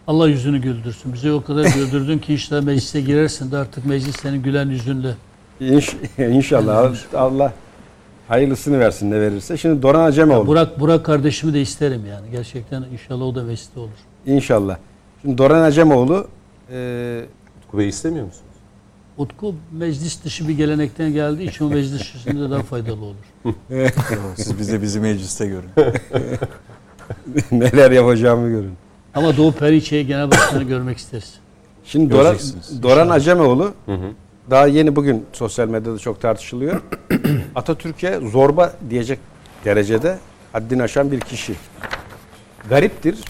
Allah yüzünü güldürsün. Bizi o kadar güldürdün ki işte meclise girersin de artık meclis senin gülen yüzünle. İnş, inşallah Allah hayırlısını versin ne verirse. Şimdi Doran Acemoğlu. Burak Burak kardeşimi de isterim yani. Gerçekten inşallah o da vesile olur. İnşallah. Şimdi Doran Acemoğlu e, Utku Bey istemiyor musunuz? Utku meclis dışı bir gelenekten geldiği için o meclis dışında daha faydalı olur. Siz bize bizi mecliste görün. neler yapacağımı görün. Ama Doğu Periçe'yi genel başkanı görmek isteriz. Şimdi Doran. Doran Acemoğlu daha yeni bugün sosyal medyada çok tartışılıyor. Atatürk'e zorba diyecek derecede haddini aşan bir kişi. Gariptir,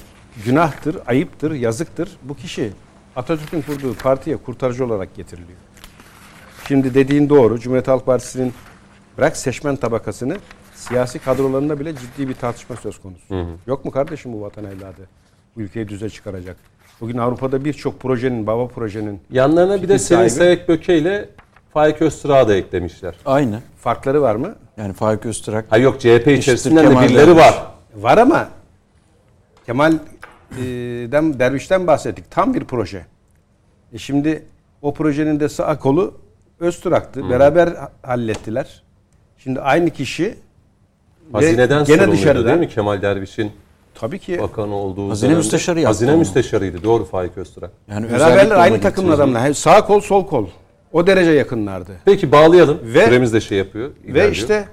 günahtır, ayıptır, yazıktır. Bu kişi Atatürk'ün kurduğu partiye kurtarıcı olarak getiriliyor. Şimdi dediğin doğru. Cumhuriyet Halk Partisi'nin bırak seçmen tabakasını siyasi kadrolarında bile ciddi bir tartışma söz konusu. Yok mu kardeşim bu vatan evladı? Bu ülkeyi düze çıkaracak. Bugün Avrupa'da birçok projenin, baba projenin Yanlarına bir de Selin. Sevek Böke ile Faik Öztürk'ü da eklemişler. Aynı. farkları var mı? Yani Faik Öztürk Ha yok CHP içerisinden de birileri Derviş. var. Var ama Kemal'den Derviş'ten bahsettik. Tam bir proje. E şimdi o projenin de sağ kolu Öztürk'tü. Beraber ha- hallettiler. Şimdi aynı kişi Hazineden gene sorumluydu dışarıdan. değil mi Kemal Derviş'in Tabii ki bakan olduğu Hazine dönemde? müsteşarı yaptı Hazine onu. müsteşarıydı. Doğru Faik Öztürk. yani beraberler aynı takımın adamlar. Hem Sağ kol sol kol. O derece yakınlardı. Peki bağlayalım. Ve- Süremiz de şey yapıyor. Ve ilerliyor. işte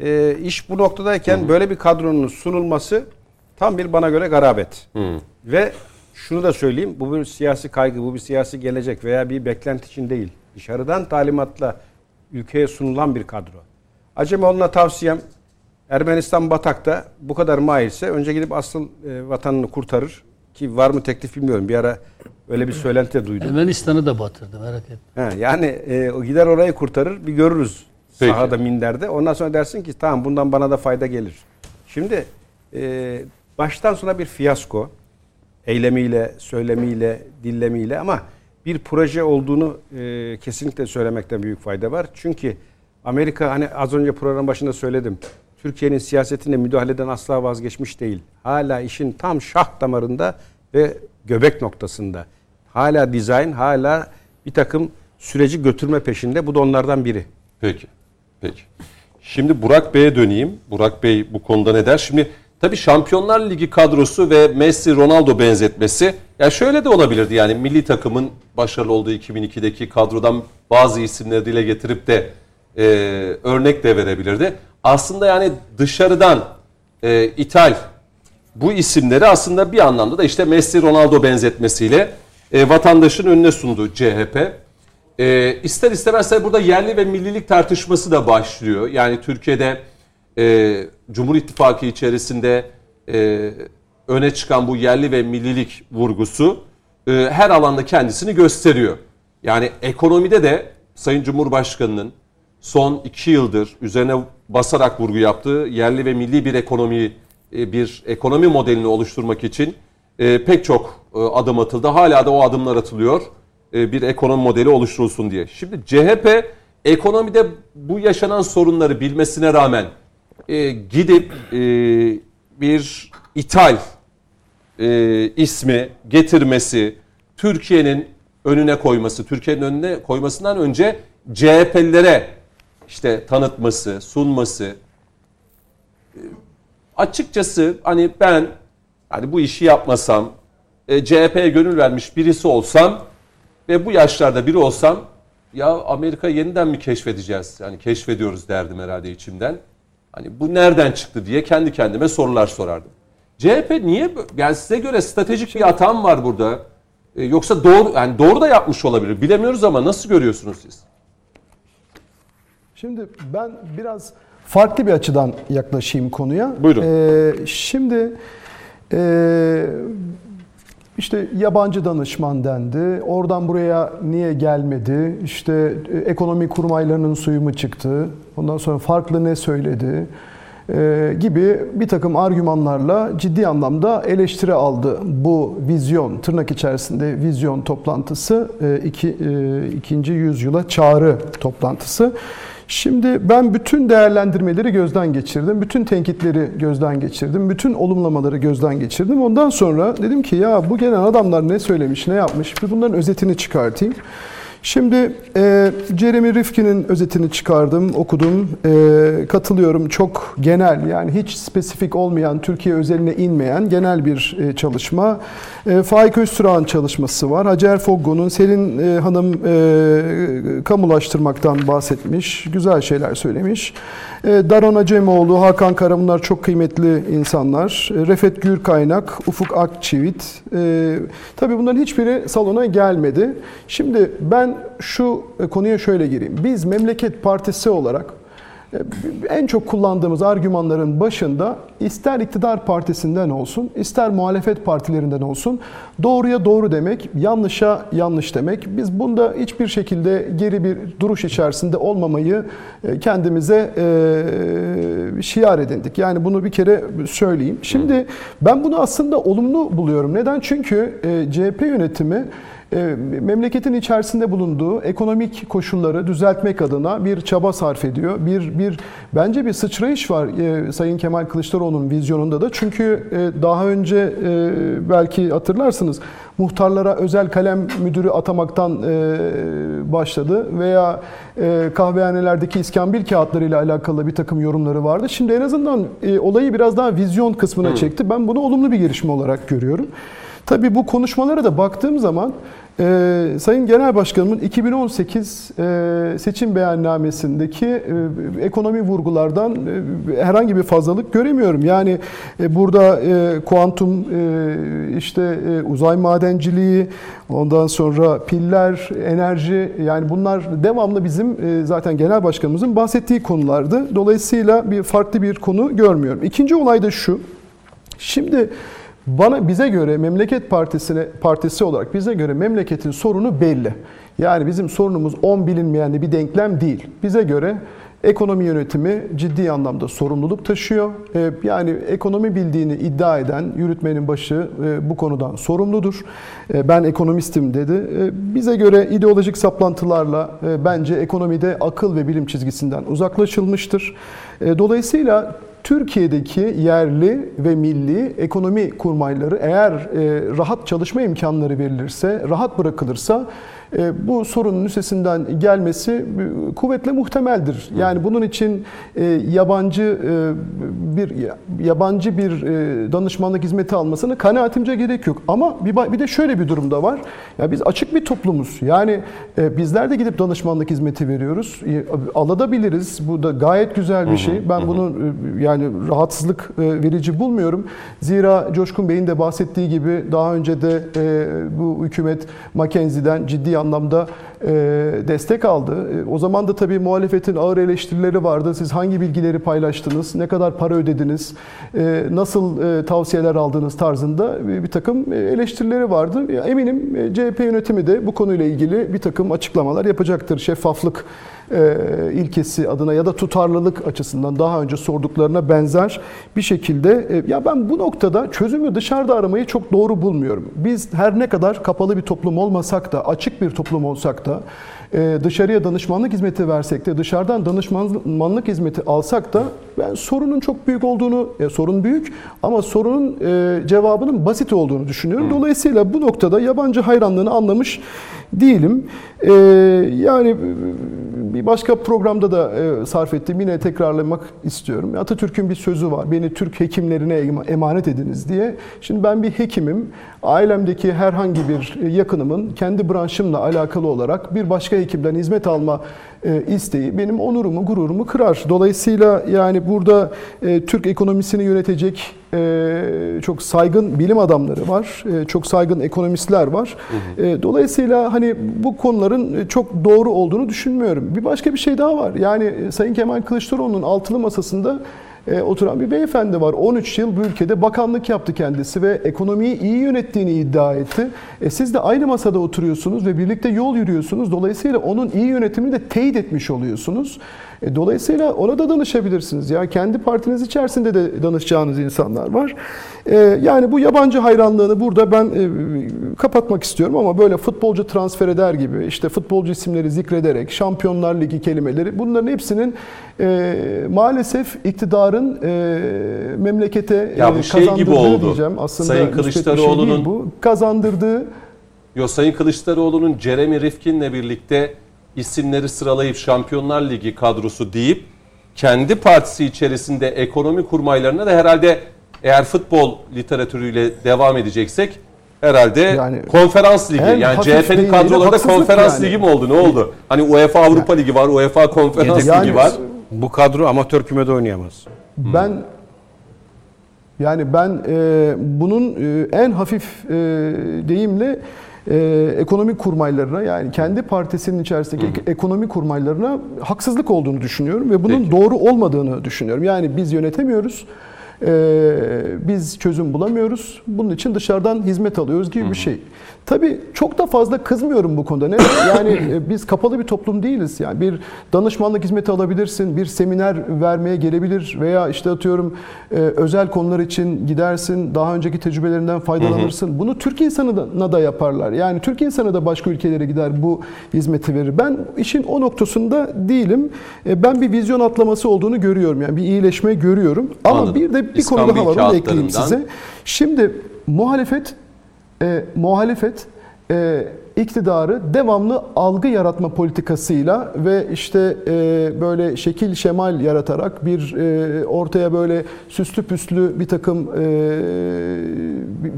e, iş bu noktadayken böyle bir kadronun sunulması tam bir bana göre garabet. Hı. Ve şunu da söyleyeyim. Bu bir siyasi kaygı, bu bir siyasi gelecek veya bir beklenti için değil. Dışarıdan talimatla ülkeye sunulan bir kadro. Acemoğlu'na tavsiyem Ermenistan Batak'ta bu kadar mahirse önce gidip asıl e, vatanını kurtarır. Ki var mı teklif bilmiyorum. Bir ara öyle bir söylenti de duydum. Ermenistan'ı da batırdı merak etme. He, yani e, o gider orayı kurtarır bir görürüz Peki. sahada minderde. Ondan sonra dersin ki tamam bundan bana da fayda gelir. Şimdi e, baştan sona bir fiyasko eylemiyle, söylemiyle, dillemiyle ama bir proje olduğunu e, kesinlikle söylemekten büyük fayda var. Çünkü Amerika hani az önce program başında söyledim. Türkiye'nin siyasetine müdahaleden asla vazgeçmiş değil. Hala işin tam şah damarında ve göbek noktasında. Hala dizayn, hala bir takım süreci götürme peşinde. Bu da onlardan biri. Peki. Peki. Şimdi Burak Bey'e döneyim. Burak Bey bu konuda ne der? Şimdi tabii Şampiyonlar Ligi kadrosu ve Messi Ronaldo benzetmesi ya şöyle de olabilirdi yani milli takımın başarılı olduğu 2002'deki kadrodan bazı isimleri dile getirip de e, örnek de verebilirdi. Aslında yani dışarıdan e, ithal bu isimleri aslında bir anlamda da işte Messi Ronaldo benzetmesiyle e, vatandaşın önüne sundu CHP. E, ister istemez burada yerli ve millilik tartışması da başlıyor. Yani Türkiye'de e, Cumhur İttifakı içerisinde e, öne çıkan bu yerli ve millilik vurgusu e, her alanda kendisini gösteriyor. Yani ekonomide de Sayın Cumhurbaşkanı'nın son iki yıldır üzerine basarak vurgu yaptığı yerli ve milli bir ekonomi e, bir ekonomi modelini oluşturmak için e, pek çok e, adım atıldı. Hala da o adımlar atılıyor. Bir ekonomi modeli oluşturulsun diye. Şimdi CHP ekonomide bu yaşanan sorunları bilmesine rağmen gidip bir ithal ismi getirmesi, Türkiye'nin önüne koyması, Türkiye'nin önüne koymasından önce CHP'lilere işte tanıtması, sunması. E, açıkçası hani ben hani bu işi yapmasam, e, CHP'ye gönül vermiş birisi olsam ve bu yaşlarda biri olsam ya Amerika yeniden mi keşfedeceğiz? Yani keşfediyoruz derdim herhalde içimden. Hani bu nereden çıktı diye kendi kendime sorular sorardım. CHP niye yani size göre stratejik bir hatam var burada? E, yoksa doğru yani doğru da yapmış olabilir. Bilemiyoruz ama nasıl görüyorsunuz siz? Şimdi ben biraz farklı bir açıdan yaklaşayım konuya. Buyurun. Ee, şimdi e, işte yabancı danışman dendi. Oradan buraya niye gelmedi? İşte e, ekonomi kurmaylarının suyu mu çıktı? Ondan sonra farklı ne söyledi? Ee, gibi bir takım argümanlarla ciddi anlamda eleştiri aldı bu vizyon, tırnak içerisinde vizyon toplantısı, e, iki, e, ikinci yüzyıla çağrı toplantısı. Şimdi ben bütün değerlendirmeleri gözden geçirdim. Bütün tenkitleri gözden geçirdim. Bütün olumlamaları gözden geçirdim. Ondan sonra dedim ki ya bu gelen adamlar ne söylemiş, ne yapmış? Bir bunların özetini çıkartayım. Şimdi e, Jeremy Rifkin'in özetini çıkardım, okudum, e, katılıyorum. Çok genel yani hiç spesifik olmayan, Türkiye özeline inmeyen genel bir e, çalışma. E, Faik Öztürk'ün çalışması var. Hacer Foggo'nun, Selin e, Hanım e, kamulaştırmaktan bahsetmiş, güzel şeyler söylemiş. E, Daron Acemoğlu, Hakan Kara bunlar çok kıymetli insanlar. E, Refet Gürkaynak, Ufuk Akçivit. E, tabii bunların hiçbiri salona gelmedi. Şimdi ben şu konuya şöyle gireyim. Biz Memleket Partisi olarak e, en çok kullandığımız argümanların başında ister iktidar partisinden olsun, ister muhalefet partilerinden olsun doğruya doğru demek, yanlışa yanlış demek. Biz bunda hiçbir şekilde geri bir duruş içerisinde olmamayı e, kendimize e, şiar edindik. Yani bunu bir kere söyleyeyim. Şimdi ben bunu aslında olumlu buluyorum. Neden? Çünkü e, CHP yönetimi memleketin içerisinde bulunduğu ekonomik koşulları düzeltmek adına bir çaba sarf ediyor. Bir bir bence bir sıçrayış var e, Sayın Kemal Kılıçdaroğlu'nun vizyonunda da. Çünkü e, daha önce e, belki hatırlarsınız muhtarlara özel kalem müdürü atamaktan e, başladı veya e, kahvehanelerdeki iskambil kağıtlarıyla alakalı bir takım yorumları vardı. Şimdi en azından e, olayı biraz daha vizyon kısmına çekti. Ben bunu olumlu bir gelişme olarak görüyorum. Tabii bu konuşmalara da baktığım zaman e, Sayın Genel Başkanımın 2018 e, seçim beyannamesindeki e, ekonomi vurgulardan e, herhangi bir fazlalık göremiyorum. Yani e, burada e, kuantum e, işte e, uzay madenciliği ondan sonra piller, enerji yani bunlar devamlı bizim e, zaten Genel Başkanımızın bahsettiği konulardı. Dolayısıyla bir farklı bir konu görmüyorum. İkinci olay da şu. Şimdi bana bize göre memleket partisine partisi olarak bize göre memleketin sorunu belli. Yani bizim sorunumuz 10 bilinmeyen bir denklem değil. Bize göre ekonomi yönetimi ciddi anlamda sorumluluk taşıyor. Ee, Yani ekonomi bildiğini iddia eden yürütmenin başı e, bu konudan sorumludur. E, Ben ekonomistim dedi. E, Bize göre ideolojik saplantılarla e, bence ekonomide akıl ve bilim çizgisinden uzaklaşılmıştır. Dolayısıyla Türkiye'deki yerli ve milli ekonomi kurmayları eğer e, rahat çalışma imkanları verilirse, rahat bırakılırsa bu sorunun üstesinden gelmesi e, kuvvetle muhtemeldir. Yani bunun için e, yabancı e, bir yabancı bir e, danışmanlık hizmeti almasına kanaatimce gerek yok. Ama bir, bir de şöyle bir durumda var. Ya biz açık bir toplumuz. Yani e, bizler de gidip danışmanlık hizmeti veriyoruz. E, alabiliriz. Bu da gayet güzel bir şey. Ben bunu e, yani rahatsızlık e, verici bulmuyorum. Zira Coşkun Bey'in de bahsettiği gibi daha önce de e, bu hükümet Mackenzie'den ciddi anlamda destek aldı. E, O zaman da tabii muhalefetin ağır eleştirileri vardı. Siz hangi bilgileri paylaştınız? Ne kadar para ödediniz? E, Nasıl e, tavsiyeler aldınız tarzında bir takım e, eleştirileri vardı. Eminim e, CHP yönetimi de bu konuyla ilgili bir takım açıklamalar yapacaktır. Şeffaflık e, ilkesi adına ya da tutarlılık açısından daha önce sorduklarına benzer bir şekilde e, ya ben bu noktada çözümü dışarıda aramayı çok doğru bulmuyorum. Biz her ne kadar kapalı bir toplum olmasak da açık bir toplum olsak da e, dışarıya danışmanlık hizmeti versek de dışarıdan danışmanlık hizmeti alsak da ben sorunun çok büyük olduğunu, ya sorun büyük ama sorunun e, cevabının basit olduğunu düşünüyorum. Dolayısıyla bu noktada yabancı hayranlığını anlamış değilim. E, yani e, bir başka programda da e, sarf ettiğim yine tekrarlamak istiyorum. Atatürk'ün bir sözü var. Beni Türk hekimlerine ema- emanet ediniz diye. Şimdi ben bir hekimim. Ailemdeki herhangi bir yakınımın kendi branşımla alakalı olarak bir başka hekimden hizmet alma e, isteği benim onurumu, gururumu kırar. Dolayısıyla yani burada e, Türk ekonomisini yönetecek e, çok saygın bilim adamları var, e, çok saygın ekonomistler var. E, dolayısıyla hani bu konuların e, çok doğru olduğunu düşünmüyorum. Bir başka bir şey daha var. Yani e, Sayın Kemal Kılıçdaroğlu'nun altılı masasında e, oturan bir beyefendi var. 13 yıl bu ülkede bakanlık yaptı kendisi ve ekonomiyi iyi yönettiğini iddia etti. E, siz de aynı masada oturuyorsunuz ve birlikte yol yürüyorsunuz. Dolayısıyla onun iyi yönetimini de teyit etmiş oluyorsunuz. E, dolayısıyla ona da danışabilirsiniz. Ya kendi partiniz içerisinde de danışacağınız insanlar var. E, yani bu yabancı hayranlığını burada ben e, kapatmak istiyorum ama böyle futbolcu transfer eder gibi işte futbolcu isimleri zikrederek Şampiyonlar Ligi kelimeleri bunların hepsinin e, maalesef iktidarın e, memlekete Ya bu e, şey gibi kazandırdığı oldu. diyeceğim. Aslında Sayın şey Kılıçdaroğlu'nun- değil bu. Kazandırdığı Yo Sayın Kılıçdaroğlu'nun Jeremy Rifkin'le birlikte isimleri sıralayıp Şampiyonlar Ligi kadrosu deyip kendi partisi içerisinde ekonomi kurmaylarına da herhalde eğer futbol literatürüyle devam edeceksek herhalde Yani konferans ligi yani CHP'nin kadrolarında konferans yani. ligi mi oldu ne oldu? Hani UEFA Avrupa Ligi var, UEFA konferans Yani- ligi var. Bu kadro amatör kümede oynayamaz. Ben yani ben e, bunun e, en hafif e, deyimle e, ekonomi kurmaylarına yani kendi partisinin içerisindeki ek- ekonomi kurmaylarına haksızlık olduğunu düşünüyorum ve bunun Peki. doğru olmadığını düşünüyorum. Yani biz yönetemiyoruz. e, biz çözüm bulamıyoruz. Bunun için dışarıdan hizmet alıyoruz gibi bir şey. Tabii çok da fazla kızmıyorum bu konuda. Ne? Yani e, biz kapalı bir toplum değiliz. Yani bir danışmanlık hizmeti alabilirsin, bir seminer vermeye gelebilir veya işte atıyorum e, özel konular için gidersin, daha önceki tecrübelerinden faydalanırsın. Bunu Türk insanına da yaparlar. Yani Türk insanı da başka ülkelere gider bu hizmeti verir. Ben işin o noktasında değilim. E, Ben bir vizyon atlaması olduğunu görüyorum. Yani bir iyileşme görüyorum. Ama Anladım. bir de bir İskambil konu daha var. Onu ekleyeyim size. Şimdi muhalefet e, muhalefet e, iktidarı devamlı algı yaratma politikasıyla ve işte e, böyle şekil şemal yaratarak bir e, ortaya böyle süslü püslü bir takım e,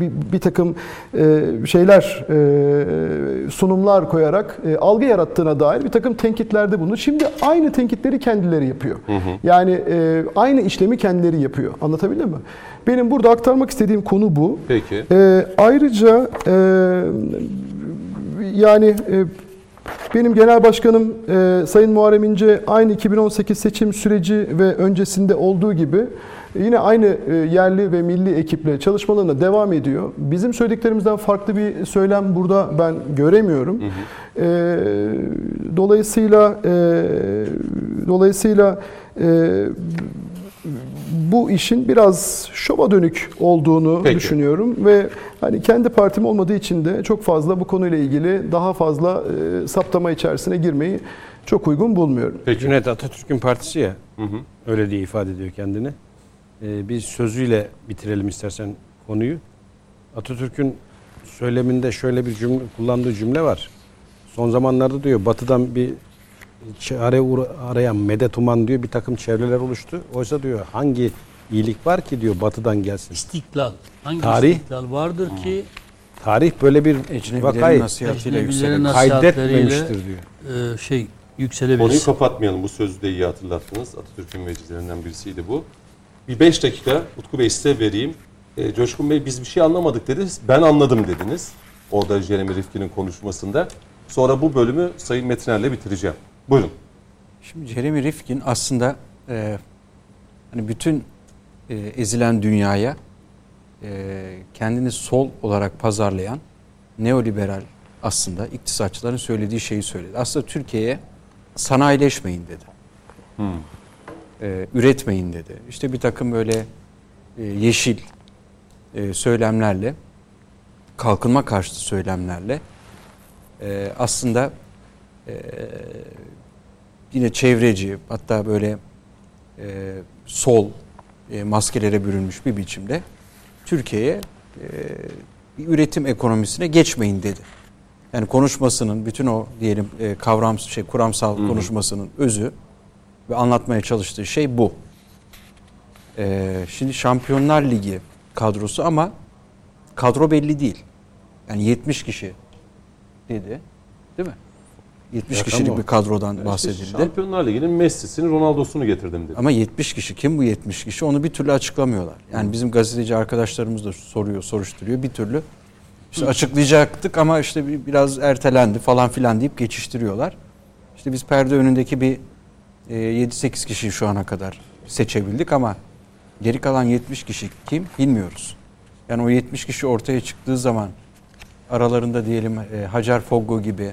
bir, bir, takım e, şeyler e, sunumlar koyarak e, algı yarattığına dair bir takım tenkitlerde bulundu. Şimdi aynı tenkitleri kendileri yapıyor. Yani e, aynı işlemi kendileri yapıyor. Anlatabildim mi? Benim burada aktarmak istediğim konu bu. Peki. Ee, ayrıca e, yani e, benim genel başkanım e, Sayın Muharrem İnce aynı 2018 seçim süreci ve öncesinde olduğu gibi yine aynı e, yerli ve milli ekiple çalışmalarına devam ediyor. Bizim söylediklerimizden farklı bir söylem burada ben göremiyorum. E, dolayısıyla e, dolayısıyla e, bu işin biraz şova dönük olduğunu Peki. düşünüyorum ve hani kendi partim olmadığı için de çok fazla bu konuyla ilgili daha fazla e, saptama içerisine girmeyi çok uygun bulmuyorum. Peki. Cüneyt Atatürk'ün partisi ya. Öyle diye ifade ediyor kendini. Ee, bir sözüyle bitirelim istersen konuyu. Atatürk'ün söyleminde şöyle bir cümle kullandığı cümle var. Son zamanlarda diyor batıdan bir çare arayan medet uman diyor bir takım çevreler oluştu. Oysa diyor hangi iyilik var ki diyor batıdan gelsin. İstiklal. Hangi Tarih. istiklal vardır ki Tarih böyle bir vakayı kaydetmemiştir diyor. e, şey Konuyu yükselebilir. kapatmayalım. Bu sözü de iyi hatırlattınız. Atatürk'ün vecizlerinden birisiydi bu. Bir beş dakika Utku Bey size vereyim. E, Coşkun Bey biz bir şey anlamadık dediniz. Ben anladım dediniz. Orada Jeremy Rifkin'in konuşmasında. Sonra bu bölümü Sayın Metiner'le bitireceğim. Buyurun. Şimdi Jeremy Rifkin aslında e, hani bütün e, ezilen dünyaya e, kendini sol olarak pazarlayan neoliberal aslında iktisatçıların söylediği şeyi söyledi. Aslında Türkiye'ye sanayileşmeyin dedi. E, üretmeyin dedi. İşte bir takım böyle e, yeşil e, söylemlerle kalkınma karşıtı söylemlerle e, aslında e, yine çevreci hatta böyle e, sol e, maskelere bürünmüş bir biçimde Türkiye'ye e, bir üretim ekonomisine geçmeyin dedi. Yani konuşmasının bütün o diyelim e, kavram şey kuramsal konuşmasının özü ve anlatmaya çalıştığı şey bu. E, şimdi Şampiyonlar Ligi kadrosu ama kadro belli değil. Yani 70 kişi dedi. Değil mi? 70 Rakam kişilik o. bir kadrodan İşte bahsedildi. Şampiyonlar Ligi'nin Messi'sini Ronaldo'sunu getirdim dedi. Ama 70 kişi kim bu 70 kişi onu bir türlü açıklamıyorlar. Yani bizim gazeteci arkadaşlarımız da soruyor, soruşturuyor bir türlü. İşte açıklayacaktık ama işte bir- biraz ertelendi falan filan deyip geçiştiriyorlar. İşte biz perde önündeki bir e, 7-8 kişiyi şu ana kadar seçebildik ama geri kalan 70 kişi kim bilmiyoruz. Yani o 70 kişi ortaya çıktığı zaman aralarında diyelim e, Hacer Foggo gibi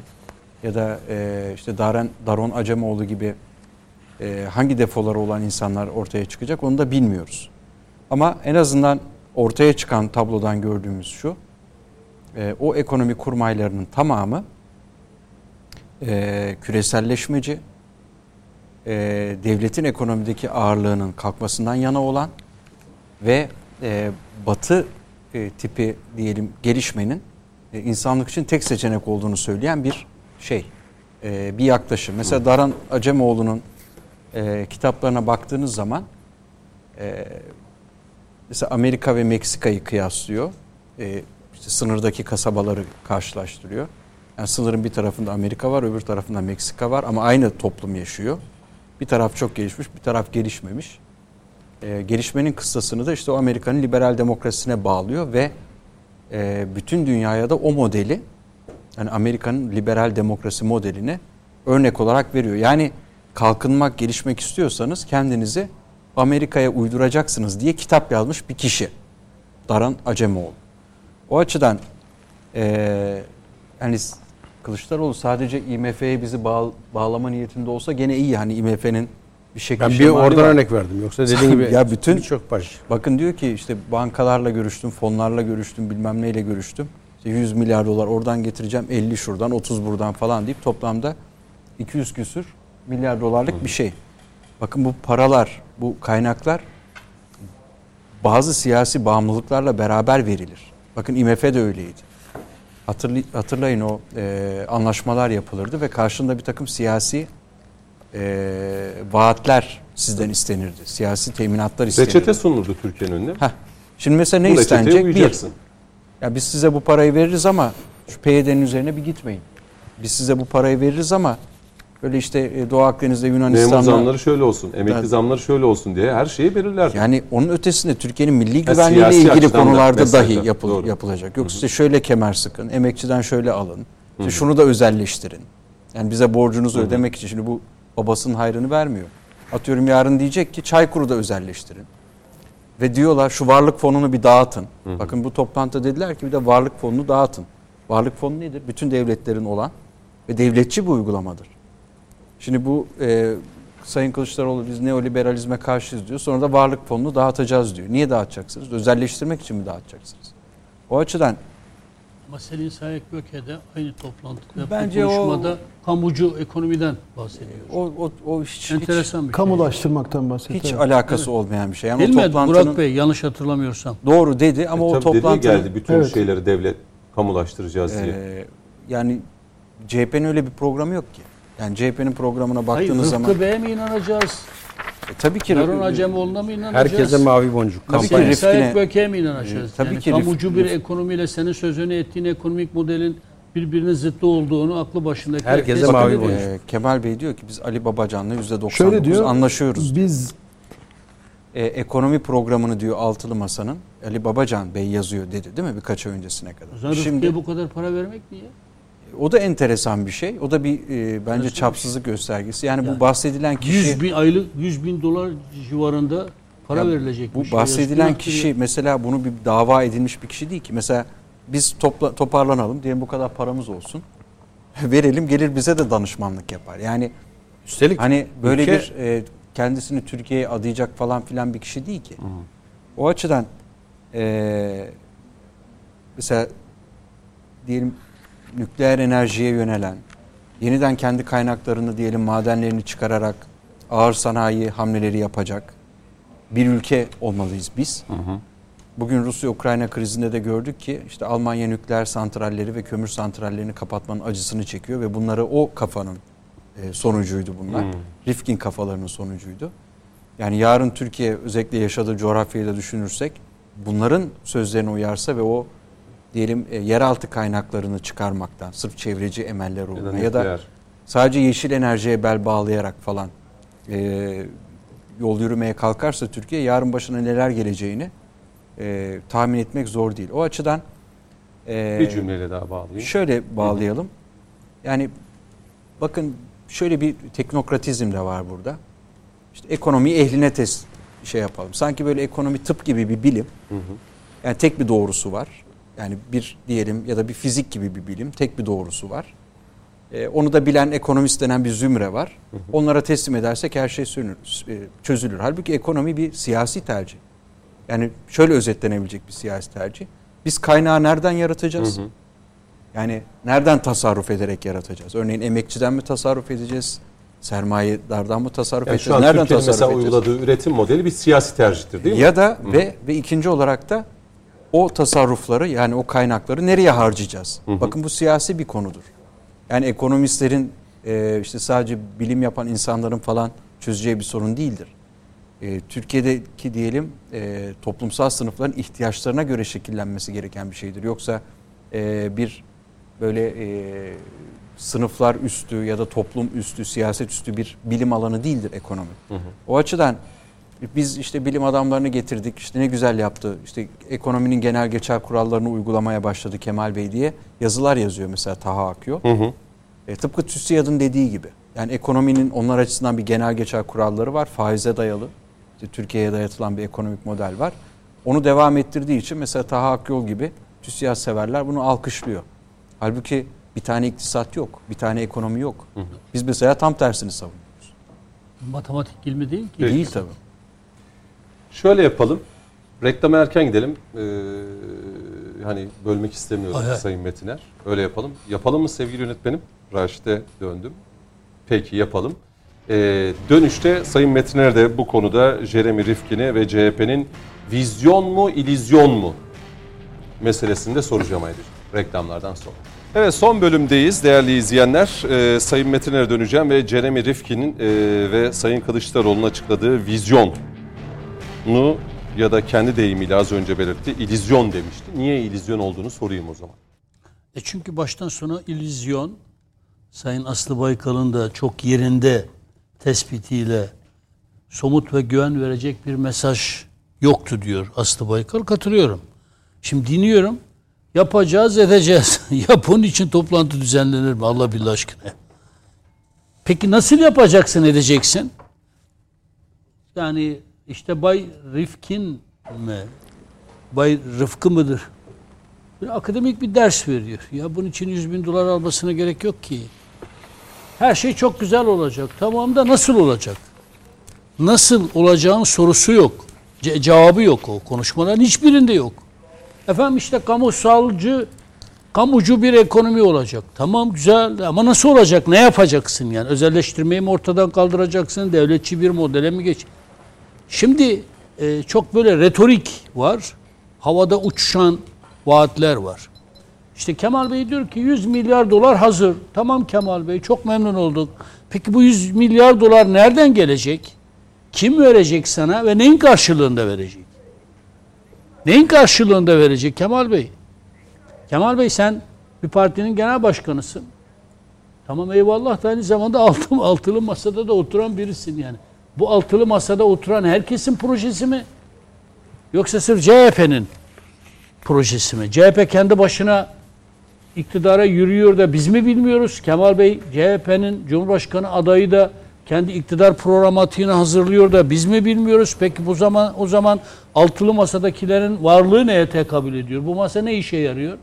ya da e, işte Daren Daron Acemoğlu gibi e, hangi defoları olan insanlar ortaya çıkacak onu da bilmiyoruz. Ama en azından ortaya çıkan tablodan gördüğümüz şu, e, o ekonomi kurmaylarının tamamı e, küreselleşmeci, e, devletin ekonomideki ağırlığının kalkmasından yana olan ve e, batı e, tipi diyelim gelişmenin e, insanlık için tek seçenek olduğunu söyleyen bir şey, e, bir yaklaşım. Mesela Daran Acemoğlu'nun e, kitaplarına baktığınız zaman e, mesela Amerika ve Meksika'yı kıyaslıyor. E, işte sınırdaki kasabaları karşılaştırıyor. Yani sınırın bir tarafında Amerika var, öbür tarafında Meksika var ama aynı toplum yaşıyor. Bir taraf çok gelişmiş, bir taraf gelişmemiş. E, gelişmenin kıssasını da işte o Amerika'nın liberal demokrasisine bağlıyor ve e, bütün dünyaya da o modeli yani Amerika'nın liberal demokrasi modelini örnek olarak veriyor. Yani kalkınmak, gelişmek istiyorsanız kendinizi Amerika'ya uyduracaksınız diye kitap yazmış bir kişi. Daran Acemoğlu. O açıdan eee yani Kılıçdaroğlu sadece IMF'ye bizi bağ, bağlama niyetinde olsa gene iyi. Hani IMF'nin bir şekilde Ben bir oradan var. örnek verdim. Yoksa dediğin gibi Ya bütün- birçok baş. Bakın diyor ki işte bankalarla görüştüm, fonlarla görüştüm, bilmem neyle görüştüm. İşte 100 milyar dolar oradan getireceğim, 50 şuradan, 30 buradan falan deyip toplamda 200 küsür milyar dolarlık bir şey. Bakın bu paralar, bu kaynaklar bazı siyasi bağımlılıklarla beraber verilir. Bakın IMF de öyleydi. Hatırlay- hatırlayın o e, anlaşmalar yapılırdı ve karşında bir takım siyasi e, vaatler sizden istenirdi. Siyasi teminatlar istenirdi. Reçete sunuldu Türkiye'nin önüne. Heh. Şimdi mesela ne Bu istenecek? Bir. Ya biz size bu parayı veririz ama şu PYD'nin üzerine bir gitmeyin. Biz size bu parayı veririz ama böyle işte e, Doğu Akdeniz'de Memur Yunanistan'da zamları şöyle olsun, emekli zamları şöyle olsun diye her şeyi belirler. yani onun ötesinde Türkiye'nin milli güvenliğiyle ilgili da konularda dahi yapıl- doğru. yapılacak. Yoksa işte şöyle kemer sıkın, emekçiden şöyle alın. işte şunu da özelleştirin. Yani bize borcunuzu ödemek için şimdi bu babasının hayrını vermiyor. Atıyorum yarın diyecek ki Çaykur'u da özelleştirin. Ve diyorlar şu varlık fonunu bir dağıtın. Bakın bu toplantıda dediler ki bir de varlık fonunu dağıtın. Varlık fonu nedir? Bütün devletlerin olan ve devletçi bir uygulamadır. Şimdi bu e, Sayın Kılıçdaroğlu biz neoliberalizme karşıyız diyor. Sonra da varlık fonunu dağıtacağız diyor. Niye dağıtacaksınız? Özelleştirmek için mi dağıtacaksınız? O açıdan Ama Selin Sayek Göke'de aynı toplantıda Bence Bence o- konuşmada kamucu ekonomiden bahsediyor. o, o, o hiç, hiç, Enteresan bir şey. Kamulaştırmaktan bahsediyor. hiç alakası olmayan bir şey. Yani Değil o mi toplantının Burak Bey yanlış hatırlamıyorsam. doğru dedi ama E, o toplantının geldi bütün Evet. şeyleri devlet kamulaştıracağız diye. e, yani CHP'nin öyle bir programı yok ki. Yani CHP'nin programına Hayır baktığınız Rıfkı zaman Bey'e mi inanacağız? E, tabii ki Darun Acemoğlu'na mı inanacağız? Herkese mavi boncuk. Tabii ki kampanya. Selin Sayek Rifkin'e- Göke'ye mi inanacağız? Tabii yani ki Rif- kamucu bir Rif- ekonomiyle senin sözünü ettiğin ekonomik modelin birbirine zıttı olduğunu aklı başındaki Herkese herkes mavi boncuk. e, Kemal Bey diyor ki biz Ali Babacan'la %99 Şöyle diyor. anlaşıyoruz. Biz E, ekonomi programını diyor Altılı Masa'nın Ali Babacan Bey yazıyor dedi değil mi birkaç ay öncesine kadar. O zaman Şimdi bu kadar para vermek niye? O da enteresan bir şey. O da bir e, bence bir çapsızlık göstergesi. Yani, Yani bu bahsedilen kişi 100 bin aylık 100 bin dolar civarında para Ya verilecek. bu bahsedilen kişi mesela bunu bir dava edilmiş bir kişi değil ki. Mesela biz topla, toparlanalım diyelim bu kadar paramız olsun. Verelim gelir bize de danışmanlık yapar. Yani Üstelik Hani böyle ülke- bir e, kendisini Türkiye'ye adayacak falan filan bir kişi değil ki. O açıdan e, mesela diyelim nükleer enerjiye yönelen, yeniden kendi kaynaklarını diyelim madenlerini çıkararak ağır sanayi hamleleri yapacak. bir ülke olmalıyız biz. Bugün Rusya-Ukrayna krizinde de gördük ki işte Almanya nükleer santralleri ve kömür santrallerini kapatmanın acısını çekiyor ve bunları o kafanın e, sonucuydu bunlar. Rifkin kafalarının sonucuydu. Yani yarın Türkiye özellikle yaşadığı coğrafyayı da düşünürsek bunların sözlerine uyarsa ve o diyelim e, yeraltı kaynaklarını çıkarmaktan sırf çevreci emeller uğruna ya da sadece yeşil enerjiye bel bağlayarak falan e, yol yürümeye kalkarsa Türkiye yarın başına neler geleceğini e, tahmin etmek zor değil. O açıdan e, bir cümleyle daha bağlayayım. şöyle bağlayalım. Yani bakın şöyle bir teknokratizm de var burada. İşte ekonomiyi ehline test şey yapalım. Sanki böyle ekonomi tıp gibi bir bilim. Yani tek bir doğrusu var. Yani bir diyelim ya da bir fizik gibi bir bilim tek bir doğrusu var. Ee, onu da bilen ekonomist denen bir zümre var. Onlara teslim edersek her şey sönür, e, çözülür. Halbuki ekonomi bir siyasi tercih. Yani şöyle özetlenebilecek bir siyasi tercih. Biz kaynağı nereden yaratacağız? Yani nereden tasarruf ederek yaratacağız? Örneğin emekçiden mi tasarruf edeceğiz? Sermayedardan mı tasarruf Yani edeceğiz? şu an nereden Türkiye'nin mesela edeceğiz? uyguladığı üretim modeli bir siyasi tercihtir değil mi? Ya da ve ve ikinci olarak da o tasarrufları yani o kaynakları nereye harcayacağız? Bakın bu siyasi bir konudur. Yani ekonomistlerin e, işte sadece bilim yapan insanların falan çözeceği bir sorun değildir. E, Türkiye'deki diyelim e, toplumsal sınıfların ihtiyaçlarına göre şekillenmesi gereken bir şeydir. Yoksa e, bir böyle e, sınıflar üstü ya da toplum üstü, siyaset üstü bir bilim alanı değildir ekonomi. O açıdan biz işte bilim adamlarını getirdik. işte ne güzel yaptı. İşte ekonominin genel geçer kurallarını uygulamaya başladı Kemal Bey diye yazılar yazıyor mesela Taha Akyol. E, tıpkı TÜSİAD'ın dediği gibi. Yani ekonominin onlar açısından bir genel geçer kuralları var. Faize dayalı. İşte Türkiye'ye dayatılan bir ekonomik model var. Onu devam ettirdiği için mesela Taha Akyol gibi TÜSİAD severler bunu alkışlıyor. Halbuki bir tane iktisat yok. Bir tane ekonomi yok. Biz mesela tam tersini savunuyoruz. Matematik ilmi değil ki. Değil tabii. Şöyle yapalım. Reklama erken gidelim. Ee, hani bölmek istemiyoruz Hay hay. Sayın Metiner. Öyle yapalım. Yapalım mı sevgili yönetmenim? Raşit'e döndüm. Peki yapalım. Ee, dönüşte Sayın Metiner de bu konuda Jeremy Rifkin'e ve CHP'nin vizyon mu, ilizyon mu meselesini de soracağım ayrıca reklamlardan sonra. Evet son bölümdeyiz değerli izleyenler. Ee, Sayın Metiner'e döneceğim ve Jeremy Rifkin'in e, ve Sayın Kılıçdaroğlu'nun açıkladığı vizyon nu ya da kendi deyimiyle az önce belirtti. İllüzyon demişti. Niye illüzyon olduğunu sorayım o zaman. E çünkü baştan sona illüzyon Sayın Aslı Baykal'ın da çok yerinde tespitiyle somut ve güven verecek bir mesaj yoktu diyor Aslı Baykal. Katılıyorum. Şimdi dinliyorum. Yapacağız, edeceğiz. ya bunun için toplantı düzenlenir mi Allah billah aşkına? Peki nasıl yapacaksın, edeceksin? Yani işte Bay Rifkin mi? Bay Rıfkı mıdır? Bir akademik bir ders veriyor. Ya bunun için 100 bin dolar almasına gerek yok ki. Her şey çok güzel olacak. Tamam da nasıl olacak? Nasıl olacağın sorusu yok. Ce- cevabı yok o. Konuşmaların hiçbirinde yok. Efendim işte kamusalcı, kamucu bir ekonomi olacak. Tamam güzel ama nasıl olacak? Ne yapacaksın yani? Özelleştirmeyi mi ortadan kaldıracaksın? Devletçi bir modele mi geç? Şimdi e, çok böyle retorik var. Havada uçuşan vaatler var. İşte Kemal Bey diyor ki 100 milyar dolar hazır. Tamam Kemal Bey çok memnun olduk. Peki bu 100 milyar dolar nereden gelecek? Kim verecek sana ve neyin karşılığında verecek? Neyin karşılığında verecek Kemal Bey? Kemal Bey sen bir partinin genel başkanısın. Tamam eyvallah da aynı zamanda altı, altılı masada da oturan birisin yani. Bu altılı masada oturan herkesin projesi mi? Yoksa sırf CHP'nin projesi mi? CHP kendi başına iktidara yürüyor da biz mi bilmiyoruz? Kemal Bey CHP'nin Cumhurbaşkanı adayı da kendi iktidar programatiğini hazırlıyor da biz mi bilmiyoruz? Peki bu zaman o zaman altılı masadakilerin varlığı neye tekabül ediyor? Bu masa ne işe yarıyor?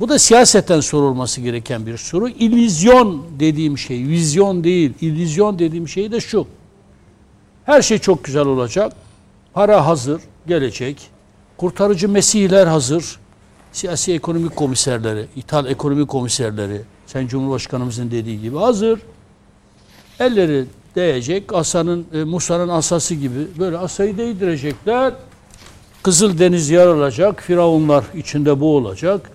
Bu da siyaseten sorulması gereken bir soru. İllüzyon dediğim şey, vizyon değil. İllüzyon dediğim şey de şu. Her şey çok güzel olacak. Para hazır, gelecek. Kurtarıcı mesihler hazır. Siyasi ekonomik komiserleri, ithal ekonomik komiserleri, sen Cumhurbaşkanımızın dediği gibi hazır. Elleri değecek. Asanın e, Musa'nın asası gibi böyle asayı değdirecekler. Kızıl Deniz yarılacak. Firavunlar içinde boğulacak.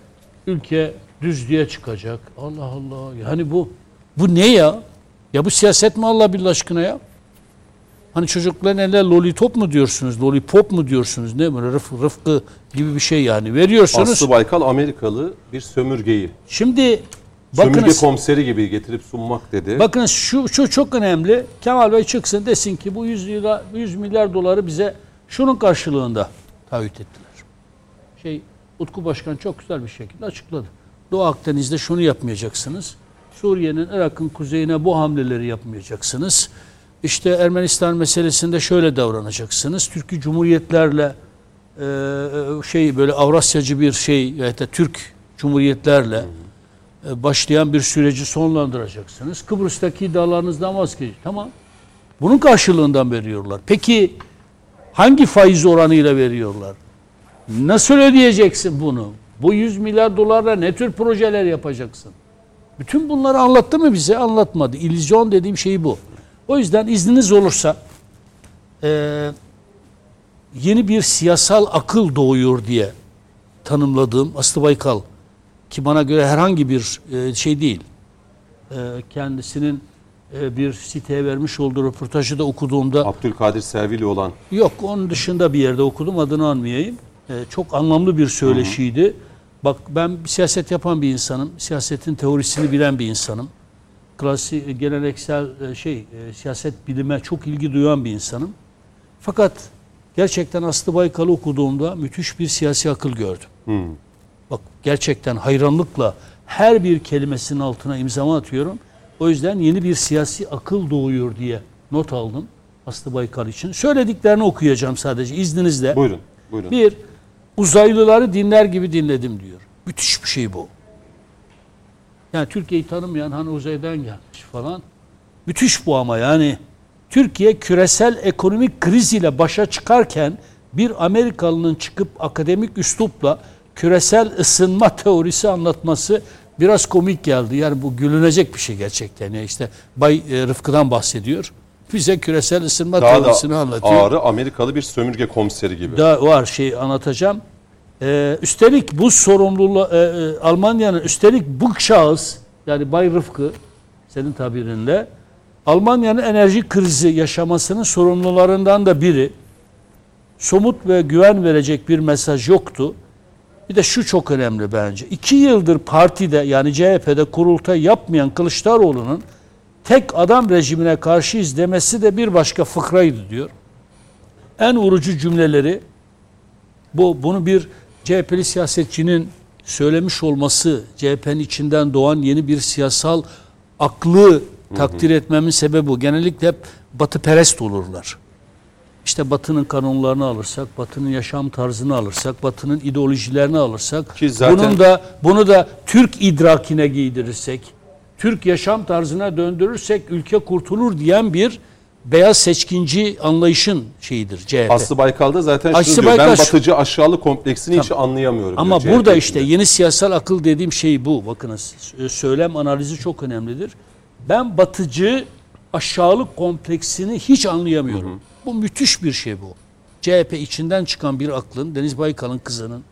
Ülke düzlüğe çıkacak. Allah Allah. Yani bu bu ne ya? Ya bu siyaset mi Allah billah aşkına ya? Hani çocukların eline lollipop mu diyorsunuz? Lollipop mu diyorsunuz? Ne böyle Rıf, Rıfkı gibi bir şey yani. Veriyorsunuz. Aslı Baykal Amerikalı bir sömürgeyi, Şimdi sömürge bakınız. komiseri gibi getirip sunmak dedi. Bakın şu, şu çok önemli. Kemal Bey çıksın desin ki bu 100, lira, 100 milyar doları bize şunun karşılığında taahhüt ettiler. Şey Utku Başkan çok güzel bir şekilde açıkladı. Doğu Akdeniz'de şunu yapmayacaksınız. Suriye'nin Irak'ın kuzeyine bu hamleleri yapmayacaksınız. İşte Ermenistan meselesinde şöyle davranacaksınız. Türkiye Cumhuriyetlerle e, şey böyle Avrasyacı bir şey ya da Türk Cumhuriyetlerle e, başlayan bir süreci sonlandıracaksınız. Kıbrıs'taki iddialarınızdan vazgeçin. Tamam. Bunun karşılığından veriyorlar. Peki hangi faiz oranıyla veriyorlar? Nasıl ödeyeceksin bunu? Bu 100 milyar dolarla ne tür projeler yapacaksın? Bütün bunları anlattı mı bize? Anlatmadı. İllüzyon dediğim şey bu. O yüzden izniniz olursa e, yeni bir siyasal akıl doğuyor diye tanımladığım Aslı Baykal ki bana göre herhangi bir e, şey değil. E, kendisinin e, bir siteye vermiş olduğu röportajı da okuduğumda Abdülkadir Servili olan yok onun dışında bir yerde okudum adını anmayayım. E, çok anlamlı bir söyleşiydi. Bak ben siyaset yapan bir insanım. Siyasetin teorisini bilen bir insanım. Klasik, geleneksel e, şey e, siyaset bilime çok ilgi duyan bir insanım. Fakat gerçekten Aslı Baykal'ı okuduğumda müthiş bir siyasi akıl gördüm. Hmm. Bak gerçekten hayranlıkla her bir kelimesinin altına imzamı atıyorum. O yüzden yeni bir siyasi akıl doğuyor diye not aldım Aslı Baykal için. Söylediklerini okuyacağım sadece izninizle. buyurun buyurun. Bir, uzaylıları dinler gibi dinledim diyor. Müthiş bir şey bu. Yani Türkiye'yi tanımayan hani uzaydan gelmiş falan. Müthiş bu ama yani. Türkiye küresel ekonomik kriz ile başa çıkarken bir Amerikalının çıkıp akademik üslupla küresel ısınma teorisi anlatması biraz komik geldi. Yani bu gülünecek bir şey gerçekten. Yani işte Bay e, Rıfkı'dan bahsediyor. Bize küresel ısınma Daha teorisini da anlatıyor. ağrı Amerikalı bir sömürge komiseri gibi. da var şey anlatacağım. Ee, üstelik bu sorumluluğu e, e, Almanya'nın üstelik bu şahıs yani Bay Rıfkı senin tabirinle Almanya'nın enerji krizi yaşamasının sorumlularından da biri. Somut ve güven verecek bir mesaj yoktu. Bir de şu çok önemli bence. İki yıldır partide yani CHP'de kurultay yapmayan Kılıçdaroğlu'nun tek adam rejimine karşıyız demesi de bir başka fıkraydı diyor en vurucu cümleleri bu bunu bir CHP'li siyasetçinin söylemiş olması CHP'nin içinden doğan yeni bir siyasal aklı takdir etmemin sebebi bu. Genellikle hep batı perest olurlar. İşte batının kanunlarını alırsak, batının yaşam tarzını alırsak, batının ideolojilerini alırsak, Ki zaten- bunun da bunu da Türk idrakine giydirirsek, Türk yaşam tarzına döndürürsek ülke kurtulur diyen bir beyaz seçkinci anlayışın şeyidir CHP. Aslı Baykal'da zaten şunu Aslı diyor. Baykal ben batıcı aşağılık kompleksini hiç anlayamıyorum. Ama diyor burada CHP işte içinde. yeni siyasal akıl dediğim şey bu. Bakınız sö- söylem analizi çok önemlidir. Ben batıcı aşağılık kompleksini hiç anlayamıyorum. Bu müthiş bir şey bu. CHP içinden çıkan bir aklın, Deniz Baykal'ın kızının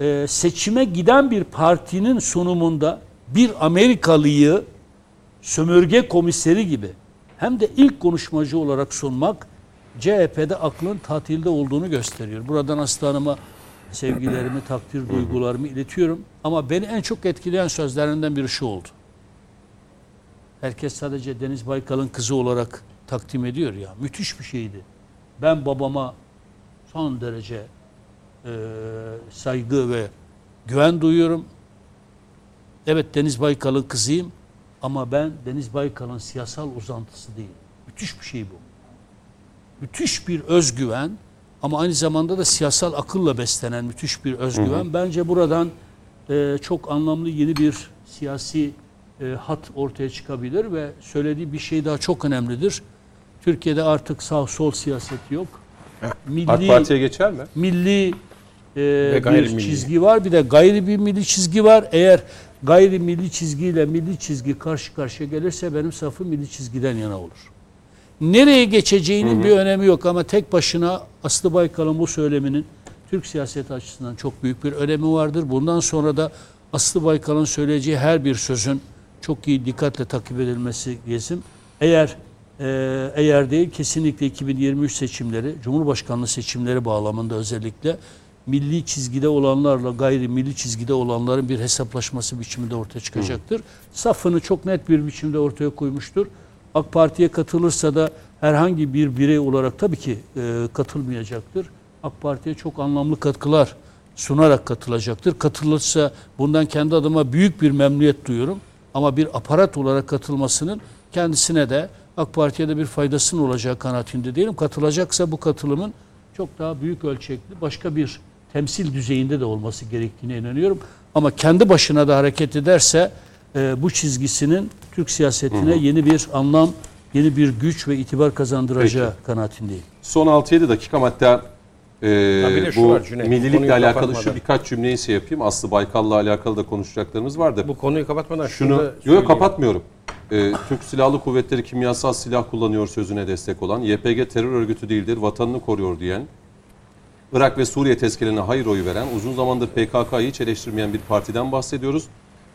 e, seçime giden bir partinin sunumunda bir Amerikalıyı sömürge komiseri gibi hem de ilk konuşmacı olarak sunmak CHP'de aklın tatilde olduğunu gösteriyor. Buradan Aslı Hanım'a sevgilerimi, takdir duygularımı iletiyorum. Ama beni en çok etkileyen sözlerinden biri şu oldu. Herkes sadece Deniz Baykal'ın kızı olarak takdim ediyor ya. Müthiş bir şeydi. Ben babama son derece e, saygı ve güven duyuyorum. Evet Deniz Baykal'ın kızıyım ama ben Deniz Baykal'ın siyasal uzantısı değilim. Müthiş bir şey bu. Müthiş bir özgüven ama aynı zamanda da siyasal akılla beslenen müthiş bir özgüven. Bence buradan e, çok anlamlı yeni bir siyasi e, hat ortaya çıkabilir ve söylediği bir şey daha çok önemlidir. Türkiye'de artık sağ sol siyaset yok. Milli, AK Parti'ye geçer mi? milli e, bir gayrimilli. çizgi var. Bir de gayri bir milli çizgi var. Eğer gayri milli çizgiyle milli çizgi karşı karşıya gelirse benim safım milli çizgiden yana olur. nereye geçeceğinin bir önemi yok ama tek başına Aslı Baykal'ın bu söyleminin Türk siyaseti açısından çok büyük bir önemi vardır. Bundan sonra da Aslı Baykal'ın söyleyeceği her bir sözün çok iyi dikkatle takip edilmesi gezim. Eğer e, eğer değil kesinlikle 2023 seçimleri, Cumhurbaşkanlığı seçimleri bağlamında özellikle milli çizgide olanlarla gayri milli çizgide olanların bir hesaplaşması biçiminde ortaya çıkacaktır. Safını çok net bir biçimde ortaya koymuştur. AK Parti'ye katılırsa da herhangi bir birey olarak tabii ki e, katılmayacaktır. AK Parti'ye çok anlamlı katkılar sunarak katılacaktır. Katılırsa bundan kendi adıma büyük bir memnuniyet duyuyorum. Ama bir aparat olarak katılmasının kendisine de AK Parti'ye de bir faydasının olacağı kanaatinde değilim. Katılacaksa bu katılımın çok daha büyük ölçekli başka bir temsil düzeyinde de olması gerektiğine inanıyorum. Ama kendi başına da hareket ederse e, bu çizgisinin Türk siyasetine yeni bir anlam, yeni bir güç ve itibar kazandıracağı kanaatindeyim. Son 6-7 dakika hatta e, bu var Cüneyt, millilikle alakalı kapatmadan. şu birkaç cümleyi şey yapayım. Aslı Baykal'la alakalı da konuşacaklarımız var da. Bu konuyu kapatmadan şunu, Şunu yok söyleyeyim. kapatmıyorum. Ee, Türk Silahlı Kuvvetleri kimyasal silah kullanıyor sözüne destek olan, YPG terör örgütü değildir, vatanını koruyor diyen, Irak ve Suriye tezkerelerine hayır oyu veren, uzun zamandır PKK'yı hiç eleştirmeyen bir partiden bahsediyoruz.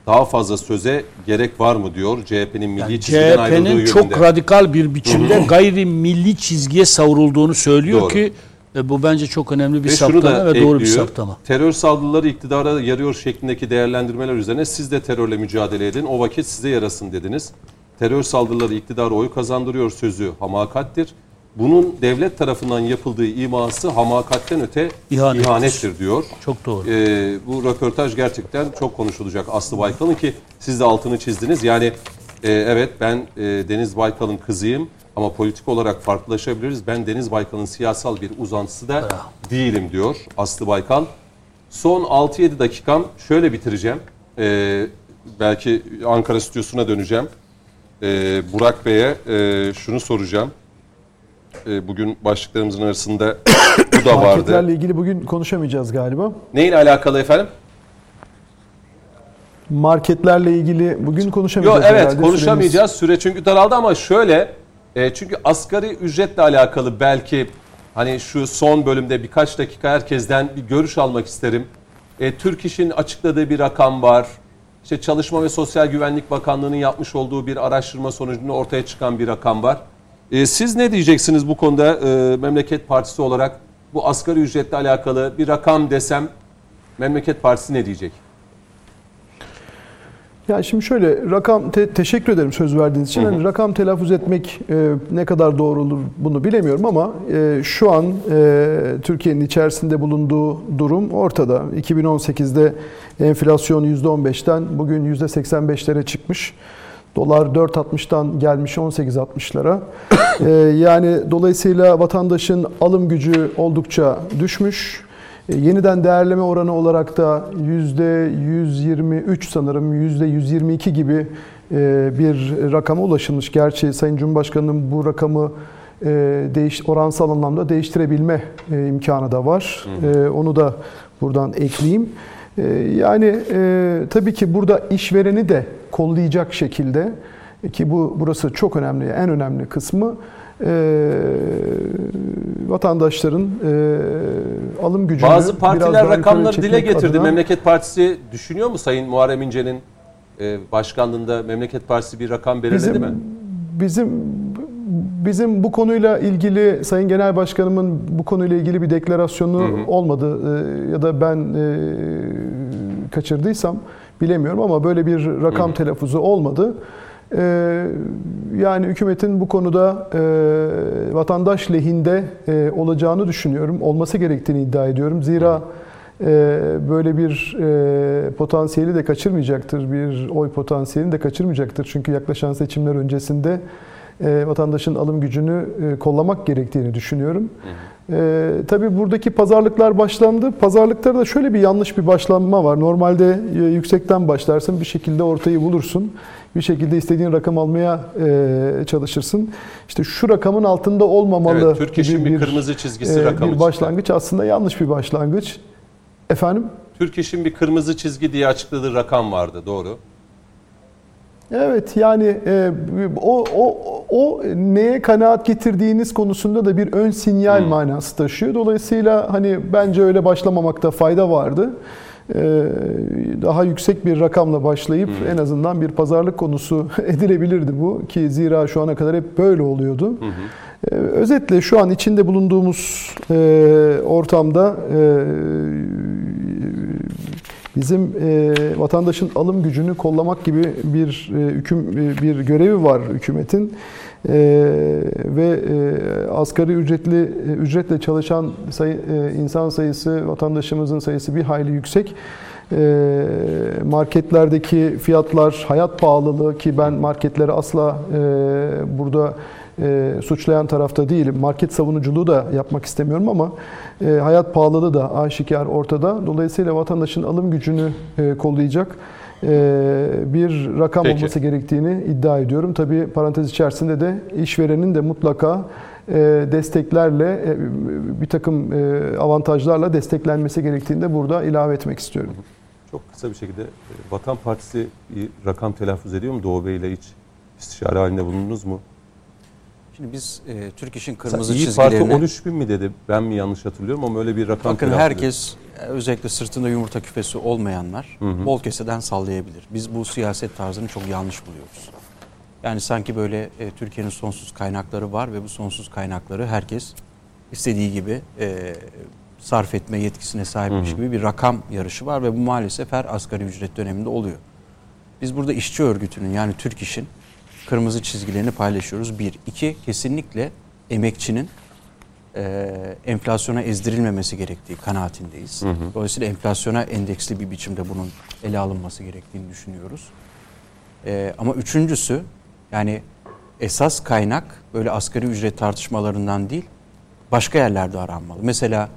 Daha fazla söze gerek var mı diyor CHP'nin milli Yani çizgiden ayrıldığı CHP'nin yönünde. çok radikal bir biçimde gayri milli çizgiye savrulduğunu söylüyor Doğru. ki e, bu bence çok önemli bir Ve saptama ve doğru bir ekliyor. saptama. Terör saldırıları iktidara yarıyor şeklindeki değerlendirmeler üzerine siz de terörle mücadele edin. O vakit size yarasın dediniz. Terör saldırıları iktidara oy kazandırıyor sözü hamakattir. Bunun devlet tarafından yapıldığı iması hamakatten öte İhanettir. ihanettir diyor. Çok doğru. Ee, bu röportaj gerçekten çok konuşulacak Aslı Baykal'ın ki siz de altını çizdiniz. Yani e, evet ben e, Deniz Baykal'ın kızıyım ama politik olarak farklılaşabiliriz. Ben Deniz Baykal'ın siyasal bir uzantısı da değilim diyor Aslı Baykal. Son 6-7 dakikam şöyle bitireceğim. Ee, belki Ankara stüdyosuna döneceğim. Ee, Burak Bey'e e, şunu soracağım. Ee, bugün başlıklarımızın arasında bu da vardı. Marketlerle ilgili bugün konuşamayacağız galiba. Neyle alakalı efendim? Marketlerle ilgili bugün Yok konuşamayacağız evet herhalde. konuşamayacağız. Süre çünkü daraldı ama şöyle e, çünkü asgari ücretle alakalı belki hani şu son bölümde birkaç dakika herkesten bir görüş almak isterim. E, Türk İş'in açıkladığı bir rakam var. İşte Çalışma ve Sosyal Güvenlik Bakanlığı'nın yapmış olduğu bir araştırma sonucunda ortaya çıkan bir rakam var. E, siz ne diyeceksiniz bu konuda e, Memleket Partisi olarak bu asgari ücretle alakalı bir rakam desem Memleket Partisi ne diyecek? Ya şimdi şöyle rakam te- teşekkür ederim söz verdiğiniz için. Hani rakam telaffuz etmek e, ne kadar doğru olur bunu bilemiyorum ama e, şu an e, Türkiye'nin içerisinde bulunduğu durum ortada. 2018'de enflasyon %15'ten bugün %85'lere çıkmış. Dolar 4.60'dan gelmiş 18.60'lara. E, yani dolayısıyla vatandaşın alım gücü oldukça düşmüş. E, Yeniden değerleme oranı olarak da %123 sanırım %122 gibi e, bir rakama ulaşılmış. Gerçi Sayın Cumhurbaşkanı'nın bu rakamı e, değiş, oransal anlamda değiştirebilme e, imkanı da var. E, Onu da buradan ekleyeyim. E, Yani e, tabii ki burada işvereni de kollayacak şekilde ki bu burası çok önemli, en önemli kısmı e, vatandaşların e, alım gücünü Bazı partiler rakamları dile getirdi. adına- Memleket Partisi düşünüyor mu Sayın Muharrem İnce'nin e, başkanlığında Memleket Partisi bir rakam belirledi bizim, mi? Bizim bizim bu konuyla ilgili Sayın Genel Başkanımın bu konuyla ilgili bir deklarasyonu olmadı e, ya da ben e, kaçırdıysam bilemiyorum ama böyle bir rakam telaffuzu olmadı. E, yani hükümetin bu konuda e, vatandaş lehinde e, olacağını düşünüyorum. Olması gerektiğini iddia ediyorum. Zira böyle bir potansiyeli de kaçırmayacaktır. Bir oy potansiyelini de kaçırmayacaktır. Çünkü yaklaşan seçimler öncesinde e, vatandaşın alım gücünü e, kollamak gerektiğini düşünüyorum. E, tabii buradaki pazarlıklar başlandı. Pazarlıklarda da şöyle bir yanlış bir başlanma var. Normalde e, yüksekten başlarsın, bir şekilde ortayı bulursun. Bir şekilde istediğin rakam almaya e, çalışırsın. İşte şu rakamın altında olmamalı. Evet, Türk İş'in gibi bir kırmızı çizgisi e, rakamı Bir çıktı. başlangıç aslında yanlış bir başlangıç. Efendim? Türk İş'in bir kırmızı çizgi diye açıkladığı rakam vardı doğru. Evet yani e, o, o, o neye kanaat getirdiğiniz konusunda da bir ön sinyal manası taşıyor. Dolayısıyla hani bence öyle başlamamakta fayda vardı. E, daha yüksek bir rakamla başlayıp en azından bir pazarlık konusu edilebilirdi bu ki zira şu ana kadar hep böyle oluyordu. E, özetle şu an içinde bulunduğumuz e, ortamda e, bizim e, vatandaşın alım gücünü kollamak gibi bir e, hüküm e, bir görevi var hükümetin E, ve e, asgari ücretli e, ücretle çalışan sayı, e, insan sayısı vatandaşımızın sayısı bir hayli yüksek. E, marketlerdeki fiyatlar, hayat pahalılığı ki ben marketleri asla e, burada e, suçlayan tarafta değilim. Market savunuculuğu da yapmak istemiyorum ama e, hayat pahalılığı da aşikar ortada. Dolayısıyla vatandaşın alım gücünü e, kollayacak e, bir rakam Peki. olması gerektiğini iddia ediyorum. Tabii parantez içerisinde de işverenin de mutlaka e, desteklerle e, bir takım e, avantajlarla desteklenmesi gerektiğini de burada ilave etmek istiyorum. Çok kısa bir şekilde Vatan Partisi bir rakam telaffuz ediyor mu Doğu Bey ile hiç istişare halinde bulundunuz mu? Şimdi biz e, Türk İş'in kırmızı İyi çizgilerini 13 bin mi dedi? Ben mi yanlış hatırlıyorum ama öyle bir rakam bakın herkes e, özellikle sırtında yumurta küfesi olmayanlar bol keseden sallayabilir. Biz bu siyaset tarzını çok yanlış buluyoruz. Yani sanki böyle e, Türkiye'nin sonsuz kaynakları var ve bu sonsuz kaynakları herkes istediği gibi e, sarf etme yetkisine sahipmiş gibi bir rakam yarışı var ve bu maalesef her asgari ücret döneminde oluyor. Biz burada işçi örgütünün yani Türk İş'in kırmızı çizgilerini paylaşıyoruz. Bir. iki kesinlikle emekçinin e, enflasyona ezdirilmemesi gerektiği kanaatindeyiz. Dolayısıyla enflasyona endeksli bir biçimde bunun ele alınması gerektiğini düşünüyoruz. E, ama üçüncüsü yani esas kaynak böyle asgari ücret tartışmalarından değil başka yerlerde aranmalı. Mesela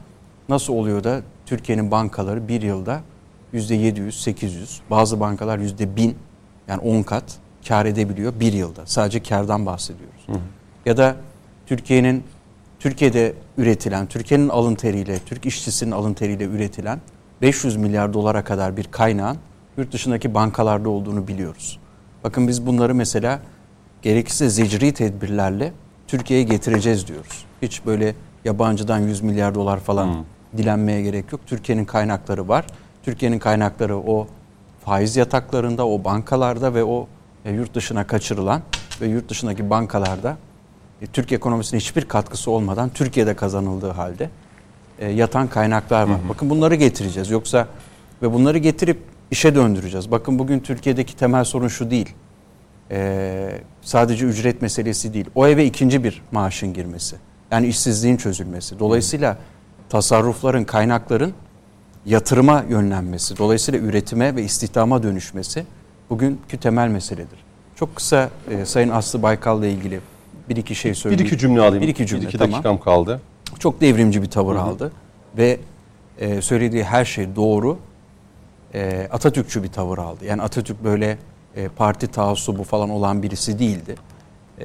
nasıl oluyor da Türkiye'nin bankaları bir yılda %700, 800, bazı bankalar %1000 yani 10 kat kar edebiliyor bir yılda. Sadece kardan bahsediyoruz. Ya da Türkiye'nin Türkiye'de üretilen, Türkiye'nin alın teriyle, Türk işçisinin alın teriyle üretilen 500 milyar dolara kadar bir kaynağın yurt dışındaki bankalarda olduğunu biliyoruz. Bakın biz bunları mesela gerekirse zecri tedbirlerle Türkiye'ye getireceğiz diyoruz. Hiç böyle yabancıdan 100 milyar dolar falan dilenmeye gerek yok. Türkiye'nin kaynakları var. Türkiye'nin kaynakları o faiz yataklarında, o bankalarda ve o yurt dışına kaçırılan ve yurt dışındaki bankalarda e, Türk ekonomisine hiçbir katkısı olmadan Türkiye'de kazanıldığı halde e, yatan kaynaklar var. Bakın bunları getireceğiz. Yoksa ve bunları getirip işe döndüreceğiz. Bakın bugün Türkiye'deki temel sorun şu değil. E, sadece ücret meselesi değil. O eve ikinci bir maaşın girmesi. Yani işsizliğin çözülmesi. Dolayısıyla tasarrufların, kaynakların yatırıma yönlenmesi, dolayısıyla üretime ve istihdama dönüşmesi bugünkü temel meseledir. Çok kısa e, Sayın Aslı Baykal'la ilgili bir iki şey Bir söyleyeyim. iki cümle alayım. Bir iki cümle, Bir iki tamam. dakikam kaldı. Çok devrimci bir tavır aldı ve e, söylediği her şey doğru. E, Atatürkçü bir tavır aldı. Yani Atatürk böyle e, parti taassubu falan olan birisi değildi. E,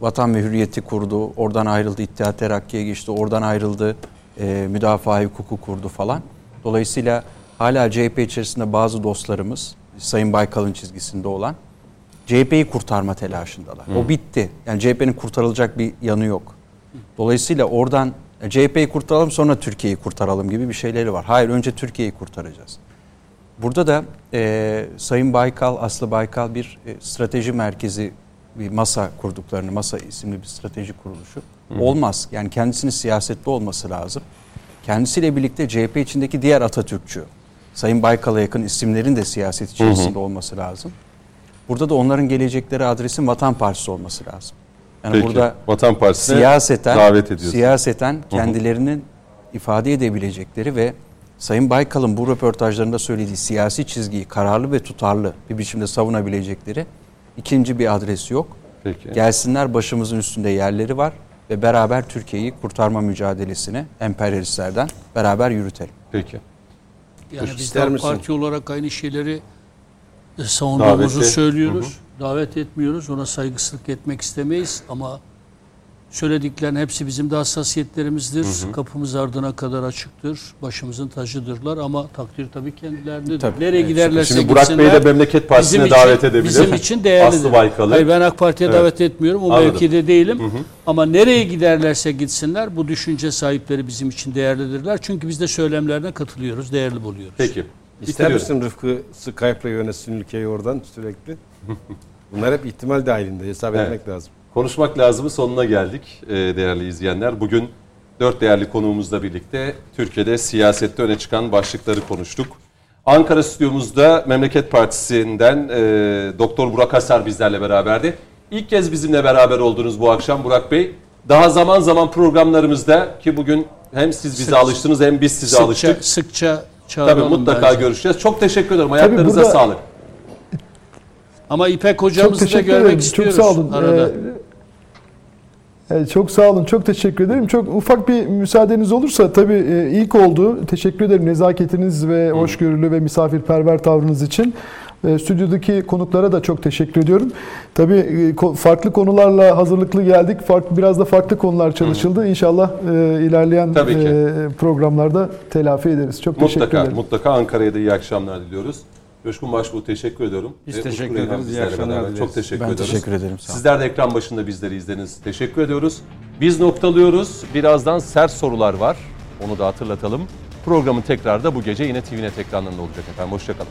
Vatan ve Hürriyeti kurdu, oradan ayrıldı, İttihat Terakki'ye geçti, oradan ayrıldı, e, müdafaa hukuku kurdu falan. Dolayısıyla hala CHP içerisinde bazı dostlarımız, Sayın Baykal'ın çizgisinde olan CHP'yi kurtarma telaşındalar. O bitti. Yani CHP'nin kurtarılacak bir yanı yok. Dolayısıyla oradan e, CHP'yi kurtaralım sonra Türkiye'yi kurtaralım gibi bir şeyleri var. Hayır önce Türkiye'yi kurtaracağız. Burada da e, Sayın Baykal, Aslı Baykal bir e, strateji merkezi bir masa kurduklarını, masa isimli bir strateji kuruluşu. Olmaz. Yani kendisinin siyasetli olması lazım. Kendisiyle birlikte CHP içindeki diğer Atatürkçü, Sayın Baykal'a yakın isimlerin de siyaset içerisinde olması lazım. Burada da onların gelecekleri adresin Vatan Partisi olması lazım. Yani Peki. burada Vatan Partisi'ne siyaseten davet ediyorsun. siyaseten kendilerinin ifade edebilecekleri ve Sayın Baykal'ın bu röportajlarında söylediği siyasi çizgiyi kararlı ve tutarlı bir biçimde savunabilecekleri ikinci bir adresi yok. Peki. Gelsinler başımızın üstünde yerleri var ve beraber Türkiye'yi kurtarma mücadelesini emperyalistlerden beraber yürütelim. Peki. Yani biz İster de parti olarak aynı şeyleri e, savunduğumuzu Daveti- söylüyoruz. Davet etmiyoruz. Ona saygısızlık etmek istemeyiz ama Söylediklerin hepsi bizim de hassasiyetlerimizdir. Kapımız ardına kadar açıktır. Başımızın tacıdırlar ama takdir tabii kendilerindedir. Tabii. Nereye Evet. giderlerse Şimdi Burak Bey de Memleket Partisi'ne için- davet edebilir. Bizim için değerlidir. Aslı Baykal'ı. Hayır ben AK Parti'ye Evet. davet etmiyorum. O Anladım. mevkide değilim. Ama nereye giderlerse gitsinler bu düşünce sahipleri bizim için değerlidirler. Çünkü biz de söylemlerine katılıyoruz, değerli buluyoruz. Peki. İster misin Rıfkı Skype'la yönetsin ülkeyi oradan sürekli? Bunlar hep ihtimal dahilinde hesap Evet. etmek lazım. Konuşmak lazımın sonuna geldik e, değerli izleyenler. Bugün dört değerli konuğumuzla birlikte Türkiye'de siyasette öne çıkan başlıkları konuştuk. Ankara stüdyomuzda Memleket Partisi'nden e, Doktor Burak Hasar bizlerle beraberdi. İlk kez bizimle beraber oldunuz bu akşam Burak Bey. Daha zaman zaman programlarımızda ki bugün hem siz bize Sık- alıştınız hem biz size sıkça, alıştık. sıkça Tabii çağıralım mutlaka bence. görüşeceğiz. Çok teşekkür ederim. Ayaklarınıza burada- sağlık. Ama İpek Çok hocamızı da teşekkür görmek ederim. Çok istiyoruz sağ olun. arada. Ee, çok sağ olun. Çok teşekkür ederim. Çok ufak bir müsaadeniz olursa tabii e, ilk oldu. Teşekkür ederim nezaketiniz ve hoşgörülü ve misafirperver tavrınız için. E, Stüdyodaki konuklara da çok teşekkür ediyorum. Tabii e, farklı konularla hazırlıklı geldik. Farklı biraz da farklı konular çalışıldı. İnşallah ilerleyen programlarda telafi ederiz. Çok teşekkür Mutlaka, ederim. mutlaka Ankara'ya da iyi akşamlar diliyoruz. Coşkun Başbuğ teşekkür ediyorum. Biz Ve teşekkür Utku ederiz. İyi akşamlar dileriz. Çok teşekkür Ben ediyoruz. teşekkür ederim. Sağ olun. Sizler de ekran başında bizleri izlediniz. Teşekkür ediyoruz. Biz noktalıyoruz. Birazdan sert sorular var. Onu da hatırlatalım. Programın tekrarı da bu gece yine TVNet ekranlarında olacak efendim. Hoşçakalın.